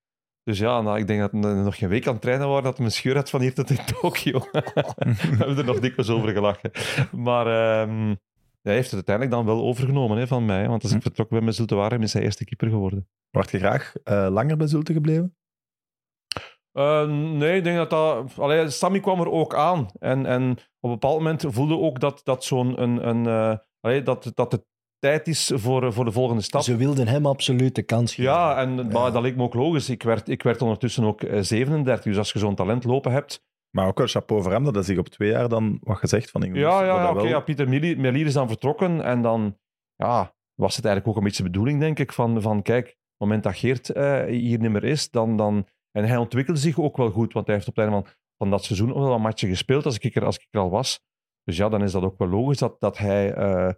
Dus ja, nou, ik denk dat hij nog geen week aan het trainen was, dat hij een scheur had van hier tot in Tokio. We hebben er nog dikwijls over gelachen. Maar ehm, hij heeft het uiteindelijk dan wel overgenomen hè, van mij. Want als ik Hm. vertrokken ben met Zulte Waregem, is hij eerste keeper geworden. Word je graag eh, langer bij Zulte gebleven? Eh, nee, ik denk dat dat... Allee, Sammy kwam er ook aan. En, en op een bepaald moment voelde ook dat, dat zo'n... Een, een, eh, allee, dat, dat het tijd is voor, voor de volgende stap. Ze wilden hem absoluut de kans geven. Ja, en Maar dat leek me ook logisch. Ik werd, ik werd ondertussen ook eh, 37. Dus als je zo'n talent lopen hebt... Maar ook wel chapeau voor hem dat hij zich op twee jaar dan wat gezegd van. Ja, ja, oké. wel- ja, Pieter Merlier is dan vertrokken. En dan ja, was het eigenlijk ook een beetje de bedoeling, denk ik, van, van kijk, op het moment dat Geert eh, hier niet meer is, dan... dan en hij ontwikkelde zich ook wel goed, want hij heeft op het einde van, van dat seizoen ook wel een matje gespeeld als ik, er, als ik er al was. Dus ja, dan is dat ook wel logisch dat, dat hij eh,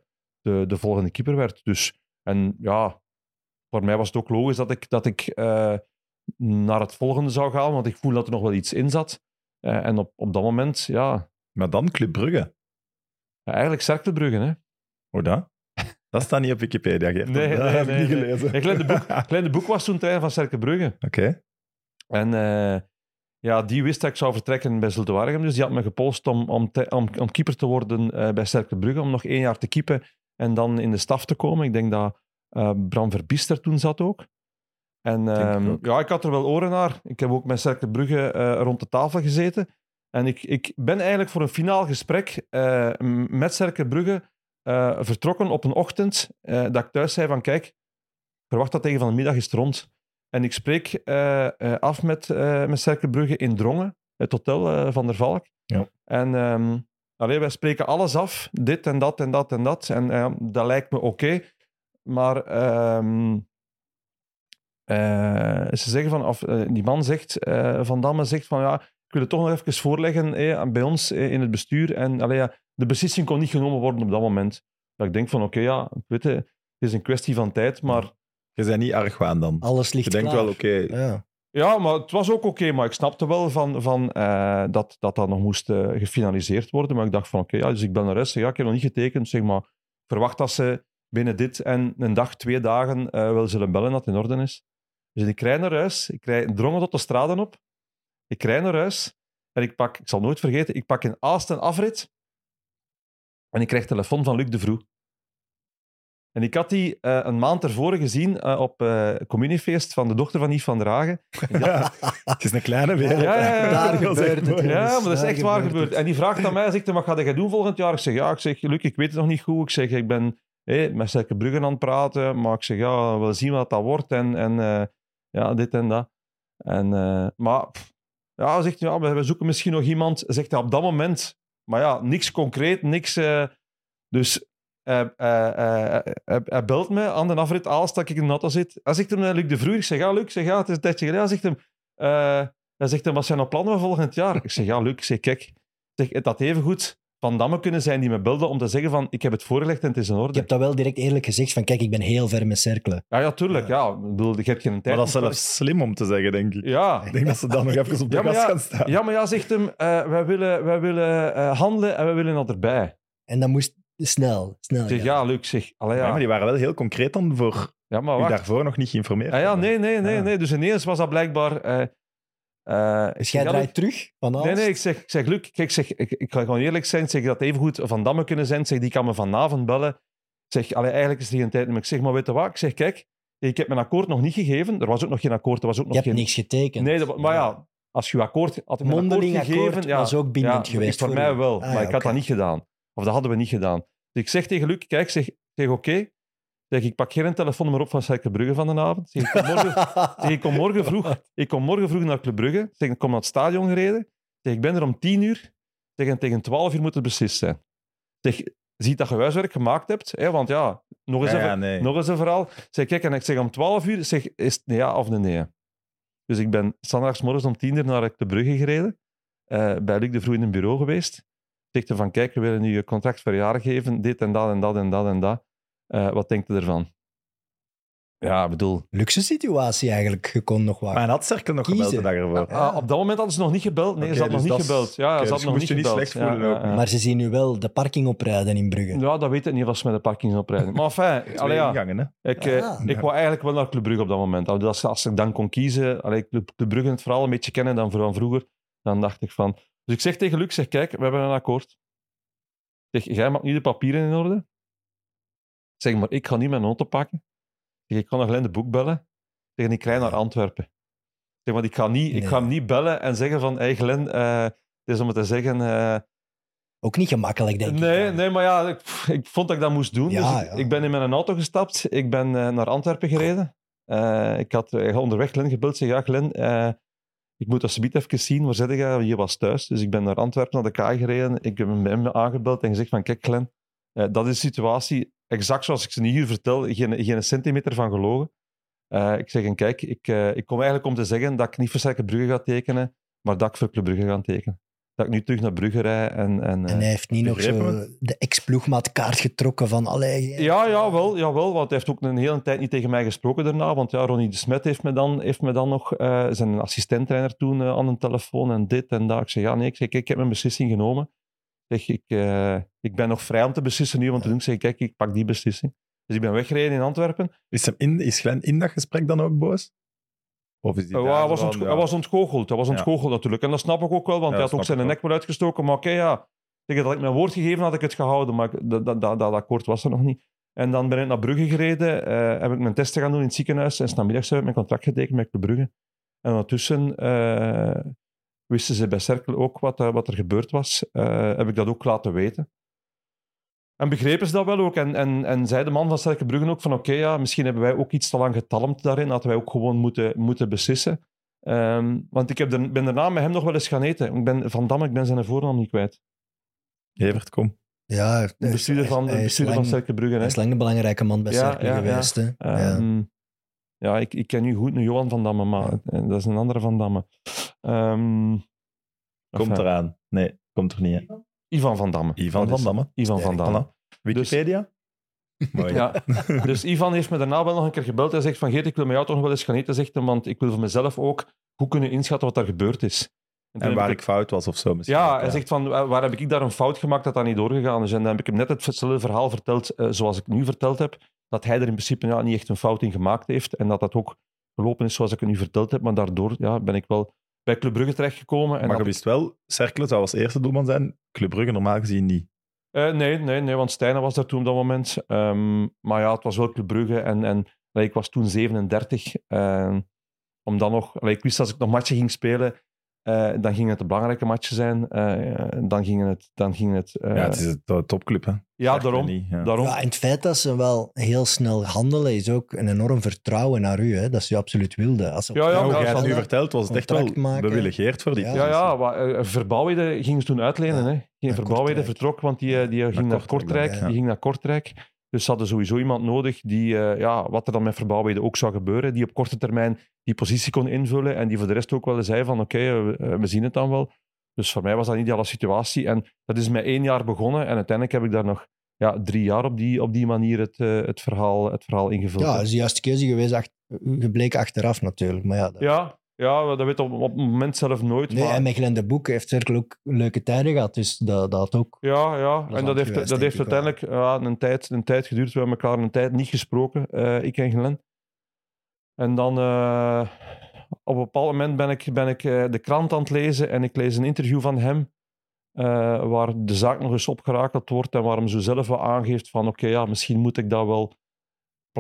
de, de volgende keeper werd. Dus, en ja, voor mij was het ook logisch dat ik, dat ik eh, naar het volgende zou gaan, want ik voel dat er nog wel iets in zat. Eh, en op, op dat moment, ja, Maar dan Club Brugge. eigenlijk Cerkelbrugge, hè. Hoe dat? Dat staat niet op Wikipedia, Geert. Nee, dat nee, heb nee, ik niet nee. gelezen. Een kleine boek, kleine boek was toen tijd van Cerkelbrugge. Oké. En eh, ja, die wist dat ik zou vertrekken bij Zulte Waregem. Dus die had me gepolst om, om, te- om, om keeper te worden bij Cerkelbrugge. Om nog één jaar te keepen en dan in de staf te komen. Ik denk dat eh, Bram Verbiest er toen zat ook. En ik ehm, ja, ik had er wel oren naar. Ik heb ook met Cerkelbrugge eh, rond de tafel gezeten. En ik, ik ben eigenlijk voor een finaal gesprek eh, met Cerkelbrugge eh, vertrokken op een ochtend dat ik thuis zei van kijk, verwacht dat tegen van de middag is het rond. En ik spreek af met, met Cerkelbrugge in Drongen, het hotel van der Valk. Ja. En ehm allee, wij spreken alles af, dit en dat en dat en dat. En eh, dat lijkt me oké. Maar ehm, eh, ze zeggen van, of, eh, die man zegt, eh, Van Damme zegt van ja, ik wil het toch nog even voorleggen eh, bij ons eh, in het bestuur. En allee, ja, de beslissing kon niet genomen worden op dat moment. Dat ik denk van oké, ja, weet je, het is een kwestie van tijd, maar Je bent niet argwaan dan. Alles ligt Je denkt klaar. wel, oké, Ja. Ja, maar het was ook oké. maar ik snapte wel van, van, eh, dat, dat dat nog moest eh, gefinaliseerd worden. Maar ik dacht van, oké, ja, dus ik naar huis. Zeg, ja, ik heb nog niet getekend. Zeg maar, verwacht dat ze binnen dit en een dag, twee dagen eh, wel zullen bellen dat het in orde is. Dus ik rijd naar huis. Ik rijd drongen tot de straten op. Ik rijd naar huis. En ik pak, ik zal nooit vergeten, ik pak een afrit. En ik krijg telefoon van Luc de Vroe. En ik had die eh, een maand ervoor gezien eh, op eh communiefeest van de dochter van Yves van der Hagen. Ja, het is een kleine wereld. Ja, ja, ja. Daar Dat is echt gebeurt het, ja. Maar dat is echt waar gebeurd. En die vraagt aan mij, zegt hij, wat ga jij doen volgend jaar? Ik zeg, ja, ik zeg, Luc, ik weet het nog niet goed. Ik zeg, ik ben met Cerke Bruggen aan het praten, maar ik zeg, ja, we zien wat dat wordt en, en eh, ja, dit en dat. En, eh, maar, pff, ja, zegt ja, we, we zoeken misschien nog iemand, zegt hij op dat moment. Maar ja, niks concreet, niks. eh, dus eh, eh, eh, hij- hij belt me aan de afrit Aalst dat ik in de auto zit. Hij zegt hem, eh, Luc de Vroer, ik zeg, ja, Luc, ik zeg, ja, het is een tijdje geleden. Hij zegt hem, eh, Hij zegt, en wat zijn nou plannen voor volgend jaar? Ik zeg, ja, Luc, ik zeg, kijk, ik zeg, het had even goed Van Damme kunnen zijn die me belde om te zeggen van, ik heb het voorgelegd en het is in Ik orde. heb dat wel direct eerlijk gezegd van kijk, ik ben heel ver met cirkelen. Ja, ja, tuurlijk. Ja. Ik bedoel, je hebt geen tijd. Maar dat is zelfs slim om te zeggen, denk ik. Ja. Ik denk dat ze dan nog even op de Ja, ja, gaan staan. ja, maar ja, zegt hem, eh, wij willen, wij willen eh, handelen en wij willen dat erbij. En dat moest snel, snel. Ik zeg, gaan. ja, Luc, zeg, allee, Ja, ja. maar die waren wel heel concreet dan voor Ja, maar u wacht. daarvoor nog niet geïnformeerd. Ah, ja, nee, nee, nee, Ja. nee. Dus ineens was dat blijkbaar... eh, eh, ik Dus zeg, jij ja, draait Luc- terug van alles? Nee, nee, ik zeg, ik zeg Luc, kijk, ik zeg, ik, ik ga gewoon eerlijk zijn. Ik zeg dat even goed Van Damme kunnen zijn. Zeg, die kan me vanavond bellen. Ik zeg, allee, eigenlijk is er geen tijd meer. Ik zeg, maar weet je wat? Ik zeg, kijk, ik heb mijn akkoord nog niet gegeven. Er was ook nog geen akkoord. Er was ook Je nog hebt geen... niks getekend. Nee, dat, maar ja, als je akkoord had ik mijn Mondeling akkoord akkoord gegeven, ja, was ook bindend ja, geweest Voor voor mij u. wel, Ah, maar ja, ik had dat niet gedaan. Of dat hadden we niet gedaan. Dus ik zeg tegen Luc, kijk, zeg, zeg oké. Zeg, ik pak geen telefoonnummer op van Cercle Brugge van de avond. Zeg, ik, kom morgen, zeg, ik, kom morgen vroeg, ik kom morgen vroeg naar Club Brugge. Zeg, ik kom naar het stadion gereden. Zeg, ik ben er om tien uur. Zeg, en tegen twaalf uur moet het beslist zijn. Zeg, ziet dat je huiswerk gemaakt hebt. Hè, want ja, nog eens, Ja, een, ja, nee. nog eens een verhaal. Zeg, kijk, en ik zeg om 12 uur, zeg, is het een ja of nee? Dus ik ben zondagsmorgens om 10 uur naar de Brugge gereden. eh, bij Luc de Vroeg in een bureau geweest. Zegt hij van, kijk, we willen nu je contract jaar geven. Dit en dat en dat en dat en dat. Eh, wat denkt u ervan? Ja, ik bedoel... Luxe situatie eigenlijk. Je kon nog Maar wat. hij had Cerkel nog Kiezen. gebeld de dag ervoor. Ja. ah, op dat moment hadden ze nog niet gebeld. Nee, ze hadden dus nog niet gebeld. Ja, ze dus hadden je nog moest niet je niet gebeld. slecht voelen ja, ook. ja, ja. Maar ze zien nu wel de parking oprijden in Brugge. Ja, dat weet ik niet of ze met de parkingsopleiding. Maar enfin, allee, ja. ingangen, hè. Ik, eh, Ah. ik wou eigenlijk wel naar Club Brugge op dat moment. Als, als ik dan kon kiezen, allee, Club, Brugge het verhaal een beetje kennen dan van vroeger, dan dacht ik van... Dus ik zeg tegen Luc, zeg, kijk, we hebben een akkoord. Ik zeg, jij maakt nu de papieren in orde. Ik zeg, maar ik ga niet mijn auto pakken. Ik zeg, ik kan nog alleen de boek bellen. Ik zeg, en ik rij naar Antwerpen. Ik zeg, want ik ga, niet, ik Nee. ga hem niet bellen en zeggen van, hey Glenn, eh, het is om het te zeggen... eh, Ook niet gemakkelijk, denk ik. Nee, nee, maar ja, ik, ik vond dat ik dat moest doen. Ja, dus ik, ja. ik ben in mijn auto gestapt. Ik ben eh, naar Antwerpen gereden. Ik had eh, onderweg Glenn gebeld. Zeg, ja, Glenn, ik moet alsjeblieft even zien. Waar zit je? Je was thuis. Dus ik ben naar Antwerpen, naar de K gereden. Ik heb hem aangebeld en gezegd van, kijk Glenn, eh, dat is de situatie. Exact zoals ik ze nu hier vertel. Geen, geen centimeter van gelogen. Eh, ik zeg, en kijk, ik, eh, ik kom eigenlijk om te zeggen dat ik niet voor Brugge ga tekenen, maar dat ik voor Club ga tekenen. Dat ik nu terug naar Brugge rij en... en, eh, En hij heeft niet nog zo de ex-ploegmaatkaart getrokken van... Allee, Ja, ja, wel, jawel, want hij heeft ook een hele tijd niet tegen mij gesproken daarna. Want ja, Ronnie de Smet heeft me dan, heeft me dan nog, eh, zijn assistenttrainer toen, eh, aan een telefoon en dit en dat. Ik zeg, ja, nee, ik, zeg, kijk, ik heb mijn beslissing genomen. Ik, zeg, ik, eh, ik ben nog vrij om te beslissen nu, want te doen, ik zeg, kijk, ik pak die beslissing. Dus ik ben weggereden in Antwerpen. Is, hem in, is Glenn in dat gesprek dan ook boos? Of is die Hij was, hij ja. was ontgoocheld, hij was ontgoocheld natuurlijk. En dat snap ik ook wel, want hij had ook zijn nek wel uitgestoken. Maar oké, ja, zeg, dat ik mijn woord gegeven had, ik het gehouden. Maar dat, dat, dat, dat akkoord was er nog niet. En dan ben ik naar Brugge gereden, eh, heb ik mijn testen gaan doen in het ziekenhuis. En s'namiddags heb ik mijn contract getekend met Club Brugge. En ondertussen eh, wisten ze bij Cercle ook wat, eh, wat er gebeurd was. Eh, heb ik dat ook laten weten. En begrepen ze dat wel ook. En, en, en zei de man van Cercle Brugge ook van oké, ja, misschien hebben wij ook iets te lang getalmd daarin. Hadden wij ook gewoon moeten, moeten beslissen. Ehm, want ik heb ben daarna met hem nog wel eens gaan eten. Ik ben, van Damme, ik ben zijn voornaam niet kwijt. Evert, kom. Ja, De bestuurder van, hij is bestuurder van lang- Cercle Brugge. Hij is lang een belangrijke man bij Ja, Cercle ja, ja. geweest. Hè? ja. Ehm, ja, ik, ik ken nu goed een Johan van Damme, maar eh, dat is een andere van Damme. Ehm, Komt enfin, eraan. Nee, komt er niet. Hè. Ivan van Damme. Ivan van Damme. Ivan van Damme. Voilà. Wikipedia? Mooi. Ja, dus Ivan heeft me daarna wel nog een keer gebeld. Hij zegt van Geert, ik wil met jou toch nog wel eens gaan eten. Zegt want ik wil voor mezelf ook goed kunnen inschatten wat er gebeurd is. En, waar ik ik fout was of zo misschien. Ja, ook, hij zegt van, waar heb ik daar een fout gemaakt dat dat niet doorgegaan is? En dan heb ik hem net hetzelfde verhaal verteld eh, zoals ik nu verteld heb. Dat hij er in principe ja, niet echt een fout in gemaakt heeft. En dat dat ook gelopen is zoals ik het nu verteld heb. Maar daardoor ja, ben ik wel bij Club Brugge terechtgekomen. En Maar je wist wel, Cercle zou als eerste doelman zijn. Club normaal gezien niet. Eh, nee, nee, nee, want Stijnen was daar toen op dat moment. Ehm, maar ja, het was wel Club. En, en ik was toen 37. eh, om dan nog... ik wist als ik nog matchen ging spelen, eh, dan gingen het de belangrijke matchen zijn. Eh, dan ging het... Dan ging het eh, ja, het is een to- topclub, hè. ja, daarom. niet, ja. daarom. Ja, en het feit dat ze wel heel snel handelen is ook een enorm vertrouwen naar u. Hè? Dat ze u absoluut wilden. Als Ja, ja, Ja, het nu vertelt, was het echt wel maken. bewilligeerd voor die Ja. Ja, ja, maar uh, Verbouwheden gingen ze toen uitlenen. Ja. Hè. Geen Kortrijk. vertrok, want die, die ging naar Kortrijk ja. Die ging naar Kortrijk. Dus ze hadden sowieso iemand nodig die, eh, ja, wat er dan met Verbouwheden ook zou gebeuren, die op korte termijn die positie kon invullen en die voor de rest ook wel zei van oké, eh, we, eh, we zien het dan wel. Dus voor mij was dat een ideale situatie. En dat is met één jaar begonnen en uiteindelijk heb ik daar nog ja, drie jaar op die, op die manier het, het, verhaal, het verhaal ingevuld. Ja, dat is de juiste keuze geweest, ach- gebleken achteraf natuurlijk. Maar ja, dat- ja, ja, dat weet op, op het moment zelf nooit. Nee, maar... en met Glenn de Boek heeft Cercle ook leuke tijden gehad, dus dat, dat ook... Ja, ja. en dat heeft, geweest, dat heeft uiteindelijk ja, een, tijd, een tijd geduurd. We hebben elkaar een tijd niet gesproken, eh, ik en Glenn. En dan eh, op een bepaald moment ben ik, ben ik eh, de krant aan het lezen en ik lees een interview van hem waar de zaak nog eens opgerakeld wordt en waar hem zo zelf wel aangeeft van oké, ja, misschien moet ik dat wel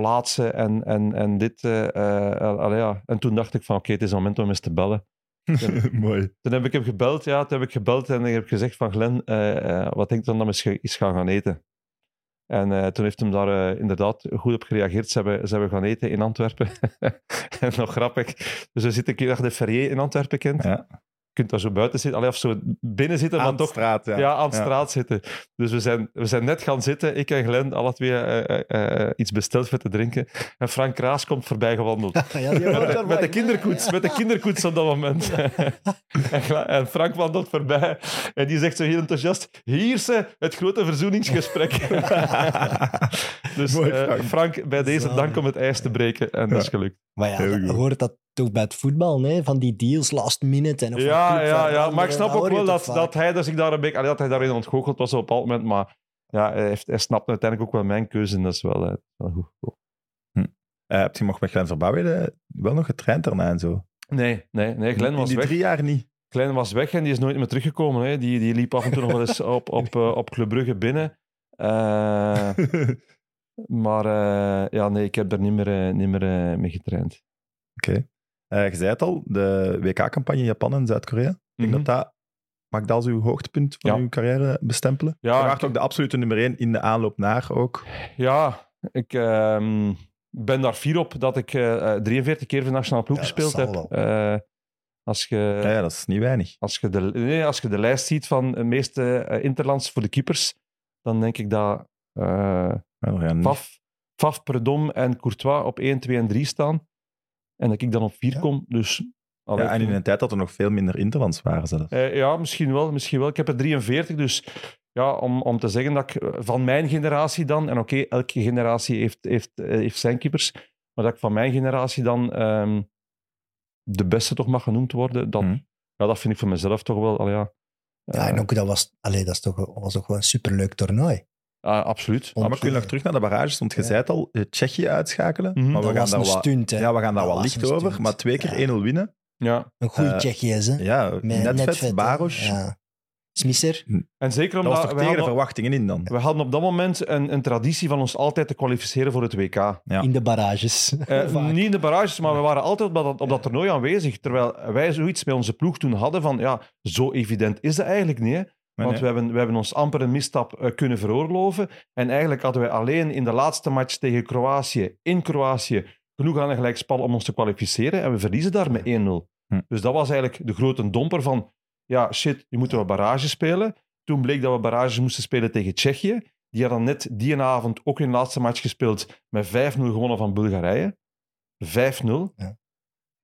plaatsen en, en, en dit. eh, eh, allee, ja. En toen dacht ik van oké, het is het moment om eens te bellen. Mooi. Toen heb ik hem gebeld, ja, toen heb ik gebeld en ik heb gezegd van Glenn, eh, wat denk je dan dat we eens gaan gaan eten? En toen heeft hem daar inderdaad goed op gereageerd. Ze hebben, ze hebben gaan eten in Antwerpen. en nog grappig. Dus we zitten een keer dat je de Ferrier in Antwerpen kent. Ja. Je kunt daar zo buiten zitten, allee, of zo binnen zitten, maar Aan de toch straat, ja. ja, aan de straat zitten. Dus we zijn, we zijn net gaan zitten, ik en Glenn, alle twee eh, eh, eh, iets besteld voor te drinken. En Frank Kraas komt voorbij gewandeld. Ja, Met de, erbij. met de kinderkoets, met de kinderkoets op dat moment. en, Frank wandelt voorbij en die zegt zo heel enthousiast: Hier ze, het grote verzoeningsgesprek. dus Mooi, Frank. Frank, bij deze Zalig. dank om het ijs te breken. En dat is gelukt. Maar ja, hoort dat toch bij het voetbal, nee? van die deals last minute. En of Ja, een club ja, ja. Maar ik snap dat ook wel dat, dat hij dus ik daar een beetje, dat hij daarin ontgoocheld was op een bepaald moment. Maar ja, hij, heeft, hij snapt uiteindelijk ook wel mijn keuze en dat is wel, eh, wel goed. Eh, heb je nog met Glenn Verbouwheden wel nog getraind daarna en zo? Nee, nee, nee. Glenn In was die weg. drie jaar niet. Klein was weg en die is nooit meer teruggekomen. Hè. Die, die liep af en toe nog wel eens op, op, eh, op Club Brugge binnen. Eh, maar eh, ja, nee, ik heb er niet meer, eh, niet meer eh, mee getraind. Oké. Eh, je zei het al, de WK-campagne Japan en Zuid-Korea. Ik denk Mhm. dat dat... Mag dat als uw hoogtepunt van Ja. uw carrière bestempelen? Ja, ik- ook de absolute nummer één in de aanloop naar ook. Ja, ik ehm, ben daar fier op dat ik eh, eh, 43 keer voor de nationale ploeg Ja, gespeeld heb. Eh, als je... Ja, ja, dat is niet weinig. Als je, de, nee, als je de lijst ziet van de meeste eh, interlands voor de keepers, dan denk ik dat eh Faf, Faf, Predom en Courtois op 1, 2 en 3 staan. En dat ik dan op 4 Ja. kom. Dus, allee, ja, en in een tijd dat er nog veel minder interlands waren zelfs. eh, ja, misschien wel, misschien wel. Ik heb er 43, dus ja, om, om te zeggen dat ik eh, van mijn generatie dan, en oké, elke generatie heeft, heeft, eh, heeft zijn keepers, maar dat ik van mijn generatie dan ehm, de beste toch mag genoemd worden, dat, Mhm. ja, dat vind ik voor mezelf toch wel, al ja. Ja, en eh, ook dat was, allee, dat is toch, was toch wel een superleuk toernooi. Ah, absoluut. Maar we kunnen nog terug naar de barrages, want je Ja. zei het al, eh, Tsjechië uitschakelen. Mhm. Maar we dat gaan was daar een wat, stunt, hè. ja, we gaan daar Dat wel licht over, stunt. maar twee keer Ja. 1-0 winnen. Ja. Een goede Eh, Tsjechiërs, hè. Ja, Met Netvet, hè. Baros. Ja. Smisser. En zeker Dat omdat we, tegen verwachtingen in dan? we hadden op dat moment een, een traditie van ons altijd te kwalificeren voor het WK. Ja. In de barrages. Eh, niet in de barrages, maar we waren altijd op dat, op dat toernooi aanwezig. Terwijl wij zoiets bij onze ploeg toen hadden van, ja, zo evident is dat eigenlijk niet. Hè? Want nee. We, hebben, we hebben ons amper een misstap eh, kunnen veroorloven. En eigenlijk hadden wij alleen in de laatste match tegen Kroatië, in Kroatië, genoeg aan een gelijkspel om ons te kwalificeren. En we verliezen daar met 1-0. Hm. Dus dat was eigenlijk de grote domper van, ja, shit, nu moeten we barrage spelen. Toen bleek dat we barrages moesten spelen tegen Tsjechië. Die hadden net die avond ook hun laatste match gespeeld met 5-0 gewonnen van Bulgarije. 5-0. Ja.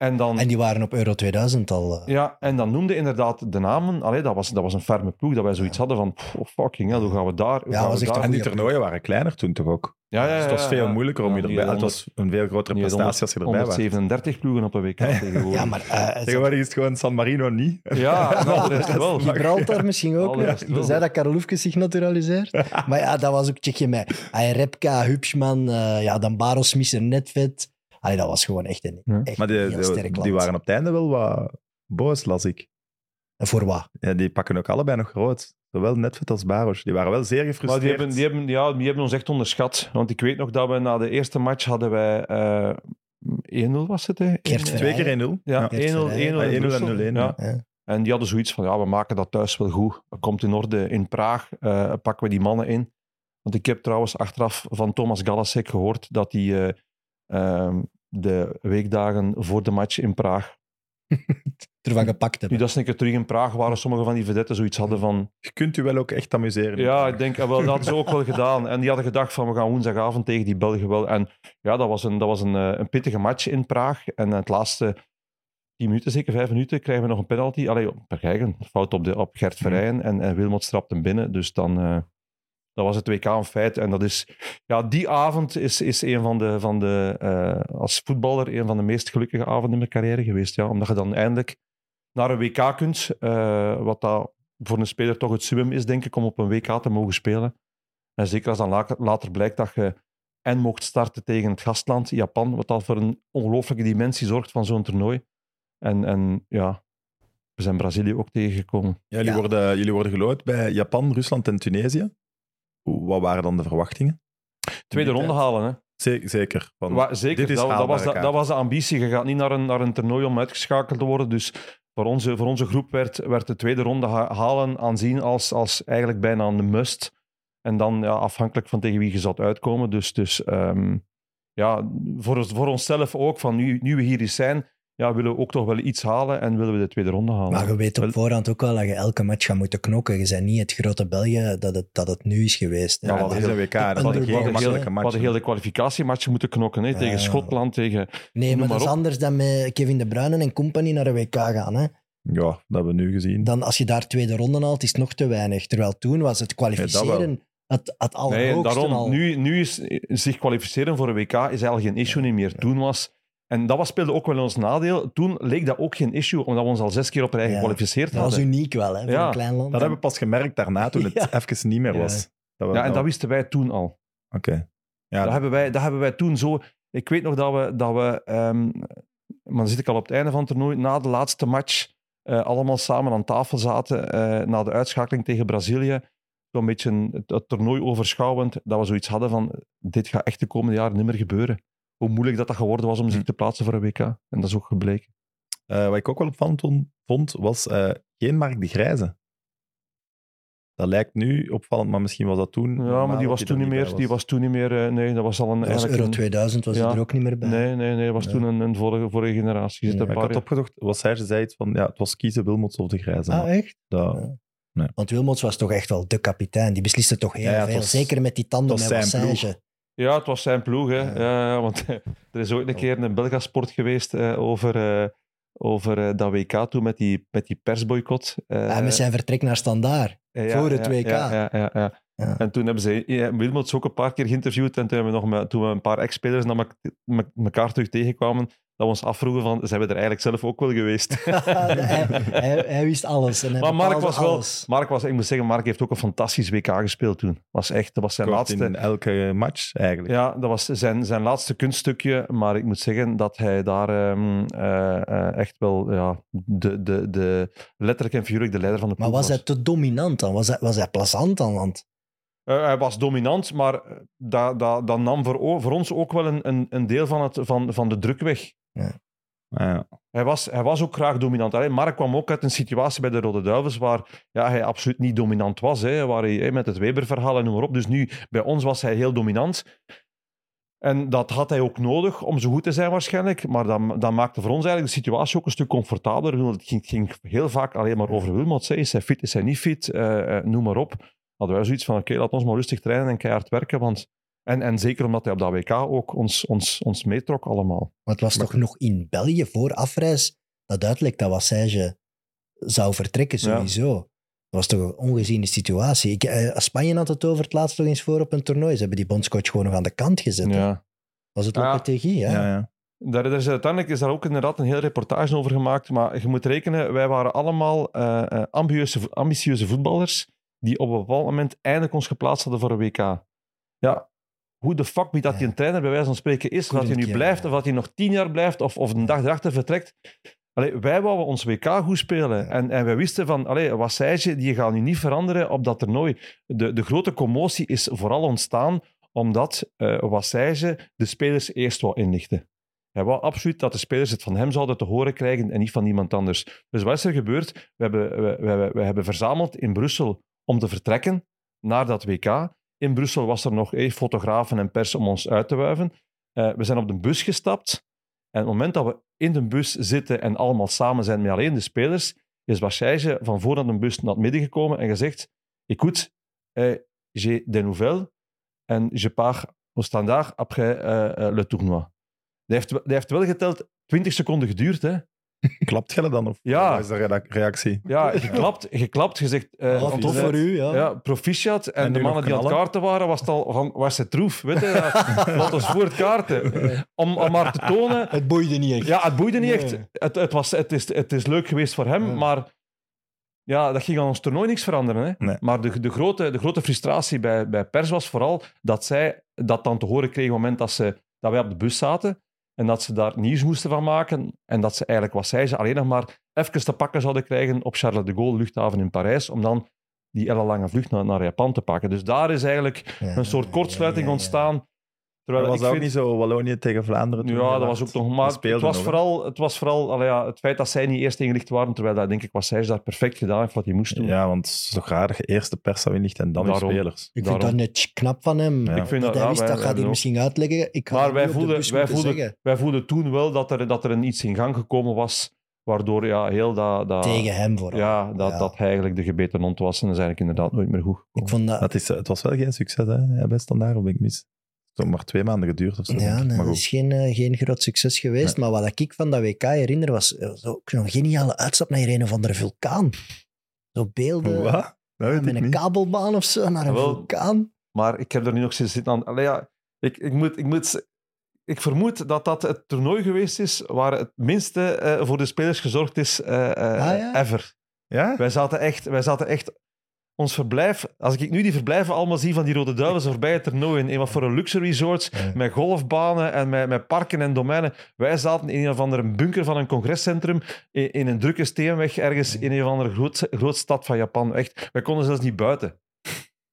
En dan... En die waren op Euro 2000 al. eh, Ja, en dan noemde inderdaad de namen. Allee, dat, was, dat was een ferme ploeg, dat wij zoiets hadden van oh, fucking hell, hoe gaan we daar... hoe Ja, gaan was we echt daar- En die toernooien waren kleiner toen toch ook? Ja, ja, ja, Dus het was ja, veel ja. moeilijker om Ja, je erbij... Het was een veel grotere prestatie als je erbij was. 137 ploegen op een WK tegenwoordig. Ja, maar eh, het- Tegenwoordig is het gewoon San Marino niet. Ja, de rest wel. Gibraltar misschien ook rest wel. Tenzij dat Karloufke zich naturaliseert. maar ja, dat was ook Tsjechië met Repka, Hupschman, eh, ja, dan Baros, Smisser, Netvet. Allee, dat was gewoon echt een Ja. echt Maar die, heel die, sterk die waren op het einde wel wat boos, las ik. En voor wat? Ja, die pakken ook allebei nog rood. Zowel Netvet als Baros. Die waren wel zeer gefrustreerd. Maar die hebben, die, hebben, ja, die hebben ons echt onderschat. Want ik weet nog dat we na de eerste match hadden wij... eh 1-0 was het, hè? Gert 1-0. Twee keer 1-0. Ja, 1-0 Gert 1-0 Verheyen. Ah, 1-0 in en Brussel. 0-1, Ja. Ja. En die hadden zoiets van, ja, we maken dat thuis wel goed. Dat komt in orde. In Praag eh, pakken we die mannen in. Want ik heb trouwens achteraf van Thomas Galasek gehoord dat hij eh, ehm, de weekdagen voor de match in Praag ervan gepakt Nu hebben. dat ze een keer terug in Praag waren, sommige van die vedetten zoiets hadden van... Je kunt u wel ook echt amuseren. Ja, ik denk, eh, wel, dat hadden ze ook wel gedaan. En die hadden gedacht van, we gaan woensdagavond tegen die Belgen wel. En ja, dat was een, dat was een, eh, een pittige match in Praag. En het laatste tien minuten, zeker vijf minuten, krijgen we nog een penalty. Allee, we krijgen een fout op, de, op Gert Verrijen. En, en Wilmot strapt hem binnen. Dus dan... eh, dat was het WK een feit. En dat is... Ja, die avond is, is een van de... Van de eh, als voetballer een van de meest gelukkige avonden in mijn carrière geweest. Ja, omdat je dan eindelijk naar een WK kunt. eh, wat dat voor een speler toch het summum is, denk ik, om op een WK te mogen spelen. En zeker als dan la- later blijkt dat je en mocht starten tegen het gastland, Japan, wat al voor een ongelooflijke dimensie zorgt van zo'n toernooi. En, en ja, we zijn Brazilië ook tegengekomen. Ja, jullie, Ja. Worden, jullie worden geloot bij Japan, Rusland en Tunesië. Wat waren dan de verwachtingen? Tweede ronde halen, hè. Zeker. zeker. Van, Wa- zeker, dit is dat, dat, was de, dat was de ambitie. Je gaat niet naar een, naar een toernooi om uitgeschakeld te worden. Dus voor onze, voor onze groep werd, werd de tweede ronde ha- halen aanzien als, als eigenlijk bijna een must. En dan ja, afhankelijk van tegen wie je zat uitkomen. Dus, dus ehm, ja, voor, voor onszelf ook, van nu, nu we hier eens zijn, ja, willen we ook toch wel iets halen en willen we de tweede ronde halen. Maar je weet op voorhand ook wel dat je elke match gaat moeten knokken. Je bent niet het grote België dat het, dat het nu is geweest. hè. Ja, we dat is hadden een WK. Dat een is geen underdog. gemakkelijke we match. hadden heel de kwalificatiematchen moeten knokken. Hè, Ja, tegen ja. Schotland, tegen... nee, maar maar dat is op. anders dan met Kevin De Bruyne en compagnie naar de WK gaan. Hè. Ja, dat hebben we nu gezien. Dan als je daar tweede ronde haalt, is het nog te weinig. Terwijl toen was het kwalificeren het, het Nee, allerhoogste daarom, al. nu, nu is zich kwalificeren voor een WK is eigenlijk geen issue niet meer. Toen was, en dat was, speelde ook wel in ons nadeel, toen leek dat ook geen issue, omdat we ons al zes keer op rij Ja. gekwalificeerd dat was hadden. uniek wel, hè, voor Ja, een klein land. Dat hebben we pas gemerkt daarna, toen het Ja. even niet meer Ja. was. Dat we, Ja, en dat wisten wij toen al. Oké. Ja, Dat hebben, wij, dat hebben wij toen zo... Ik weet nog dat we... Dat we ehm, maar dan zit ik al op het einde van het toernooi, na de laatste match, eh, allemaal samen aan tafel zaten, eh, na de uitschakeling tegen Brazilië, zo'n beetje een- het, het toernooi overschouwend, dat we zoiets hadden van, dit gaat echt de komende jaren niet meer gebeuren. Hoe moeilijk dat, dat geworden was om zich te plaatsen voor een WK. En dat is ook gebleken. Eh, wat ik ook wel opvallend vond- vond, was eh, geen Mark de Grijze. Dat lijkt nu opvallend, maar misschien was dat toen. Ja, maar die was toen er niet meer... Die was toen niet meer... eh, nee, dat was al een... Dat was eigenlijk Euro een- 2000, was Ja. hij er ook niet meer bij. Nee, nee, nee. Dat was Ja. toen een, een vorige, vorige generatie. Ja, een Ik had opgezocht, was Serge zei iets van, ja, het was kiezen Wilmots of de Grijze. Ah, echt? dat, Ja. Want Wilmots was toch echt wel de kapitein. Die besliste toch heel Ja, ja, het veel. was- Zeker met die tanden het zijn Wassage. Ja, het was zijn ploeg. Hè. Ja. Ja. want eh, er is ooit een keer een Belgasport geweest eh, over, eh, over eh, dat WK toen met die, met die persboycott. Eh, Ah, met zijn vertrek naar Standaard. ja, voor het WK. Ja, ja, ja, ja. Ja. En toen hebben ze ja, Wilmots ook een paar keer geïnterviewd. En toen, hebben we nog met, toen we een paar ex-spelers naar elkaar terug tegenkwamen, we ons afvroegen van, zijn we er eigenlijk zelf ook wel geweest? hij, hij, hij wist alles. En hij maar Mark was wel... alles. Mark was, ik moet zeggen, Mark heeft ook een fantastisch WK gespeeld toen. Was echt, dat was zijn Kort laatste... in elke match eigenlijk. Ja, dat was zijn, zijn laatste kunststukje. Maar ik moet zeggen dat hij daar ehm, eh, eh, echt wel ja, de, de, de, letterlijk en figuurlijk de leider van de Maar ploeg was hij te dominant dan? Was hij, was hij plezant dan? Want Eh, hij was dominant, maar eh, dat, dat, dat nam voor, voor ons ook wel een, een, een deel van, het, van, van de druk weg. Ja. Hij was, hij was ook graag dominant. Allee, Mark kwam ook uit een situatie bij de Rode Duivels waar ja, hij absoluut niet dominant was. Hè, waar hij, hè, met het Weber-verhaal en noem maar op. Dus nu, bij ons was hij heel dominant. En dat had hij ook nodig om zo goed te zijn waarschijnlijk. Maar dat, dat maakte voor ons eigenlijk de situatie ook een stuk comfortabeler. Want Het ging, heel vaak alleen maar over Wilmot. Is hij fit, is hij niet fit? Eh, eh, noem maar op. Hadden wij zoiets van, oké, laat ons maar rustig trainen en keihard werken. Want, en, en zeker omdat hij op dat WK ook ons, ons, ons meetrok allemaal. maar het was toch nog in België voor afreis dat uitlekt dat Wassage zou vertrekken sowieso. Dat was toch een ongeziene situatie. Ik, eh, Spanje had het over het laatst nog eens voor op een toernooi. Ze hebben die bondscoach gewoon nog aan de kant gezet. hè. Ja. Was het Ja. Lopetegui, ja. Ja, ja. Daar, daar is, uiteindelijk is daar ook inderdaad een hele reportage over gemaakt. Maar je moet rekenen, wij waren allemaal eh, eh, ambitieuze, ambitieuze voetballers die op een bepaald moment eindelijk ons geplaatst hadden voor een WK. Ja, hoe de fuck wie dat die een trainer bij wijze van spreken is, of dat hij nu blijft, of dat hij nog tien jaar blijft, of, of een dag erachter vertrekt. Allee, wij wouden ons WK goed spelen. En, en wij wisten van, allee, Wassage, die gaat nu niet veranderen op dat toernooi. De, de grote commotie is vooral ontstaan omdat Wassage de spelers eerst wou inlichten. Hij wou absoluut dat de spelers het van hem zouden te horen krijgen en niet van iemand anders. Dus wat is er gebeurd? We hebben, we, we, we hebben verzameld in Brussel om te vertrekken naar dat WK. In Brussel was er nog eh, fotografen en pers om ons uit te wuiven. Eh, we zijn op de bus gestapt En het moment dat we in de bus zitten en allemaal samen zijn met alleen de spelers, is Bachage van vooraan de bus naar het midden gekomen en gezegd écoute, eh, j'ai des nouvelles en je pars au standard après eh, eh, le tournoi. Dat heeft, heeft wel geteld 20 seconden geduurd, hè? Klapt jij dat dan? Of Ja. is de rea- reactie? Ja, geklapt, geklapt gezegd. eh, Oh, tof voor u, ja. Ja, proficiat. En, En de mannen die aan het kaarten waren, was het al van, was het troef. Weet je? Laat ons voor het kaarten. Om, om maar te tonen. Het boeide niet echt. Ja, het boeide niet Nee. echt. Het, het, was, het, is, het is leuk geweest voor hem, maar ja, dat ging aan ons toernooi niks veranderen. Hè? Nee. Maar de, de, grote, de grote frustratie bij, bij pers was vooral dat zij dat dan te horen kregen op het moment dat, ze, dat wij op de bus zaten. En dat ze daar nieuws moesten van maken. En dat ze eigenlijk, wat zij ze, alleen nog maar even te pakken zouden krijgen op Charles de Gaulle luchthaven in Parijs. Om dan die ellenlange vlucht naar, naar Japan te pakken. Dus daar is eigenlijk Ja, een soort kortsluiting ja, ja, ja. ontstaan. Terwijl was ik dat ook vind- niet zo Wallonië tegen Vlaanderen? toen ja, dat was ook nog. Maar het was, nog, vooral, het was vooral allee, ja, het feit dat zij niet eerst ingelicht waren. Terwijl dat, denk ik, was zij daar perfect gedaan heeft wat hij moest doen. Ja, want dat je eerst de pers zou inlichten en dan de spelers. Ik vind Daarom. dat net knap van hem. Ja. Ik vind dat dat, ja, wist, wij- dat gaat hij misschien uitleggen. Ik Maar wij voelden, wij, voelden, wij voelden toen wel dat er, dat er een iets in gang gekomen was. Waardoor ja, heel dat. dat Tegen hem vooral. Ja, dat, Ja. dat hij eigenlijk de gebeten hond was. En dat is eigenlijk inderdaad nooit meer goed. Ik vond dat... Dat is, het was wel geen succes, hè? Ja, bij Standaard, of ben ik mis? Het heeft maar twee maanden geduurd of zo. Ja, nee, maar dat is geen, eh, geen groot succes geweest. Maar wat ik van dat WK herinner, was eh, zo- zo'n geniale uitstap naar een of andere vulkaan. Zo beelden Wat? Met een niet. kabelbaan of zo naar een Wel, vulkaan. Maar ik heb er nu nog zitten zitten aan. Allee, ja, ik, ik, moet, ik, moet, ik vermoed dat dat het toernooi geweest is waar het minste eh, voor de spelers gezorgd is eh, eh, Ah, ja? ever. Ja? Wij zaten echt, wij zaten echt ons verblijf. Als ik nu die verblijven allemaal zie van die Rode Duivels voorbij het toernooi, in wat voor een luxe resorts, Ja. met golfbanen en met, met parken en domeinen. Wij zaten in een of andere bunker van een congrescentrum in, in een drukke steenweg ergens in een of andere groot, groot stad van Japan. Echt, wij konden zelfs niet buiten.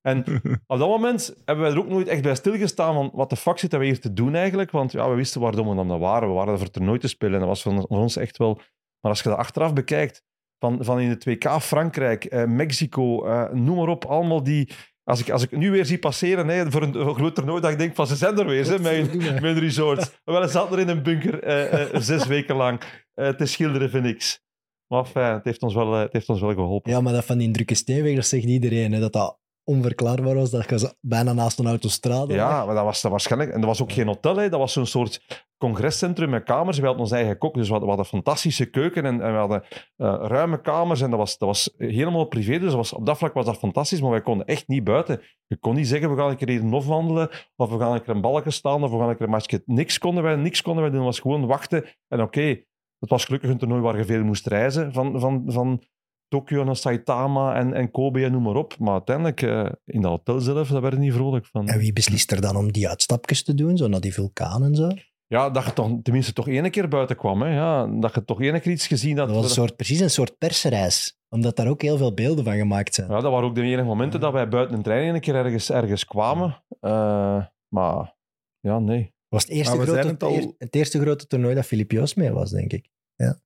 En op dat moment hebben wij er ook nooit echt bij stilgestaan van wat de fuck zitten we hier te doen eigenlijk? Want ja, we wisten waarom we dan waren. We waren er voor het toernooi te spelen en dat was voor ons echt wel... Maar als je dat achteraf bekijkt, van, van in de 2K Frankrijk, eh, Mexico, eh, noem maar op, allemaal die... Als ik, als ik het nu weer zie passeren hè, voor een, voor een groot toernooi, dat ik denk van ze zijn er weer, hè, met hun resort. Wel, ze zaten er in een bunker eh, zes weken lang te schilderen, vind ik. Maar fijn, het heeft ons wel, het heeft ons wel geholpen. Ja, maar dat van die drukke steenweg, dat zegt iedereen. Hè, dat dat onverklaarbaar was, dat je bijna naast een autostrade. Ja, maar dat was dat waarschijnlijk. En dat was ook geen hotel, hè. dat was zo'n soort congrescentrum met kamers. We hadden ons eigen kok, dus we hadden, we hadden fantastische keuken en, en we hadden eh, ruime kamers. En dat was, dat was helemaal privé, dus was, op dat vlak was dat fantastisch, maar wij konden echt niet buiten. Je kon niet zeggen, we gaan een keer hier nog wandelen, of we gaan een keer een balken staan, of we gaan een keer een matchje. Niks konden wij, niks konden wij doen, was gewoon wachten. En oké, het was gelukkig een toernooi waar je veel moest reizen, van, van, van Tokio naar Saitama en, en Kobe en noem maar op. Maar uiteindelijk, eh, in dat hotel zelf, daar werd ik niet vrolijk van. En wie beslist er dan om die uitstapjes te doen, zo naar die vulkaan en zo? Ja, dat je toch, tenminste toch één keer buiten kwam. Hè? Ja, dat je toch één keer iets gezien had. Dat was een soort, precies een soort persreis, omdat daar ook heel veel beelden van gemaakt zijn. Ja, dat waren ook de enige momenten dat wij buiten een trein een keer ergens, ergens kwamen. Eh, maar ja, nee. was het eerste, grote, het al- het eerste grote toernooi dat Filip Joos mee was, denk ik. Ja.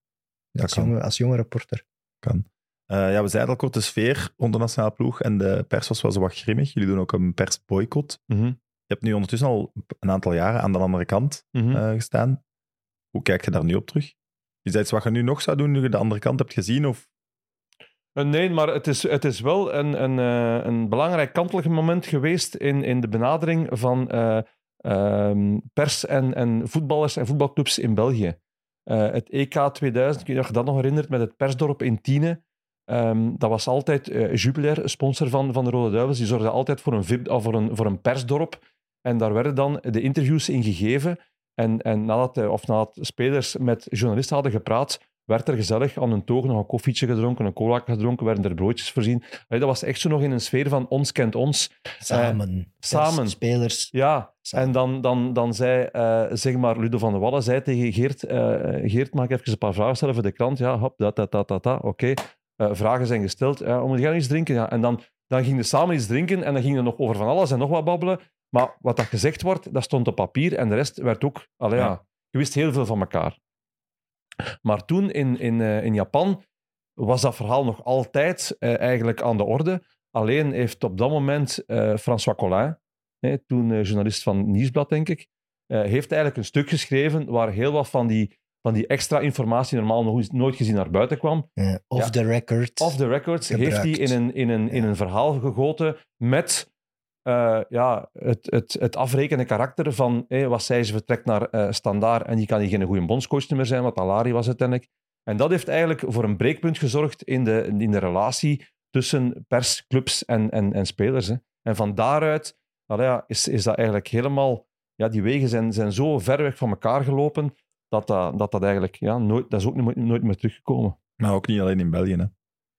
Als, kan. jonge, als jonge reporter. Eh, ja, we zeiden al kort de sfeer rond de nationale ploeg en de pers was wel zo wat grimmig. Jullie doen ook een persboycott. Mhm, Je hebt nu ondertussen al een aantal jaren aan de andere kant mhm. eh, gestaan. Hoe kijk je daar nu op terug? Is dat iets wat je nu nog zou doen, nu je de andere kant hebt gezien? Of... Eh, Nee, maar het is, het is wel een, een, een belangrijk kantelijk moment geweest in, in de benadering van eh, ehm, pers en, en voetballers en voetbalclubs in België. Het EK 2000, ik weet niet of je dat nog herinnert, met het persdorp in Tiene. Ehm, dat was altijd eh Jubilair, sponsor van, van de Rode Duivels. Die zorgde altijd voor een, VIP, of voor, een, voor een persdorp. En daar werden dan de interviews in gegeven. En, en nadat, eh, of nadat spelers met journalisten hadden gepraat, werd er gezellig aan een toog nog een koffietje gedronken, een cola gedronken, werden er broodjes voorzien. Allee, dat was echt zo nog in een sfeer van ons kent ons. Samen. samen. Pers, Spelers. Ja, Samen. en dan, dan, dan zei, eh, zeg maar, Ludo van der Wallen zei tegen Geert, eh, Geert, mag ik even een paar vragen stellen voor de krant? Ja, hop, dat, dat, dat, dat, dat, oké. Eh, vragen zijn gesteld. Ja, moet jij iets drinken? Ja. En dan, dan gingen we samen iets drinken en dan ging er nog over van alles en nog wat babbelen. Maar wat dat gezegd wordt, dat stond op papier en de rest werd ook... Allee, ja. Je wist heel veel van elkaar. Maar toen in, in, eh, in Japan was dat verhaal nog altijd eh, eigenlijk aan de orde. Alleen heeft op dat moment eh, François Collin, toen eh, journalist van Nieuwsblad, denk ik, eh, heeft eigenlijk een stuk geschreven waar heel wat van die, van die extra informatie normaal nog nooit gezien naar buiten kwam. Eh, off Ja. the record. Off the records heeft hij in een, in een, in Ja. een verhaal gegoten met eh, ja, het, het, het afrekenen karakter van wat zij ze vertrekt naar eh standaard en die kan hier geen goede bondscoach meer zijn, wat Alari was uiteindelijk. En dat heeft eigenlijk voor een breekpunt gezorgd in de, in de relatie tussen pers, clubs en, en, en spelers. Hè. En van daaruit ja, is, is dat eigenlijk helemaal... Ja, die wegen zijn, zijn zo ver weg van elkaar gelopen dat dat, dat, dat eigenlijk... Ja, nooit, dat is ook nooit, nooit meer teruggekomen. Maar ook niet alleen in België. Hè.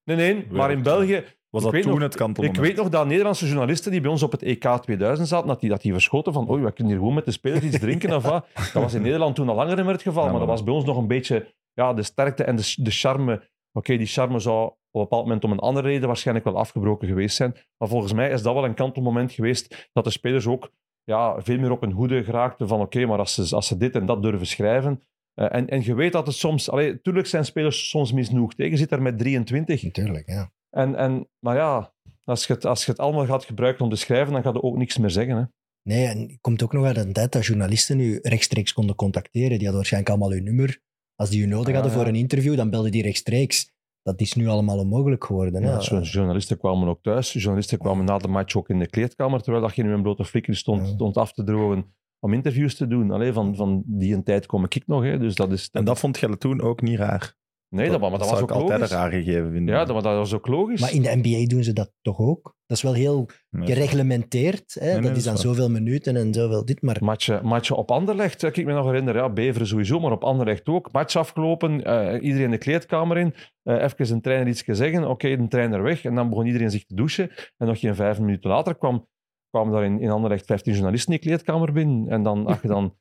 Nee, nee, maar in België... Was Ik dat weet toen nog- het kantelmoment? Ik weet nog dat Nederlandse journalisten die bij ons op het EK 2000 zaten, dat die, dat die verschoten van oei, we kunnen hier gewoon met de spelers iets drinken of wat. Dat was in Nederland toen al langer meer het geval, Ja, maar dat was bij ons nog een beetje ja, de sterkte en de, de charme. Oké, die charme zou op een bepaald moment om een andere reden waarschijnlijk wel afgebroken geweest zijn. Maar volgens mij is dat wel een kantelmoment geweest dat de spelers ook ja, veel meer op hun hoede geraakten van oké, maar als ze, als ze dit en dat durven schrijven... eh, en, en je weet dat het soms... Allee, tuurlijk zijn spelers soms misnoegd. Je zit daar met 23. Natuurlijk, ja. En, en, maar ja, als je, het, als je het allemaal gaat gebruiken om te schrijven, dan gaat je ook niks meer zeggen. Hè. Nee, en het komt ook nog uit een tijd dat journalisten u rechtstreeks konden contacteren. Die hadden waarschijnlijk allemaal uw nummer. Als die u nodig Ah, hadden ja. voor een interview, dan belden die rechtstreeks. Dat is nu allemaal onmogelijk geworden. Hè? Ja, zo- journalisten kwamen ook thuis. Journalisten kwamen na de match ook in de kleedkamer, terwijl dat je in een blote flikker stond, Ja. stond af te drogen om interviews te doen. Allee, van, van die een tijd kom ik nog. Hè. Dus dat is, En dat vond je toen ook niet raar? Nee, dat, maar dat was zou ook ik altijd logisch. een raar gegeven vinden. Ja, dat, maar dat was ook logisch. Maar in de NBA doen ze dat toch ook? Dat is wel heel Nee. gereglementeerd. Hè? Nee, nee, dat dat is dan zoveel minuten en zoveel dit. Maar Matchen, matchen op Anderlecht, kan ik me nog herinneren. Ja, Beveren sowieso, maar op Anderlecht ook. Match afgelopen, eh, iedereen de kleedkamer in. eh even een trainer iets zeggen, oké, de trainer weg. En dan begon iedereen zich te douchen. En nog geen vijf minuten later kwam, kwamen daar in, in Anderlecht 15 journalisten die kleedkamer binnen. En dan, als je dan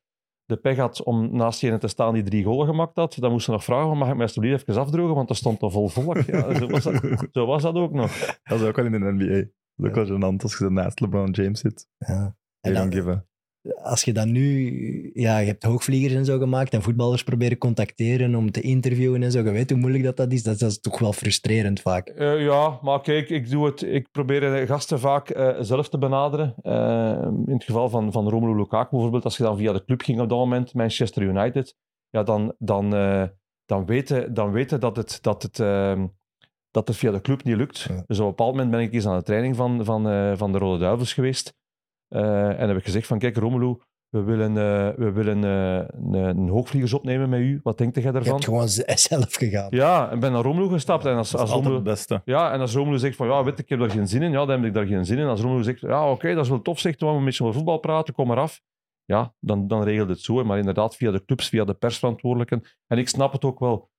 de pech had om naast je te staan die drie golen gemaakt had, dan moest je nog vragen, mag ik mij alsjeblieft even afdrogen, want er stond al vol volk. Ja, zo, was dat, zo was dat ook nog. Dat is ook wel in de NBA. Dat is ook wel gênant als je ernaast LeBron James zit. ja. En don't dan- give a... als je dan nu... Ja, je hebt hoogvliegers en zo gemaakt en voetballers proberen contacteren om te interviewen en zo. Je weet hoe moeilijk dat, dat is. Dat, dat is toch wel frustrerend vaak. Eh, ja, maar kijk, ik, doe het, ik probeer de gasten vaak eh, zelf te benaderen. Eh, in het geval van, van Romelu Lukaku bijvoorbeeld, als je dan via de club ging op dat moment, Manchester United, ja, dan, dan, dan, weten, dan weten dat het, dat, het, ehm, dat het via de club niet lukt. Ja. Dus op een bepaald moment ben ik eens aan de training van, van, van de Rode Duivels geweest. Eh, en heb ik gezegd van, kijk Romelu, we willen, eh, we willen eh, een, een hoogvliegers opnemen met u. Wat denkt jij Je daarvan? hebt gewoon z- zelf gegaan. Ja, en ben naar Romelu gestapt. En als, Dat als is altijd Romelu, het beste. ja, en als Romelu zegt van ja, weet, ik heb daar geen zin in, ja, dan heb ik daar geen zin in. Als Romelu zegt ja, oké, dat is wel tof, zegt we gaan een beetje over voetbal praten, kom maar af. Ja, dan, dan regelt het zo. Maar inderdaad, via de clubs, via de persverantwoordelijken. En ik snap het ook wel.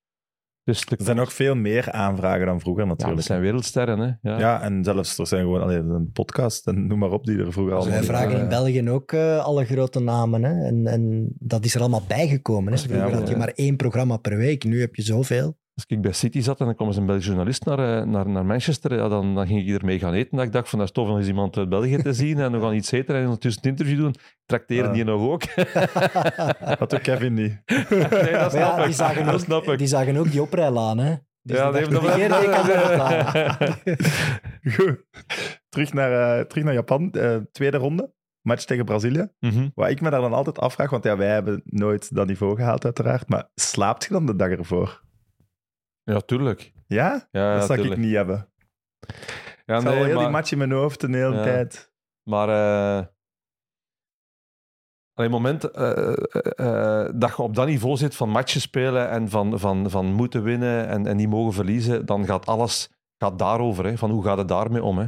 Dus de- Er zijn ook veel meer aanvragen dan vroeger ja, natuurlijk. dat zijn wereldsterren, hè. Ja. Ja, en zelfs er zijn gewoon allee, een podcast en noem maar op die er vroeger Dus allemaal Wij Ja, vragen ja. in België ook eh, alle grote namen. Hè? En, en dat is er allemaal bijgekomen. Hè? Vroeger Ja, had je ja. maar één programma per week. Nu heb je zoveel. Als ik bij City zat en dan kwam eens een Belgische journalist naar, eh, naar, naar Manchester, ja, dan, dan ging ik ermee gaan eten. Dat ik dacht van, dat is tof om eens iemand uit België te zien en we gaan iets eten en ondertussen het interview doen. Trakteren Ja. die nog ook? Dat doet Kevin niet. nee, dat snap ja, ik. die, zagen Dat snap ook, ik. die zagen ook die oprijlaan. Hè? Dus Ja, die die. Goed. Terug naar, eh, terug naar Japan. Eh, tweede ronde. Match tegen Brazilië. Mhm. Wat ik me daar dan altijd afvraag, want ja, wij hebben nooit dat niveau gehaald uiteraard, maar slaapt je dan de dag ervoor? Ja, tuurlijk. Ja? Ja, dat zou ik niet hebben. Ja, ik nee, heel maar, die match in mijn hoofd de hele Ja. tijd. maar eh, op het moment eh, eh, eh, dat je op dat niveau zit van matchen spelen en van, van, van moeten winnen en, en niet mogen verliezen, dan gaat alles gaat daarover. Hè, van hoe gaat het daarmee om? Hè?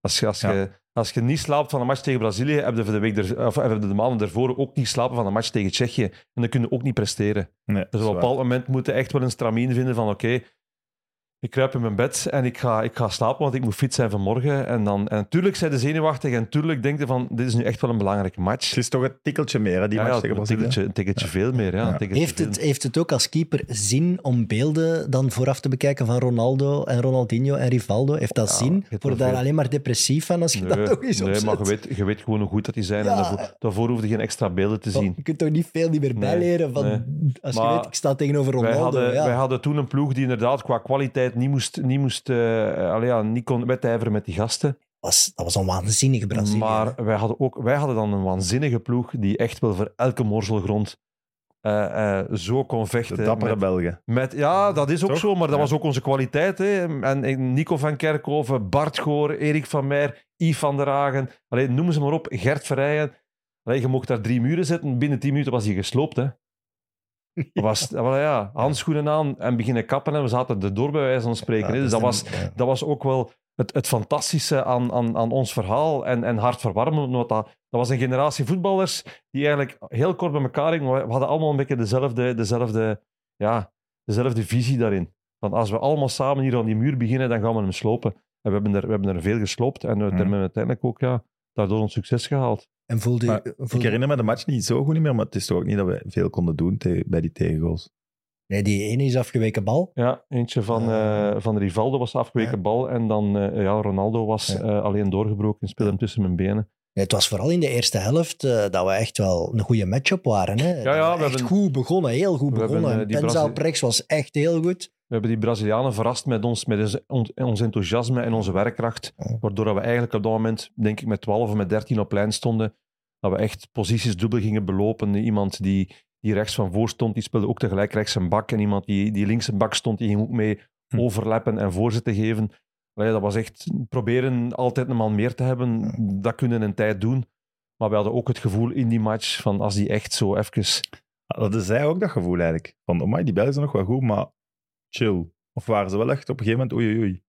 Als, je, als, Ja. je, als je niet slaapt van een match tegen Brazilië, heb je, de, week er, of heb je de maanden ervoor ook niet slapen van een match tegen Tsjechië. En dan kun je ook niet presteren. Nee, Dus op een bepaald moment moet je echt wel een stramien vinden van oké, ik kruip in mijn bed en ik ga, ik ga slapen, want ik moet fit zijn vanmorgen. En, dan, en natuurlijk zijn de zenuwachtig en natuurlijk denk je van, dit is nu echt wel een belangrijke match. Het is toch een tikkeltje meer, hè, die Ja, match ja, tegen een tikkeltje, een tikkeltje veel meer. Ja, Heeft veel het, heeft het ook als keeper zin om beelden dan vooraf te bekijken van Ronaldo en Ronaldinho en Rivaldo? Heeft dat Ja, zin? Word je daar veel. alleen maar depressief van als je dat nog eens nee opzet? maar je weet, je weet gewoon hoe goed dat die zijn. Ja. En daarvoor, daarvoor hoef je geen extra beelden te zien. Je kunt toch niet veel niet meer Nee, bijleren van... nee. Als je Maar weet, ik sta tegenover Wij Ronaldo. hadden, ja. wij hadden toen een ploeg die inderdaad qua kwaliteit niet moest, niet, moest, eh, allee, ja, niet kon wedijveren met die gasten. was, dat was een waanzinnige Brazilië. Maar wij hadden, ook, wij hadden dan een waanzinnige ploeg die echt wel voor elke morzelgrond eh, eh, zo kon vechten. De dappere met, Belgen. met, ja, dat is ook Toch? zo, maar dat Ja. was ook onze kwaliteit. Hè. En, en Nico van Kerkhoven, Bart Goor, Erik van Meer, Yves van der Hagen. Allee, noem ze maar op, Gert Verrijen. Allee, je mocht daar drie muren zetten, binnen tien minuten was hij gesloopt. Hè. Was, was, ja, handschoenen aan en beginnen kappen en we zaten erdoor bij wijze van spreken. Ja, Dus dat was, dat was ook wel het, het fantastische aan, aan, aan ons verhaal en, en hartverwarmend. Want dat, dat was een generatie voetballers die eigenlijk heel kort bij elkaar. We hadden allemaal een beetje dezelfde, dezelfde, ja, dezelfde visie daarin. Van als we allemaal samen hier aan die muur beginnen, dan gaan we hem slopen. En we hebben er, we hebben er veel gesloopt en we hebben uiteindelijk ook ja, daardoor ons succes gehaald. En voelde, Maar voelde- Ik herinner me de match niet zo goed niet meer, maar het is toch ook niet dat we veel konden doen te- bij die tegengoals. Nee, die ene is afgeweken bal. Ja, eentje van, Eh, eh, van Rivaldo was afgeweken ja. bal en dan eh, ja, Ronaldo was Ja. eh, alleen doorgebroken en speelde hem tussen mijn benen. Het was vooral in de eerste helft eh, dat we echt wel een goede match-up waren. Hè? ja, Dat we echt hebben- goed begonnen, heel goed begonnen. eh, die Denzel Brazil- Prex was echt heel goed. We hebben die Brazilianen verrast met ons, met ons, on- ons enthousiasme en onze werkkracht. Ja. Waardoor we eigenlijk op dat moment, denk ik, met 12 of met 13 op lijn stonden. Dat we echt posities dubbel gingen belopen. Iemand die, die rechts van voor stond, die speelde ook tegelijk rechts een bak. En iemand die, die links een bak stond, die ging ook mee Hm. overlappen en voorzetten geven. Allee, dat was echt proberen altijd een man meer te hebben. Dat kunnen een tijd doen. Maar we hadden ook het gevoel in die match van als die echt zo even... Hadden zij ook dat gevoel eigenlijk? Van, oh die Belgen zijn nog wel goed, maar chill. Of waren ze wel echt op een gegeven moment oei oei oei?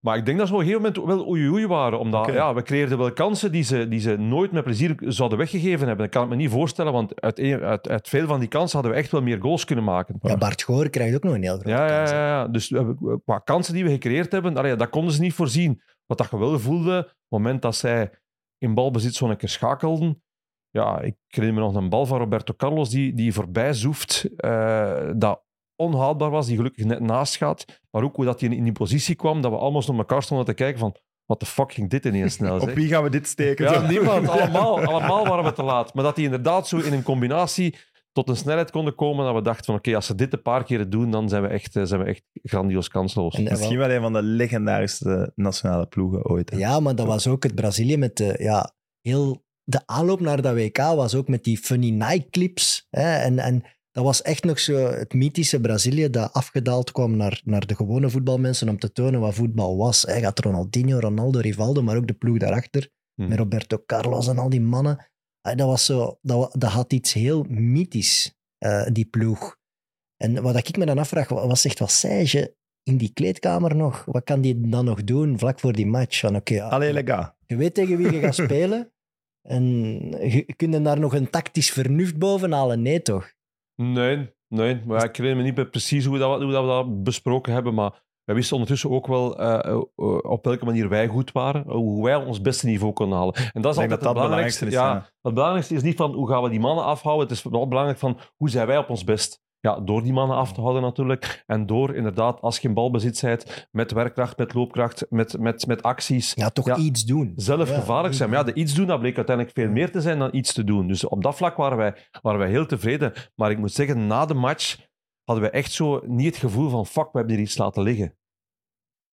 Maar ik denk dat ze op een gegeven moment wel oei oei waren. Omdat ja, we creëerden wel kansen die ze, die ze nooit met plezier zouden weggegeven hebben. Dat kan ik me niet voorstellen, want uit, een- uit, uit veel van die kansen hadden we echt wel meer goals kunnen maken. Ja, Bart Goor krijgt ook nog een heel grote Ja, ja, kans. ja, ja. Dus we hebben- qua kansen die we gecreëerd hebben, allee, dat konden ze niet voorzien. Wat dat je wel voelde, op het moment dat zij in balbezit zo'n keer schakelden. Ja, ik herinner me nog een bal van Roberto Carlos die, die voorbij zoeft. eh, dat onhoudbaar was, die gelukkig net naast gaat. Maar ook hoe dat hij in, die positie kwam, dat we allemaal naar elkaar stonden te kijken van wat de fuck ging dit ineens snel, Op wie gaan we dit steken? Ja, Zo. niemand. Allemaal, allemaal waren we te laat. Maar dat die inderdaad zo in een combinatie tot een snelheid konden komen dat we dachten van oké, als ze dit een paar keren doen, dan zijn we echt, eh, zijn we echt grandioos kansloos. En, Misschien wel een van de legendarische nationale ploegen ooit. hè. Ja, maar dat was ook het Brazilië met de, ja, heel, de aanloop naar dat WK was ook met die funny Nike clips. Hè, en, en dat was echt nog zo het mythische Brazilië dat afgedaald kwam naar, naar de gewone voetbalmensen om te tonen wat voetbal was. Hij gaat Ronaldinho, Ronaldo, Rivaldo, maar ook de ploeg daarachter. Hmm. Met Roberto Carlos en al die mannen. Ah, Dat, was zo, dat, dat had iets heel mythisch, eh, die ploeg. En wat ik me dan afvraag, wa- wat zegt wat Serge in die kleedkamer nog? Wat kan die dan nog doen vlak voor die match? Van oké, ja, gars. je weet tegen wie je gaat spelen. En je kunt er daar nog een tactisch vernuft boven halen. Nee, toch? Nee, nee. Maar ik herinner me niet meer precies hoe, dat, hoe dat we dat besproken hebben, maar wij wisten ondertussen ook wel eh, eh, op welke manier wij goed waren, hoe wij ons beste niveau konden halen. En dat is altijd dat dat het belangrijkste. het ja, is, Het belangrijkste is niet van hoe gaan we die mannen afhouden, het is vooral belangrijk van hoe zijn wij op ons best. Ja, door die mannen af te houden natuurlijk. En door inderdaad, als je in balbezit bent, met werkkracht, met loopkracht, met, met, met acties, Ja, toch Ja. iets doen. zelf Ja. gevaarlijk zijn. Maar ja, de iets doen, dat bleek uiteindelijk veel meer te zijn dan iets te doen. Dus op dat vlak waren wij, waren wij heel tevreden. Maar ik moet zeggen, na de match hadden we echt zo niet het gevoel van fuck, we hebben hier iets laten liggen.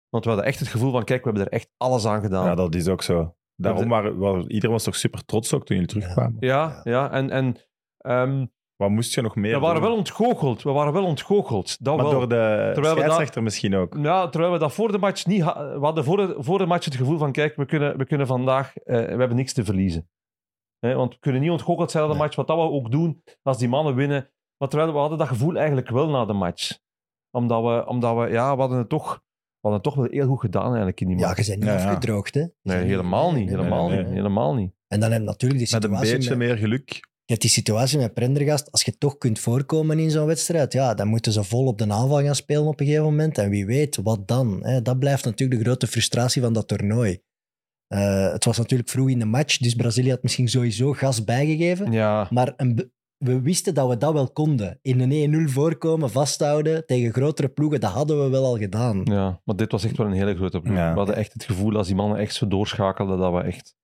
Want we hadden echt het gevoel van kijk, we hebben er echt alles aan gedaan. Ja, dat is ook zo. Daarom waren, waren- iedereen was toch super trots ook toen jullie terugkwamen. ja, ja, en, en ehm, Wat moest je nog meer we waren doen? wel ontgoocheld. We waren wel ontgoocheld. Dat Maar wel. door de dat- scheidsrechter misschien ook. Ja, terwijl we dat voor de match niet hadden. We hadden voor de, voor de match het gevoel van, kijk, we kunnen, we kunnen vandaag, eh, we hebben niks te verliezen. Hè, want we kunnen niet ontgoocheld zijn na de Nee. match. Wat dat we ook doen als die mannen winnen. Maar terwijl we hadden dat gevoel eigenlijk wel na de match. Omdat we, omdat we ja, we hadden het toch, we hadden het toch wel heel goed gedaan eigenlijk in die Ja, match. je bent niet Ja, ja. afgedroogd, hè? Nee, helemaal niet. nee, Helemaal nee, niet. Helemaal niet. En dan heb je natuurlijk die Met een situatie... beetje met- meer geluk. Je hebt die situatie met Prendergast. Als je toch kunt voorkomen in zo'n wedstrijd, ja, dan moeten ze vol op de aanval gaan spelen op een gegeven moment. En wie weet, wat dan? Hè? Dat blijft natuurlijk de grote frustratie van dat toernooi. Eh, het was natuurlijk vroeg in de match, dus Brazilië had misschien sowieso gas bijgegeven. Ja, Maar een we wisten dat we dat wel konden. In een 1-0 voorkomen, vasthouden tegen grotere ploegen, dat hadden we wel al gedaan. ja, maar dit was echt wel een hele grote ploeg. Ja. We hadden echt het gevoel, als die mannen echt zo doorschakelden, dat we echt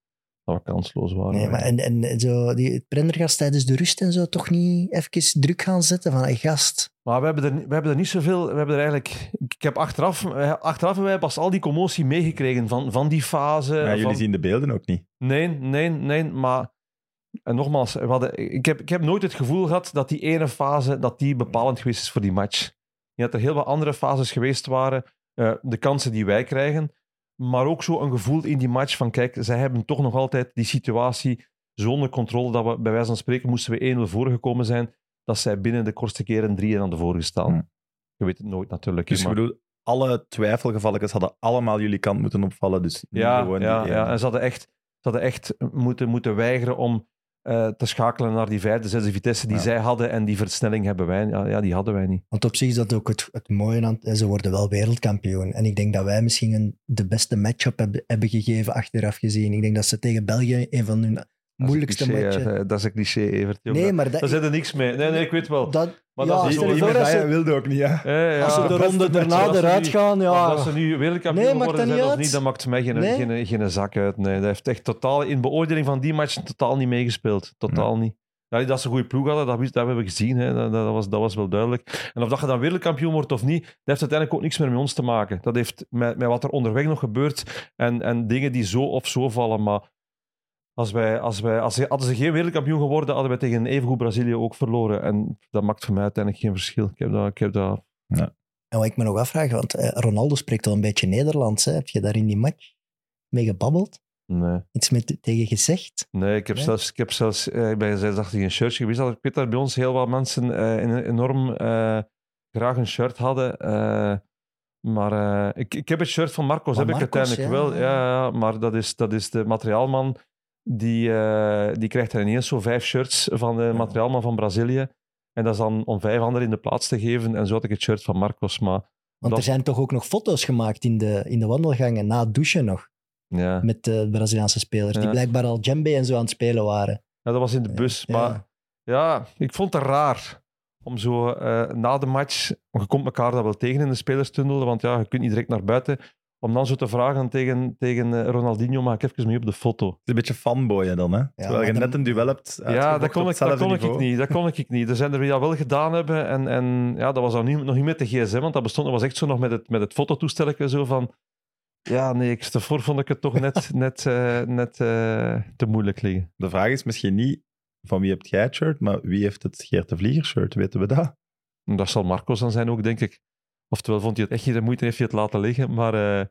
dat we kansloos waren. Nee, maar en, en zo, die Prendergast tijdens de rust en zo toch niet even druk gaan zetten van, hey, gast, Maar we hebben er, we hebben er niet zoveel. We hebben er eigenlijk. Ik heb achteraf, achteraf hebben wij pas al die commotie meegekregen van, van die fase. Maar jullie van- zien de beelden ook niet. Nee, nee, nee, maar... En nogmaals, we hadden, ik, heb, ik heb nooit het gevoel gehad dat die ene fase dat die bepalend geweest is voor die match. Ik denk dat er heel wat andere fases geweest waren. eh, de kansen die wij krijgen. Maar ook zo een gevoel in die match van, kijk, zij hebben toch nog altijd die situatie zo onder controle dat we, bij wijze van spreken, moesten we 1-0 voorgekomen zijn, dat zij binnen de kortste keren 3 aan de voor gestaan. Hmm. Je weet het nooit natuurlijk. Dus ik bedoel, alle twijfelgevalletjes hadden allemaal jullie kant moeten opvallen. Dus Ja, gewoon ja, ja. en ze hadden echt, ze hadden echt moeten, moeten weigeren om eh, te schakelen naar die vijfde, zesde vitesse die Ja. zij hadden. En die versnelling hebben wij. Ja, ja, die hadden wij niet. Want op zich is dat ook het, het mooie aan Ze worden wel wereldkampioen. En ik denk dat wij misschien een, de beste matchup hebben, hebben gegeven achteraf gezien. Ik denk dat ze tegen België een van hun moeilijkste cliché, matchen... Dat is een cliché, Evert. Nee, Daar- maar dat, Daar zit er niks mee. Nee, nee, ik weet wel. dat, Maar ja, dat is stel zo- je Die voor dat medaille ze, wilde ook niet, ja. Eh, ja. als ze de ronde daarna eruit gaan, ja... dat ze nu wereldkampioen Nee, worden dat zijn of niet, dat maakt mij geen, Nee. geen, geen zak uit. Nee, dat heeft echt totaal in beoordeling van die match totaal niet meegespeeld. Totaal niet. Ja, dat ze een goede ploeg hadden, dat hebben we gezien. Hè. Dat, dat, was, dat was wel duidelijk. En of dat je dan wereldkampioen wordt of niet, dat heeft uiteindelijk ook niks meer met ons te maken. Dat heeft met, met wat er onderweg nog gebeurt en, en dingen die zo of zo vallen. Maar als wij, als wij, als ze, hadden ze geen wereldkampioen geworden, hadden wij tegen een evengoed Brazilië ook verloren. En dat maakt voor mij uiteindelijk geen verschil. Ik heb dat, ik heb dat En wat ik me nog afvraag, want eh, Ronaldo spreekt al een beetje Nederlands. Hè? Heb je daar in die match mee gebabbeld? nee. Iets met, tegen gezegd? Nee, ik heb Nee? zelfs, ik heb zelfs eh, ik ben zelfs achter een shirtje geweest. Ik weet dat bij ons heel wat mensen eh, een- enorm eh, graag een shirt hadden. eh, maar eh, ik, ik heb het shirt van Marcos, Van heb ik uiteindelijk ja. wel. Ja, ja, maar dat is, dat is de materiaalman. Die, eh, die krijgt er ineens zo vijf shirts van de materiaalman van Brazilië. En dat is dan om vijf anderen in de plaats te geven. En zo had ik het shirt van Marcos. Maar Want Dat- er zijn toch ook nog foto's gemaakt in de, in de wandelgangen na het douchen nog. ja, Met de Braziliaanse spelers, die blijkbaar al djembe en zo aan het spelen waren. Ja, dat was in de bus. Ja. Maar ja, ik vond het raar om zo eh, na de match, je komt elkaar dat wel tegen in de spelerstunnel, want ja, je kunt niet direct naar buiten, om dan zo te vragen tegen, tegen eh, Ronaldinho, mag ik even mee op de foto? Het is een beetje fanboyen dan, hè? Terwijl je dan- net een duel hebt Ja, dat kon, ik, dat kon ik niet. Dat kon ik niet. Er zijn er wie dat wel gedaan hebben. En, en ja, dat was dan niet, nog niet met de gsm, want dat bestond dat was echt zo nog met het, met het fototoestelletje zo van... Ja, nee, ik, daarvoor vond ik het toch net, net, eh, net eh, te moeilijk liggen. De vraag is misschien niet van wie hebt jij het shirt, maar wie heeft het Geert de Vlieger shirt? Weten we dat? Dat zal Marcos dan zijn ook, denk ik. Oftewel vond hij het echt niet de moeite en heeft hij het laten liggen. Maar eh,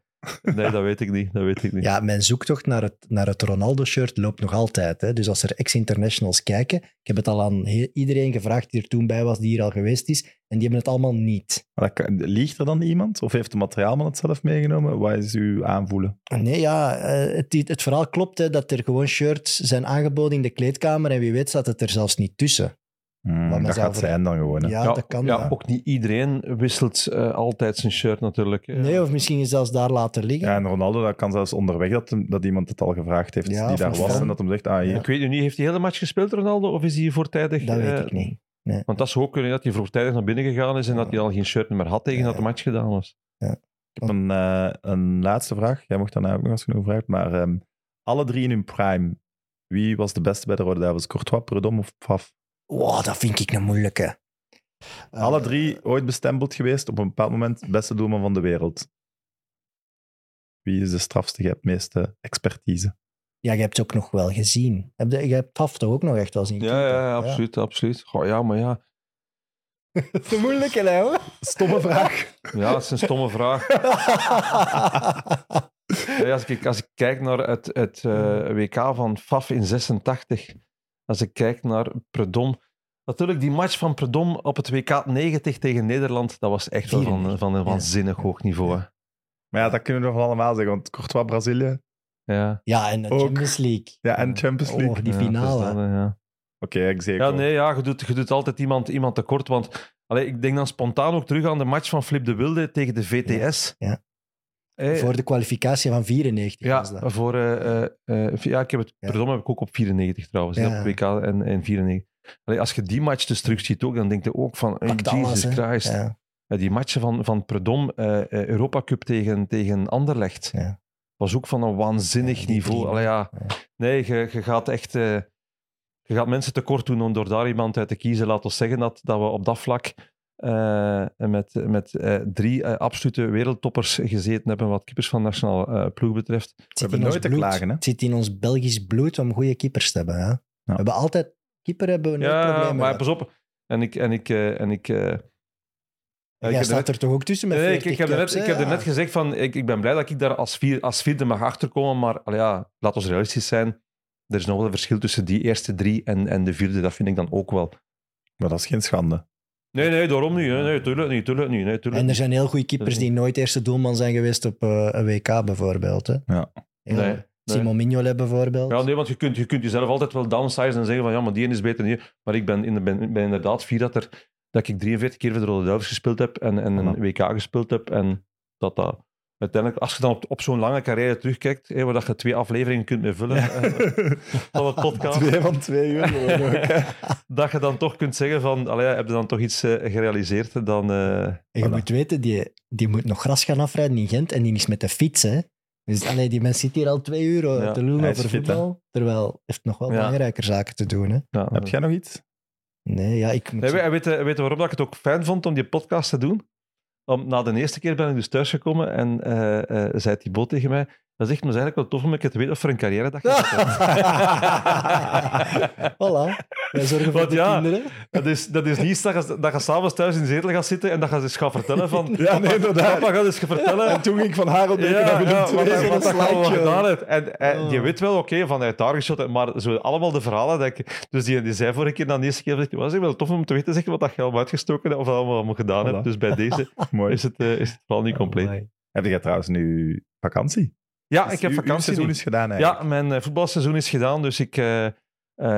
nee, dat weet ik niet. Dat weet ik niet. Ja, mijn zoektocht naar het, naar het Ronaldo-shirt loopt nog altijd. Hè. Dus als er ex-internationals kijken, ik heb het al aan he- iedereen gevraagd die er toen bij was, die hier al geweest is, en die hebben het allemaal niet. Maar dat kan- Liegt er dan iemand? Of heeft de materiaalman het zelf meegenomen? Wat is uw aanvoelen? Nee, ja, eh, het, het verhaal klopt hè, dat er gewoon shirts zijn aangeboden in de kleedkamer en wie weet staat het er zelfs niet tussen. Men dat gaat zijn dan gewoon. hè. Ja, dat kan. ja, ja. ook niet iedereen wisselt eh, altijd zijn shirt natuurlijk. hè. Nee, of misschien is zelfs daar laten liggen. Ja, en Ronaldo, dat kan zelfs onderweg dat, hem- dat iemand het al gevraagd heeft Ja, die daar was. fan. En dat hem zegt, ah, hier. Ik weet nu niet, heeft hij de hele match gespeeld, Ronaldo? Of is hij voortijdig? dat weet eh, ik niet. Want dat zou ook kunnen dat hij voortijdig naar binnen gegaan is en dat hij al geen shirt meer had tegen dat de match gedaan was. Ik heb een, eh, een laatste vraag. Jij mocht daarna ook nog als je nog vraagt. Maar ehm, alle drie in hun prime, wie was de beste bij de Rode Duivels? Courtois, Predom of Pfaff? Wow, dat vind ik een moeilijke. Eh, Alle drie ooit bestempeld geweest op een bepaald moment beste doelman van de wereld. Wie is de strafste? Je hebt het meeste expertise. Ja, je hebt het ook nog wel gezien. Heb je, hebt toch ook nog echt wel zien Ja, ja, ja, absoluut. absoluut. Goh, ja, maar ja. Dat is een moeilijke, hè? hoor. Stomme vraag. Ja, dat is een stomme vraag. Ja, als, ik, als ik kijk naar het, het eh, WK van FAF in 86, als ik kijk naar Predom. Natuurlijk, die match van Predom op het WK 90 tegen Nederland, dat was echt wel van, 94. van een Ja. waanzinnig hoog niveau. hè. Maar ja, dat kunnen we nog wel allemaal zeggen. Want Courtois, Brazilië. Ja. Ja, en de Ook. Champions League. Ja, en Champions League. Oh, die Ja, finale. dat, ja. Oké, ik zeg Ja, nee, ja, je, doet, je doet altijd iemand, iemand tekort. Want allee, ik denk dan spontaan ook terug aan de match van Flip de Wilde tegen de VTS. Ja. Voor de kwalificatie van 94 ja, was dat. voor, eh, eh, eh, ja, ik heb het, Ja. pardon, heb ik ook op 94 trouwens, Ja. hè, op WK en, en 94. Allee, als je die match dus terug ziet ook, dan denk je ook van, hey, alles, Jesus. Christ. Ja. Die matchen van, van Predom, Europa Cup tegen, tegen Anderlecht, Ja. was ook van een waanzinnig niveau. Allee, ja. Nee, je, je gaat echt... je gaat mensen tekort doen om door daar iemand uit te kiezen. Laat ons zeggen dat, dat we op dat vlak eh, en met, met eh, drie eh, absolute wereldtoppers gezeten hebben wat keepers van nationaal eh, ploeg betreft. Het zit hebben in ons nooit te bloed. klagen, hè? Het zit in ons Belgisch bloed om goede keepers te hebben. Hè? We hebben altijd... Keeper hebben we nooit Ja, problemen maar pas op. En ik... En ik, eh, en ik eh, Jij heb staat net- er toch ook tussen met Nee, ik, 40 ik heb er net, ik heb er net gezegd van, ik, ik ben blij dat ik daar als, vier, als vierde mag achterkomen, maar ja, laat ons realistisch zijn. Er is nog wel een verschil tussen die eerste drie en, en de vierde, dat vind ik dan ook wel. Maar dat is geen schande. Nee, nee, daarom niet. hè. Nee, tuurlijk niet, tuurlijk niet. Nee, tuurlijk En er zijn heel goede keepers die nooit eerste doelman zijn geweest op eh, een WK bijvoorbeeld. Hè? Ja. Heel- Nee, nee. Simon Mignolet bijvoorbeeld. Ja, nee, want je kunt, je kunt jezelf altijd wel downsize en zeggen van ja, maar die ene is beter dan die. Maar ik ben, in de, ben, ben inderdaad fier dat, er, dat ik 43 keer voor de Rode Duivels gespeeld heb en, en een. WK gespeeld heb. En dat dat uiteindelijk, als je dan op, op zo'n lange carrière terugkijkt, hè, waar dat je twee afleveringen kunt mee vullen eh, van het podcast, Twee van twee uur. dat je dan toch kunt zeggen van, allee, heb je dan toch iets eh, gerealiseerd, dan... eh, En je Voilà. moet weten, die, die moet nog gras gaan afrijden in Gent en die is met de fiets. Hè? Dus allee, die mens zit hier al twee uur Ja, te is over fit, hè. voetbal. Terwijl heeft nog wel Ja. belangrijker zaken te doen. Hè? ja, Heb jij nog iets? Nee, ja, ik moet... Nee, weet, weet, weet je waarom dat ik het ook fijn vond om die podcast te doen? Om, na de eerste keer ben ik dus thuisgekomen en eh eh zei Thibaut tegen mij, dat is echt maar eigenlijk wel tof om een keer te weten of er een carrière dat je voilà. Wij zorgen voor Want de ja, kinderen. dat, is, dat is niet iets dat je, dat je s'avonds thuis in de zetel gaat zitten en dat je eens gaat vertellen van... Ja, nee, inderdaad. Papa gaat eens vertellen... En toen ging ik van Harold Beker Ja, naar Willem ja, II. wat, wat, wat, gedaan. En, en Oh. je weet wel, oké, vanuit daar geschot, maar zo allemaal de verhalen. Dat ik, dus die, die zei vorige keer, dan de eerste keer, het was wel tof om te weten zeg, wat dat je allemaal uitgestoken hebt of allemaal, allemaal gedaan Voilà. hebt. Dus bij deze Mooi. is het, eh, is het vooral niet compleet. Amai. Heb jij trouwens nu vakantie? Ja, Dus ik heb uw- uw vakantie seizoen nu. is gedaan Ja, eigenlijk. mijn eh, voetbalseizoen is gedaan, dus ik, eh, eh,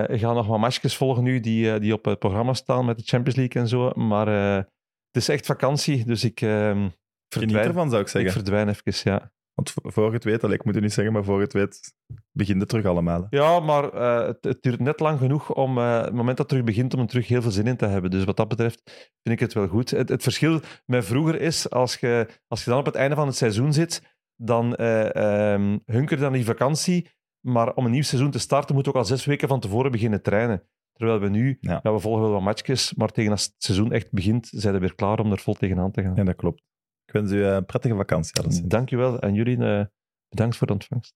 ik ga nog wat matchjes volgen nu die, die op het programma staan met de Champions League en zo. Maar het is echt vakantie, dus ik, eh, Geniet verdwijn, ervan, zou ik ik zeggen. verdwijn even, ja. Want voor het weet, ik moet het niet zeggen, maar voor het weet, begint het terug allemaal. Ja, maar het, het duurt net lang genoeg om eh, het moment dat het terug begint om er terug heel veel zin in te hebben. Dus wat dat betreft vind ik het wel goed. Het, het verschil met vroeger is, als je, als je dan op het einde van het seizoen zit, dan eh ehm, hunker je dan die vakantie. Maar om een nieuw seizoen te starten, moet je ook al zes weken van tevoren beginnen trainen. Terwijl we nu, Ja. ja. we volgen wel wat matchjes, maar tegen als het seizoen echt begint, zijn we weer klaar om er vol tegenaan te gaan. Ja, dat klopt. Ik wens u eh, een prettige vakantie. alleszins. Dank je wel. En jullie, eh, bedankt voor de ontvangst.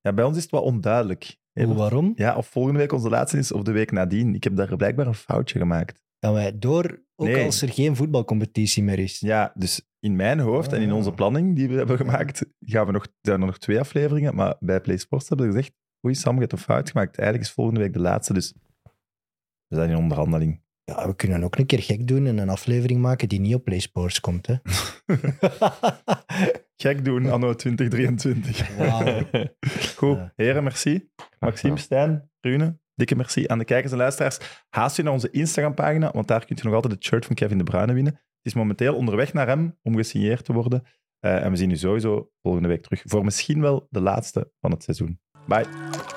Ja, bij ons is het wat onduidelijk. Hoe, waarom? Ja, of volgende week onze laatste is of de week nadien. Ik heb daar blijkbaar een foutje gemaakt. Gaan wij door, ook Nee. als er geen voetbalcompetitie meer is? Ja, dus in mijn hoofd en in Ah. onze planning die we hebben gemaakt, gaan we nog, zijn er nog twee afleveringen. Maar bij Play Sports hebben we gezegd, oei Sam, je hebt een fout gemaakt. Eigenlijk is volgende week de laatste, dus we zijn in onderhandeling. Ja, we kunnen ook een keer gek doen en een aflevering maken die niet op PlaySports komt. Hè? Gek doen, anno 2023. Wauw. Goed, heren, merci. Maxime, Stijn, Rune, dikke merci aan de kijkers en luisteraars. Haast je naar onze Instagram-pagina, want daar kun je nog altijd het shirt van Kevin De Bruyne winnen. Is momenteel onderweg naar hem om gesigneerd te worden. Eh, en we zien u sowieso volgende week terug voor misschien wel de laatste van het seizoen. Bye.